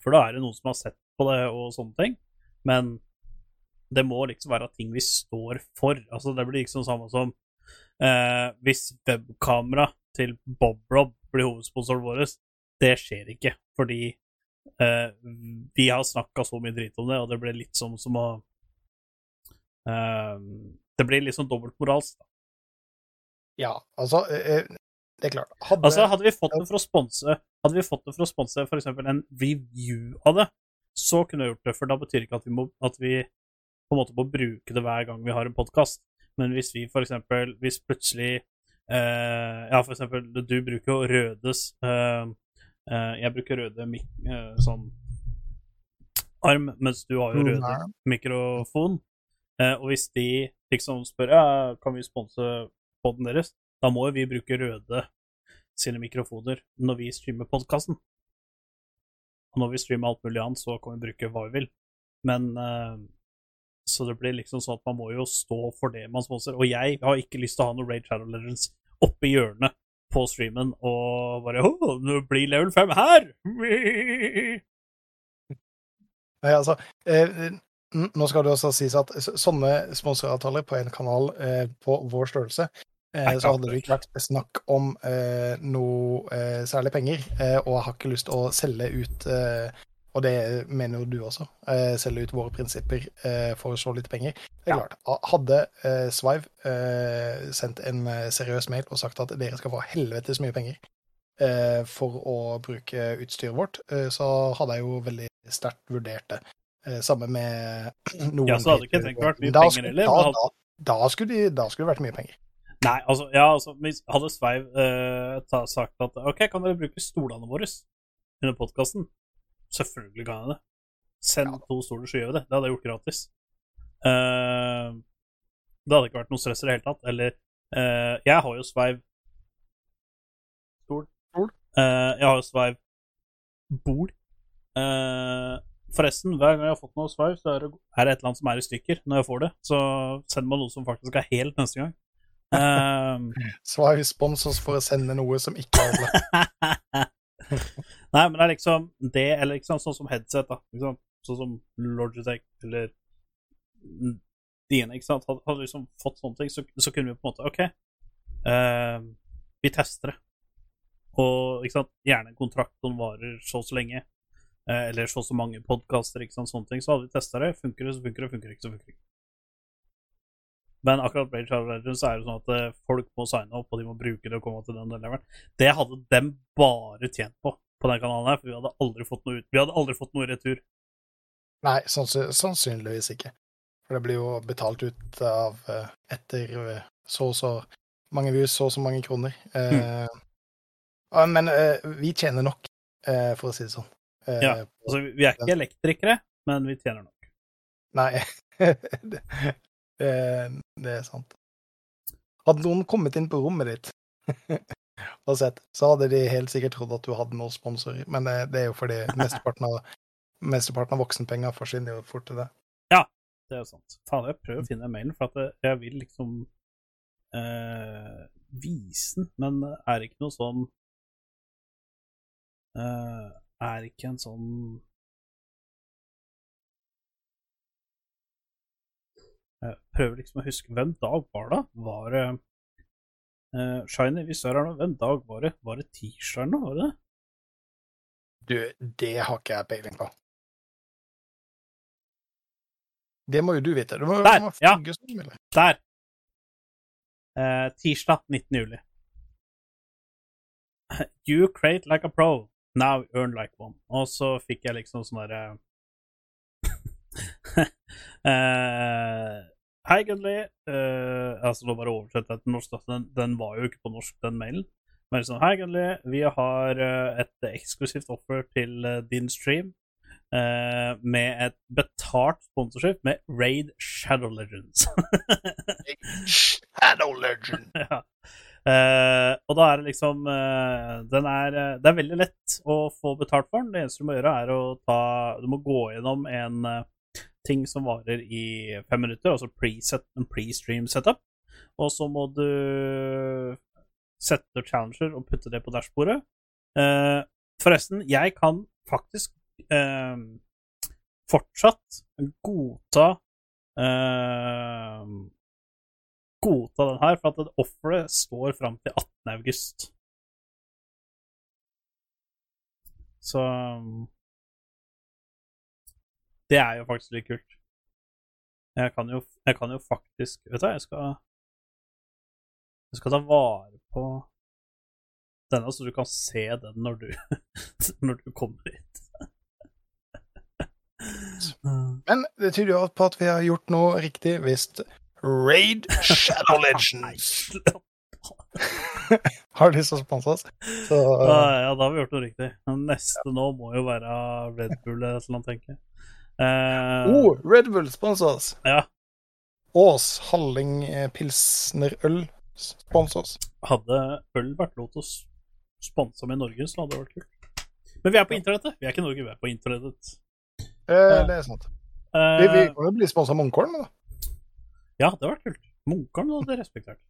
For da er det noen som har sett på det og sånne ting. Men det må liksom være ting vi står for. Altså, det blir liksom samme som eh, hvis webkamera til Bob-Rob blir hovedsponsoren vår. Det skjer ikke, fordi eh, vi har snakka så mye drit om det, og det blir litt som, som å eh, Det blir litt sånn dobbeltmoralsk. da. Ja, altså eh, Det er klart. Hadde, Altså, hadde vi fått det for å sponse Hadde vi fått det for å sponse f.eks. en review av det, så kunne jeg gjort det, for da betyr det ikke at vi, må, at vi på en måte på å bruke det hver gang vi har en podkast. Men hvis vi for eksempel Hvis plutselig eh, Ja, for eksempel, du bruker jo Rødes eh, eh, Jeg bruker Røde mik eh, sånn arm, mens du har jo Røde Mm, mikrofon. Eh, og hvis de liksom spør ja, kan vi sponse poden deres, da må jo vi bruke Røde sine mikrofoner når vi streamer podkasten. Og når vi streamer alt mulig annet, så kan vi bruke hva vi vil. Men eh, Så det blir liksom sånn at man må jo stå for det man sponser. Og jeg har ikke lyst til å ha noe Raid Shadow Legends oppe i hjørnet på streamen og bare Å, nå blir level 5 her! Nei, altså, eh, nå skal det også sies at sånne sponsoravtaler på en kanal eh, på vår størrelse, eh, så hadde det ikke vært snakk om eh, noe eh, særlig penger. Eh, og jeg har ikke lyst til å selge ut, eh, og det mener jo du også, eh, selge ut våre prinsipper eh, for så litt penger. Det er Ja. klart. Hadde eh, Swive eh, sendt en eh, seriøs mail og sagt at dere skal få helvetes mye penger eh, for å bruke utstyret vårt, eh, så hadde jeg jo veldig sterkt vurdert det. Samme med [CLEARS THROAT] noen Ja, så hadde ikke tenkt vært mye Da penger heller, Da, da, da, skulle de, da skulle det vært mye penger. Nei, altså, ja, altså Hadde Sveiv eh, sagt at OK, kan dere bruke stolene våre under podkasten? Selvfølgelig kan jeg det. Send Ja. to stoler, så gjør vi det. Det hadde jeg gjort gratis. Uh, det hadde ikke vært noe stress i det hele tatt. Eller uh, Jeg har jo Sveiv Stol. Stol. Eh, jeg har jo Sveiv bord. Eh, forresten, hver gang jeg har fått noe Sveiv, så er det, er det et eller annet som er i stykker når jeg får det. Så send meg noe som faktisk er helt neste gang. [LAUGHS] Um, Swive spons oss for å sende noe som ikke er. [LAUGHS] Nei, men det er liksom det, eller liksom sånn som headset, da. Liksom, sånn som Logitech eller dine, ikke sant. Hadde, hadde liksom fått sånne ting, så, så kunne vi på en måte OK, uh, vi tester det. Og ikke sant, gjerne en kontrakt som varer så og så lenge. Uh, eller så og så mange podkaster, ikke sant, sånne ting. Så hadde vi testa det. Funker det, så funker det. Funker det ikke, så funker det ikke. Men akkurat Blade Shadow Legends er det sånn at eh, folk må signe opp, og de må bruke det og komme til den leveren. Det hadde dem bare tjent på på den kanalen her, for vi hadde aldri fått noe ut. Vi hadde aldri fått noe retur. Nei, sannsyn- sannsynligvis ikke. For det blir jo betalt ut av eh, etter eh, så og så mange views, så og så mange kroner. Eh, ja, Men eh, vi tjener nok, eh, for å si det sånn. Eh, Ja. Altså, vi vi er ikke elektrikere, men vi tjener nok. Nei, [LAUGHS] det, det, er sant. Hadde noen kommet inn på rommet ditt [LAUGHS] og sett, så hadde de helt sikkert trodd at du hadde noen sponsorer, men det, det er jo fordi [LAUGHS] mesteparten av mesteparten av voksenpenger forsvinner jo fort til det. Ja, Det er sant. Faen, jeg prøver å finne mailen, for at jeg- vil liksom eh, vise den, men er det ikke noe sånn eh, Er ikke en sånn Jeg prøver liksom å huske Hvem dag var det? Var det uh, Shiny, hvis du er her nå, hvem dag var det? Var det tirsdag nå, var det det? Du, det har ikke jeg peiling på. Det må jo du vite. Du må, Der, du må ja. sånn. Der! Uh, tirsdag 19. juli. [LAUGHS] You create like a pro. Now earn like one. Og så fikk jeg liksom sånn derre eh, [LAUGHS] Hei, Gunli. Eh, altså, nå bare oversett jeg til norsk. da. Den, den var jo ikke på norsk, den mailen. Men liksom, Hei, Gunli. Vi har uh, et eksklusivt offer til uh, din stream. med et betalt sponsorship med Raid Shadow Legends. Shadow Legend! [LAUGHS] ja. Og da er det liksom den er, Det er veldig lett å få betalt for den. Det eneste du må gjøre, er å ta Du må gå gjennom en ting som varer i fem minutter, altså preset, en pre-stream setup. Og så må du sette challenger og putte det på dashbordet. Eh, forresten, jeg kan faktisk eh, fortsatt godta eh, godta den her, for at offeret står fram til 18. august. Så Det er jo faktisk litt kult. Jeg kan jo, jeg kan jo faktisk Vet du hva, jeg skal Jeg skal ta vare på denne, så du kan se den når du, [LAUGHS] når du kommer hit. [LAUGHS] Men det tyder jo på at vi har gjort noe riktig hvis Raid Shadow [LAUGHS] Legends har lyst til å sponse oss. Så Ja, ja, da har vi gjort noe riktig. Neste nå må jo være Red Bull eller noe, tenker jeg. Eh, oh, Red Bull sponser oss. Ja. Ås Halling Pilsnerøl Pilsner Øl sponser oss. Hadde øl vært lov til å sponse med i Norge, så hadde det vært kult. Men vi er på internettet. Vi er ikke i Norge, vi er på internettet. Eh, det er sant. Uh, Vi, vi kan jo bli sponsa av Munkholm, da. Ja, det hadde vært kult. Munkholm hadde respektert.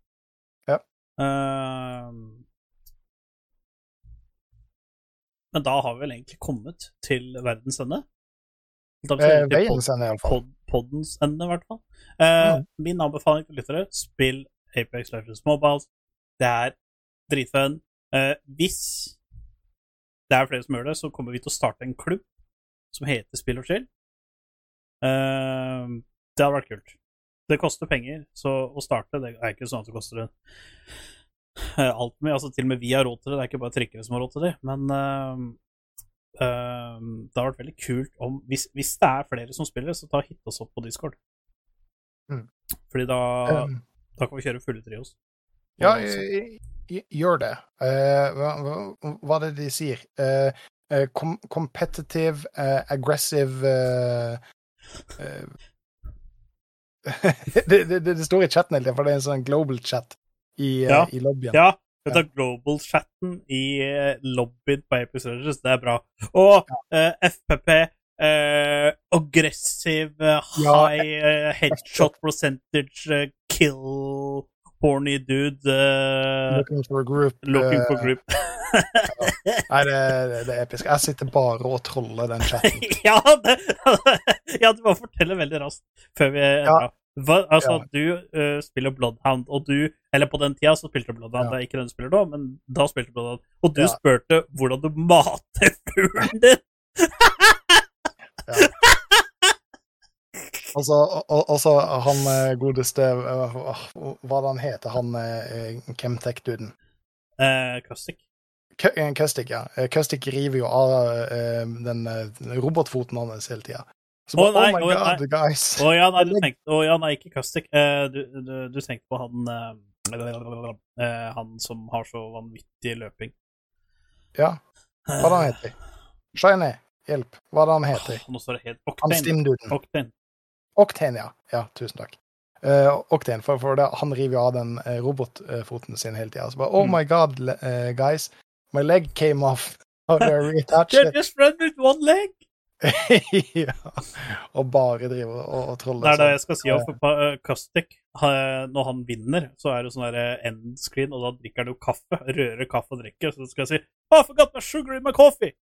Ja. Uh, men da har vi vel egentlig kommet til verdens ende. Eh, Veiens ende, iallfall. poddens ende, i hvert fall. Eh, Mm. Min anbefaling til lyttere spill Apex Legends Mobile. Det er dritfun. Eh, hvis det er flere som gjør det, så kommer vi til å starte en klubb som heter Spill og chill. Eh, det hadde vært kult. Det koster penger, så å starte Det er ikke sånn at det koster det eh, alt mye. Altså, til og med vi har råd til det. Det er ikke bare trikkere som har råd til det. Men eh, det har vært veldig kult om hvis, hvis det er flere som spiller, så ta hit oss opp på Discord. Mm. Fordi da, Um, da kan vi kjøre fulle trios. ja, gjør det. Uh, hva, hva, er det de sier? Uh, uh, com competitive, aggressive [LAUGHS] det, det, det står i chatten hele tiden, for det er en sånn global chat i, Ja. i lobbyen. Ja, vet er global-chatten i eh, lobbyen på Apex Legends, det er bra. Og uh, FPP uh, aggressiv eh, Ja, high eh, headshot percentage, eh, kill horny dude uh, Looking for a group. looking eh, for group. [LAUGHS] Nei, det, det, det er episk. Jeg sitter bare og troller den chatten. [LAUGHS] ja, det, [LAUGHS] ja, du må fortelle veldig raskt før vi Ja. Hva, altså, Ja. du uh, spiller Bloodhound, og du Eller på den tida så spilte du Bloodhound, Ja. det er ikke den du spiller nå, men da spilte du Bloodhound. Og du Ja. spurte hvordan du mater fuglen din! Altså, og- og han eh, godeste eh, Hva er det han heter, han Chemtech-duden? Eh, Custic. Eh, Kustik, ja. Kustik river jo av den robotfoten hans hele tida. Så bare, oh, nei, oh my god, nei. guys. Å ja, nei, du tenkte oh, ja, nei, ikke Custic. Uh, du, du, du tenkte på han uh, eh, Han som har så vanvittig løping. Ja, hva er det han heter? Shiny, hjelp. Hva er det han heter? Han Octane. Stim-duden. Octane. Octane, ja. Ja, tusen takk. Octane, for, for det, han river jo av den eh, robotfoten sin hele tida. Så bare Oh Mm. my god, eh, guys. My leg came off. [LAUGHS] How do I [LAUGHS] reattach it? just run with one leg! [LAUGHS] ja. Og bare driver og, og trolle. Det er det jeg skal si òg, for Custic. Når han vinner, så er det sånn der end screen, og da drikker han jo kaffe. [LAUGHS] Rører kaffe og drikker. Så skal jeg si oh, I forgot my sugar in my coffee! [LAUGHS]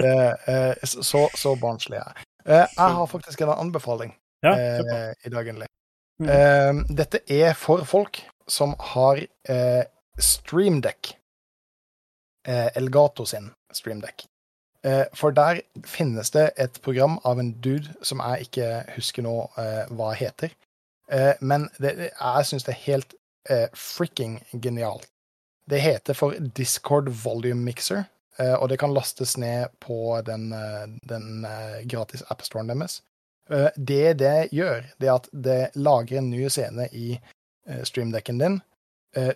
Det, eh, så, så barnslig er jeg. Eh, jeg har faktisk en anbefaling Ja, eh, i dag, endelig. Mm. Eh, dette er for folk som har eh, Streamdeck. Eh, Elgato sin Streamdeck. Eh, for der finnes det et program av en dude som jeg ikke husker nå eh, hva heter. Eh, men det, jeg syns det er helt fricking genialt. Det heter for Discord Volume Mixer, og det kan lastes ned på den, den gratis appstoren deres. Det det gjør, det er at det lager en ny scene i streamdekken din,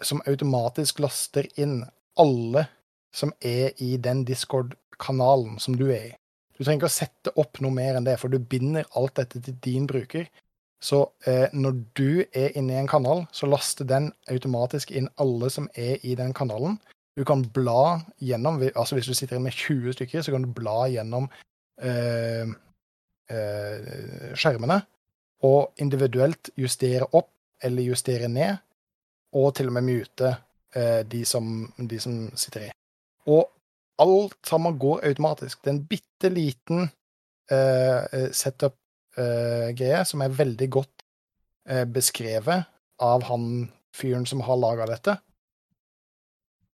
som automatisk laster inn alle som er i den Discord-kanalen som du er i. Du trenger ikke å sette opp noe mer enn det, for du binder alt dette til din bruker. Så eh, når du er inne i en kanal, så laster den automatisk inn alle som er i den kanalen. Du kan bla gjennom, altså hvis du sitter inne med 20 stykker, så kan du bla gjennom eh, eh, skjermene og individuelt justere opp eller justere ned, og til og med mute eh, de, som, de som sitter i. Og alt sammen går automatisk. Det er en bitte liten uh, setup-greie som er veldig godt uh, beskrevet av han fyren som har laga dette.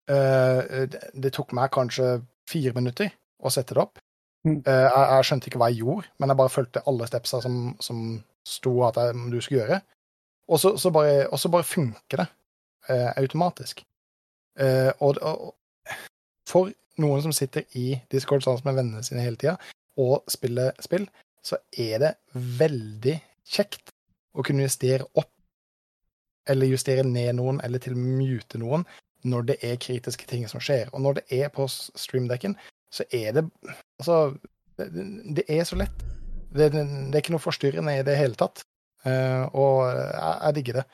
Eh, det, det tok meg kanskje fire minutter å sette det opp. Mm. Eh, jeg, jeg skjønte ikke hva jeg gjorde, men jeg bare fulgte alle stepsa som, som sto at jeg, du skulle gjøre. Og så, så bare, bare funker det eh, automatisk. Eh, og, og for noen som sitter i Discord sammen med vennene sine hele tida og spiller spill, så er det veldig kjekt å kunne justere opp eller justere ned noen, eller til og med mute noen, når det er kritiske ting som skjer. Og når det er på streamdekken, så er det Altså, det, det er så lett. Det, det, det er ikke noe forstyrrende i det hele tatt. Uh, og jeg, jeg digger det.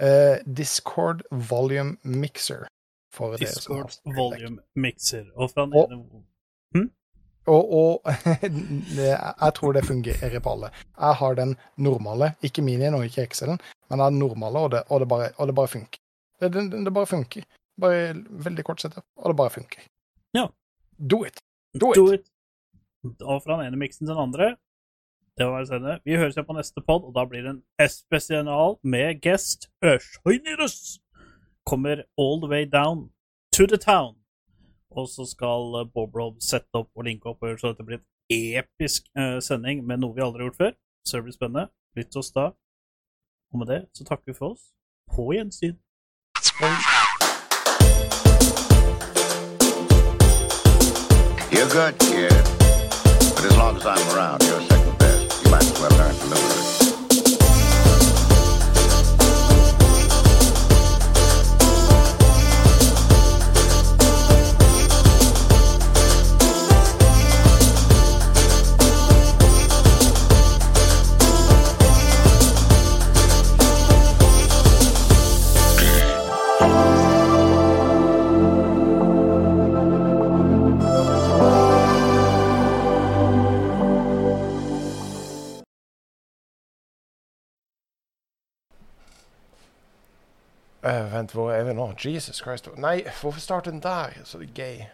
Uh, Discord Volume Mixer. For Discord volume mixer. Og fra den Og- ene Og, og [LAUGHS] jeg tror det fungerer på alle. Jeg har den normale, ikke minien og ikke Excelen, men jeg har den normale, og det, og det, bare, og det bare funker. Det, det, det bare funker. Bare veldig kort sett, og det bare funker. Ja. Do it! Do it! Do it. Og fra den ene miksen til den andre. Det var senere. Vi høres igjen på neste pod, og da blir det en spesial med guest Ørsøynirus. Kommer all the way down to the town. Og så skal eh, Bob Rob sette opp og linke opp, og gjøre så dette blir en episk eh, sending med noe vi aldri har gjort før. Så det blir spennende. Lytt til oss da. Og med det så takker vi for oss. På gjensyn. You're good, kid. But as long as I'm around, you're second best. You might as well learn to live Eh, vent, hvor er vi nå? Jesus Christ. Nei, hvorfor starter den der? Så det er gay.